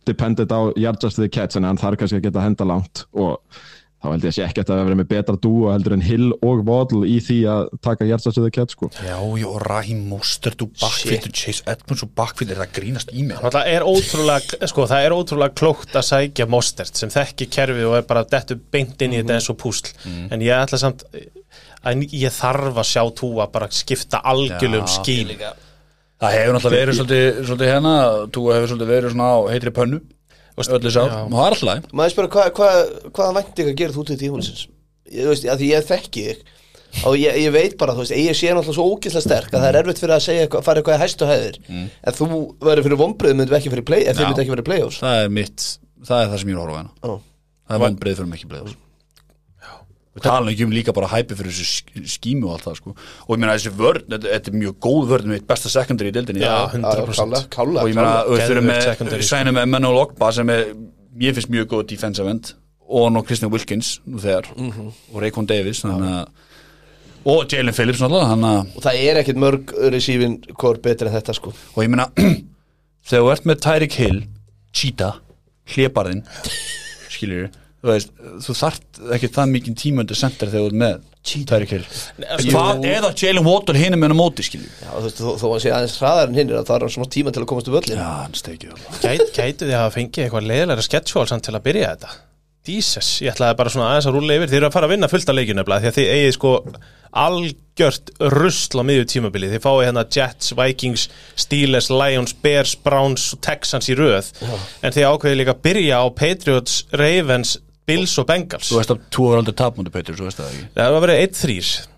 Speaker 4: dependent á after the catch en hann þarf kannski að geta að henda langt og þá held ég að sé ekki að það verið með betra dúo heldur en Hill og Waddle í því að taka after the catch sko.
Speaker 1: Já, já, Rahim Mostert og Backfield og Chase Edmonds og Backfield er það grínast í mig
Speaker 2: Það er ótrúlega, sko, það er ótrúlega klókt að sækja Mostert sem þekki kerfið og er bara dettu beint inn í þetta eins og púsl. En ég ætla samt að ég þarf að sjá túa bara skipta algjörlum
Speaker 1: Já.
Speaker 2: skím
Speaker 1: það hefur náttúrulega verið svolítið, svolítið hérna tú hefur svolítið verið svona á heitri pönnu öllu sá, og það er alltaf
Speaker 3: maður spyrir hvað hva, hvaða væntingar gerir þú til tímulisins ég veist, að því ég þekki þig. Og ég, ég veit bara, þú veist, ég sé náttúrulega svo ógeðslega sterk að það er erfitt fyrir að segja eitthvað, fara eitthvað í hæstu hæðir. En þú verður fyrir vonbröð myndum ekki fyrir play, ef þið
Speaker 1: Já.
Speaker 3: myndum ekki fyrir playoffs.
Speaker 1: Það er mitt, það er það sem ég er að horfa á hérna. Það er vonbreið fyrir mig ekki bleið við tala ekki um líka bara hæpi fyrir þessu sk- skímu og allt það sko. Og ég meina þessi vörn, þetta, þetta er mjög góð vörn með besta secondary í dildinni og
Speaker 2: 100%
Speaker 3: kála,
Speaker 1: ég meina við þurfum með
Speaker 2: sko.
Speaker 1: sænum með Emmanuel Ogba sem er, ég finnst mjög góð defensive end og nú Kristján Wilkins nú þegar. Og Raycon Davis þannig að og Jalen Phillips náttúrulega
Speaker 3: og það er ekkit mörg receiving core betri en þetta sko.
Speaker 1: Og ég meina þegar þú ert með Tyreek Hill cheetah, hlébarðin skilur þú veist, þú þart ekki það mikið tímöndu sendir þegar þú ert með Tyreek Hill. Hvað, eða Jalen Water hinum með hann á móti skilur
Speaker 3: Já, þú veist, þó, að sé aðeins hraðar en hinn er að það er svona tíma til að komast til völlin
Speaker 1: Já, hann steikið alveg
Speaker 2: Gæt, Gætu þið að fengið eitthvað leiðilega sketsjól samt til að byrja þetta? Jesus, ég ætlaði bara svona aðeins að rúlla yfir. Þið eru að fara að vinna fullt af leikjum nefnilega Því að þið eigið sko algjört rusl á miðju tímabili Þið fáið hérna Jets, Vikings, Steelers, Lions, Bears, Browns og Texans í röð. En þið ákveðið líka að byrja á Patriots, Ravens, Bills og Bengals.
Speaker 1: Þú veist að þú var aldrei tapmúndi Petur, þú veist það ekki?
Speaker 2: Það var verið 1-3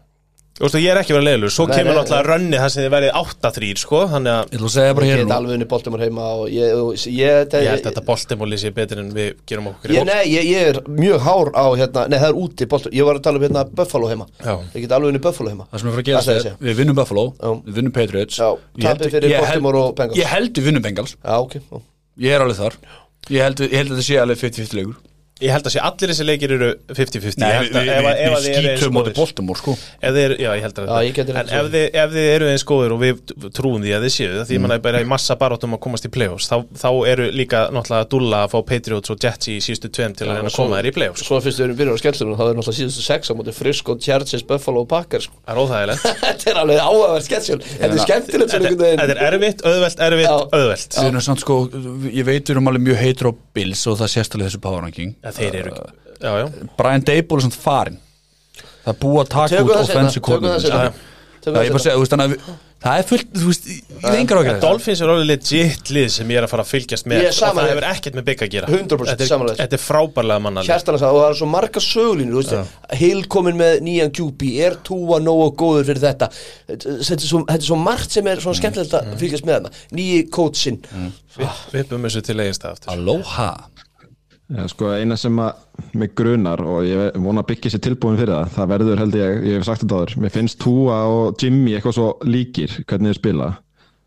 Speaker 2: Þú veist, ég er ekki verið leiðilegur. Svo
Speaker 3: Nei,
Speaker 2: kemur
Speaker 3: nei,
Speaker 2: náttúrulega rönni þar sem þið verið 8-3 sko Þannig að
Speaker 1: Ég ætla að segja bara
Speaker 3: Ég
Speaker 1: hér
Speaker 3: get
Speaker 1: nú.
Speaker 3: alveg unni Baltimore heima og ég, og ég, ég,
Speaker 2: ég held að þetta boltimóli sé betur en við gerum okkur
Speaker 3: ég, nei, ég, ég er mjög hár á hérna, nei það er úti Baltimore, ég var að tala um hérna Buffalo heima.
Speaker 2: Já.
Speaker 3: Ég get alveg unni Buffalo heima.
Speaker 1: Það sem er fyrir að
Speaker 3: Það
Speaker 1: gerast
Speaker 3: segir
Speaker 1: er,
Speaker 3: sig.
Speaker 1: við vinnum Buffalo,
Speaker 3: Já.
Speaker 1: við vinnum Patriots.
Speaker 3: Já,
Speaker 1: Ég held-
Speaker 3: tapið fyrir
Speaker 1: ég held-
Speaker 3: Baltimore og Bengals.
Speaker 1: Ég held við vinnum Bengals,
Speaker 3: Já, ok já.
Speaker 1: ég er alveg þar. Ég held, ég held að þetta sé alveg 50-50 leikur
Speaker 2: Ég held að sé allir þessi leikir eru 50-50
Speaker 1: Nei,
Speaker 2: Ég
Speaker 1: við,
Speaker 2: held að að- að eins
Speaker 1: skítum móti
Speaker 2: góðir-
Speaker 1: Baltimore sko.
Speaker 2: Eru- Já, ég heldur
Speaker 3: Já, ég
Speaker 2: En ef þið, ef þið eru eins góðir og við trúum því að þið séu Því
Speaker 1: Mm.
Speaker 2: mann er bara í massa barátum að komast í play-offs þá, þá eru líka náttúrulega dúlla að fá Patriots og Jets í síðustu tveim til að reyna að koma þér í play-offs.
Speaker 3: Svo fyrst við erum byrjað á skellunum þá er náttúrulega síðustu sex á móti Frisco, Chargers, Buffalo og Packers sko.
Speaker 2: Það er óþægilegt.
Speaker 3: Þetta er alveg áhugaverð sketsjón Þetta er skemmtilegt
Speaker 2: þetta er
Speaker 1: á
Speaker 2: já
Speaker 1: Brian Dable er samt farin Það er búið að taka út offensive coordinator.
Speaker 3: það
Speaker 1: er fullt, þú veist, ég er yngar ákveð
Speaker 2: Dolphins er alveg legit lið sem ég er að fara að fylgjast með.
Speaker 3: Ég er
Speaker 2: og það hefur ekkert með bygg að gera.
Speaker 3: 100%
Speaker 2: Þetta er-
Speaker 3: samanlega.
Speaker 2: Þetta er frábærlega
Speaker 3: sagði, og það er svo marga sögulínur þú veist, Hill komin með nýjan QB er túa nógu góður fyrir þetta? Þetta er svo, þetta er svo margt sem er svona skemmtilegt að fylgjast með þarna. Nýji coachinn
Speaker 2: Við uppum þessu til eigist aftur.
Speaker 1: Aloha
Speaker 4: Já, sko, eina sem að mig grunar og ég vona að byggja sér tilbúin fyrir það það verður held ég, ég hef sagt þetta áður mér finnst Túa og Jimmy eitthvað svo líkir hvernig þeir spila.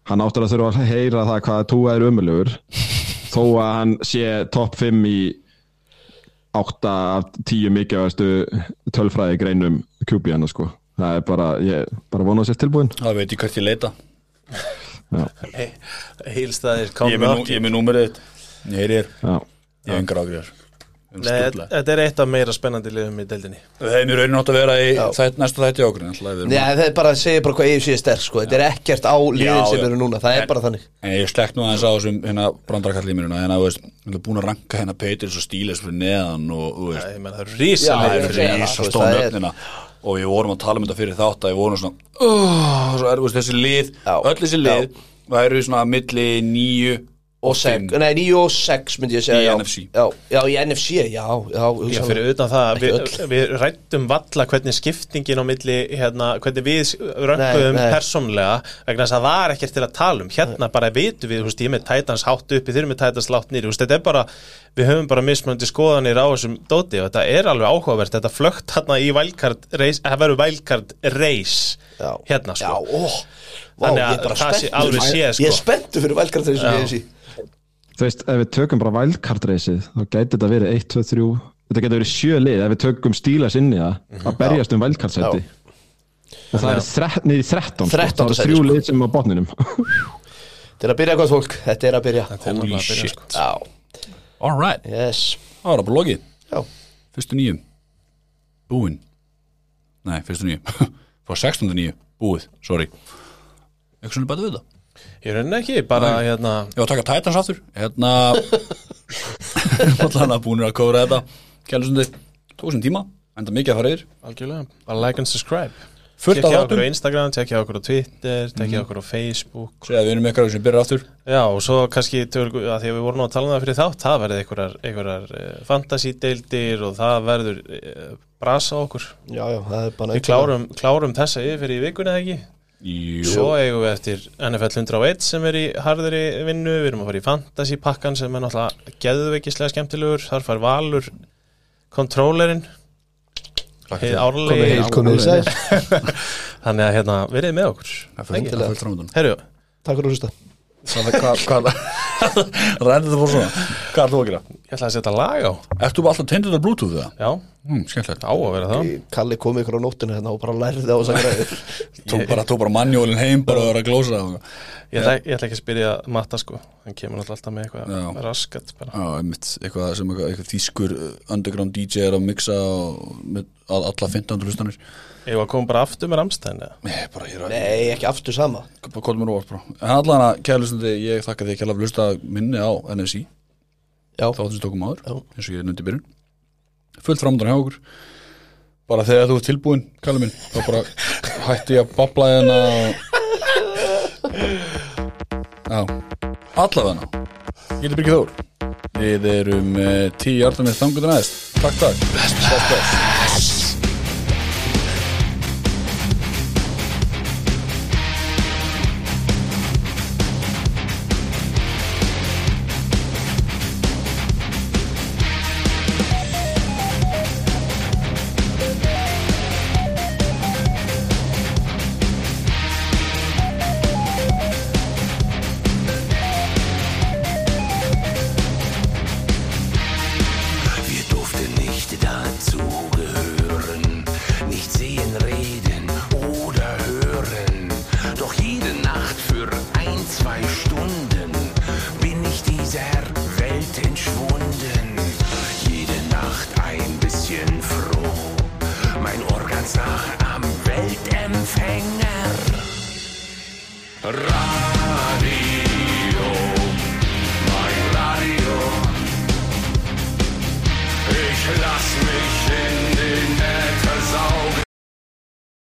Speaker 4: Hann áttur að þurfa að heyra það hvað Túa er umölugur þó að hann sé topp 5 í 8 af 10 mikilvægastu tölfræði greinum QB hann sko. Það er bara, ég bara vona sér tilbúin
Speaker 1: Það veit ég hvert ég leita.
Speaker 2: Heilstæðir
Speaker 1: Ég er
Speaker 2: komið
Speaker 1: með nú- ég er með númerið. Ég þér,
Speaker 4: Já,
Speaker 1: ég hef yngar ákveðar
Speaker 2: Nei, þetta er eitt af meira spennandi liðum í deildinni.
Speaker 1: Það er mér raunin átt að vera í þætt, næsta þætti okkur
Speaker 3: Nei, það er bara að segja bara hvað EFC er sterk sko. þetta er ekkert á liðin
Speaker 1: Já,
Speaker 3: sem
Speaker 1: já.
Speaker 3: eru núna. Það
Speaker 1: En-
Speaker 3: er bara þannig.
Speaker 1: En ég slekk nú aðeins á þessum hérna brandarakallímiruna en að þú erum búin að ranka hérna Peters og Stíles fyrir neðan og þú veist,
Speaker 2: það eru
Speaker 3: Já,
Speaker 1: það
Speaker 3: er að segja það,
Speaker 1: rís
Speaker 3: þú
Speaker 1: og
Speaker 3: það
Speaker 1: við vorum að tala um þetta fyrir þátt að við vorum svona þessi lið,
Speaker 3: Já.
Speaker 1: öll þessi lið væru svona milli níu og
Speaker 3: Sek,
Speaker 1: fimm
Speaker 3: Nei, 9 og 6 myndi ég segja
Speaker 1: Í
Speaker 3: já.
Speaker 1: NFC.
Speaker 3: já, já, í NFC, já, já,
Speaker 2: Já, fyrir utan það, við, við rættum valla hvernig skiptingin á milli, hérna, hvernig við rönguðum
Speaker 3: Nei, nei.
Speaker 2: persónlega vegna þess að það var ekkert til að tala um hérna bara vitum við, þú veist, ég með Titans hátt uppi eru með Titans látt nýri, þú veist, þetta er bara við höfum bara mismunandi skoðanir á þessum dóti og þetta er alveg áhugavert, þetta flögt hérna í wildcard race, það verður race
Speaker 3: Já.
Speaker 2: hérna,
Speaker 3: Já,
Speaker 2: sko
Speaker 3: ó Vá,
Speaker 2: Þannig
Speaker 3: ég
Speaker 2: að það sé alveg séð, sko.
Speaker 3: Ég er spenntur fyrir velkart þessu
Speaker 2: Já.
Speaker 3: EFC
Speaker 4: þú veist, ef við tökum bara wildcard-reysið þá gæti þetta verið 1, 2, 3 þetta getur verið sjö lið ef við tökum stílas inn í það að berjast um wildcard-sæti. Og það er niður í 13 sko.
Speaker 3: 13.
Speaker 4: það er þrjú
Speaker 3: sko.
Speaker 4: lið sem er á botninum.
Speaker 3: Þetta er að byrja gott fólk, þetta er að byrja.
Speaker 2: Þetta er náttúrulega að byrja,
Speaker 1: shit.
Speaker 2: sko.
Speaker 3: Já,
Speaker 1: Alright,
Speaker 3: yes.
Speaker 1: Það var lokið
Speaker 3: Já,
Speaker 1: Fyrstu nýju Búin Nei, fyrstu nýju Fór 16. nýju Búið, sorry. Eitthvað svona bæta við það
Speaker 2: Ég raunin ekki, bara hérna.
Speaker 1: Ég var að taka Titans aftur. Hérna Allan að búinir að kóra þetta. Kjælusundi Tók sem tíma. Enda mikið að fara yfir.
Speaker 2: Algjörlega, bara like and subscribe.
Speaker 1: Fullt af
Speaker 2: Tekja okkur á Instagram, tekja okkur á Twitter, tekja okkur á Facebook.
Speaker 1: Segja við erum ykkar sem byrjar aftur.
Speaker 2: Já, og svo kannski, tölgu, að því að við vorum að tala um það fyrir þátt, það verður einhverjar, einhverjar uh, fantasy-deildir og það verður uh, brasa okkur.
Speaker 3: já, já, það er bara
Speaker 2: Við klárum, klárum þessa yfir í vikunni eða ekki.
Speaker 1: Jú.
Speaker 2: Svo eigum við eftir NFL 101 sem er í harðri vinnu, við erum að fara í fantasy-pakkan sem er náttúrulega geðveikislega skemmtilegur, þar fær valur kontrólerinn, heið árlegi, þannig að hérna, verið með okkur.
Speaker 1: Er er
Speaker 2: Herru,
Speaker 3: Takk fyrir að hlusta
Speaker 1: Hvað, hvað, hvað? Það endur þetta fór svona. Hvað er þú að gera?
Speaker 2: Ég ætla að setja lag á.
Speaker 1: Ert þú bara alltaf tengdur á bluetooth það?
Speaker 2: Já,
Speaker 1: Mm, skemmtilegt.
Speaker 2: Á að vera það.
Speaker 3: Kalli kom ykkur á nóttinu hérna og bara lærði á þess að græði
Speaker 1: Tók bara, tók bara manjólin heim bara að vera að glósa það.
Speaker 2: Ég ætla, ég ætla ekki að spyrja matta sko. Hann kemur alltaf með eitthvað
Speaker 1: Já.
Speaker 2: raskat bara.
Speaker 1: Já, einmitt, eitthvað sem eitthvað, eitthvað þýskur uh, underground DJ er að mixa og með all- alla 15 hlustanir
Speaker 2: Ég var að koma bara aftur með Ramstein eða?
Speaker 1: Nei, bara hér að
Speaker 3: Nei, ekki aftur sama.
Speaker 1: Bara kóla mér óvart, En allan að kærlustandi, ég þakka því að kærlega fyrir hlusta minni á NSI
Speaker 3: Já,
Speaker 1: Þáttum sem tókum áður,
Speaker 3: Já.
Speaker 1: eins og ég nefndi í byrjun. Fullt framöndan hjá okkur. Bara þegar þú ert tilbúin, kallum minn Þá bara hætti ég að babla hérna og... Já, allavega. Ég heiti Birgir Þór. Við erum uh, tíu hjartar með þangutin aðeins Takk, takk. Best, best, best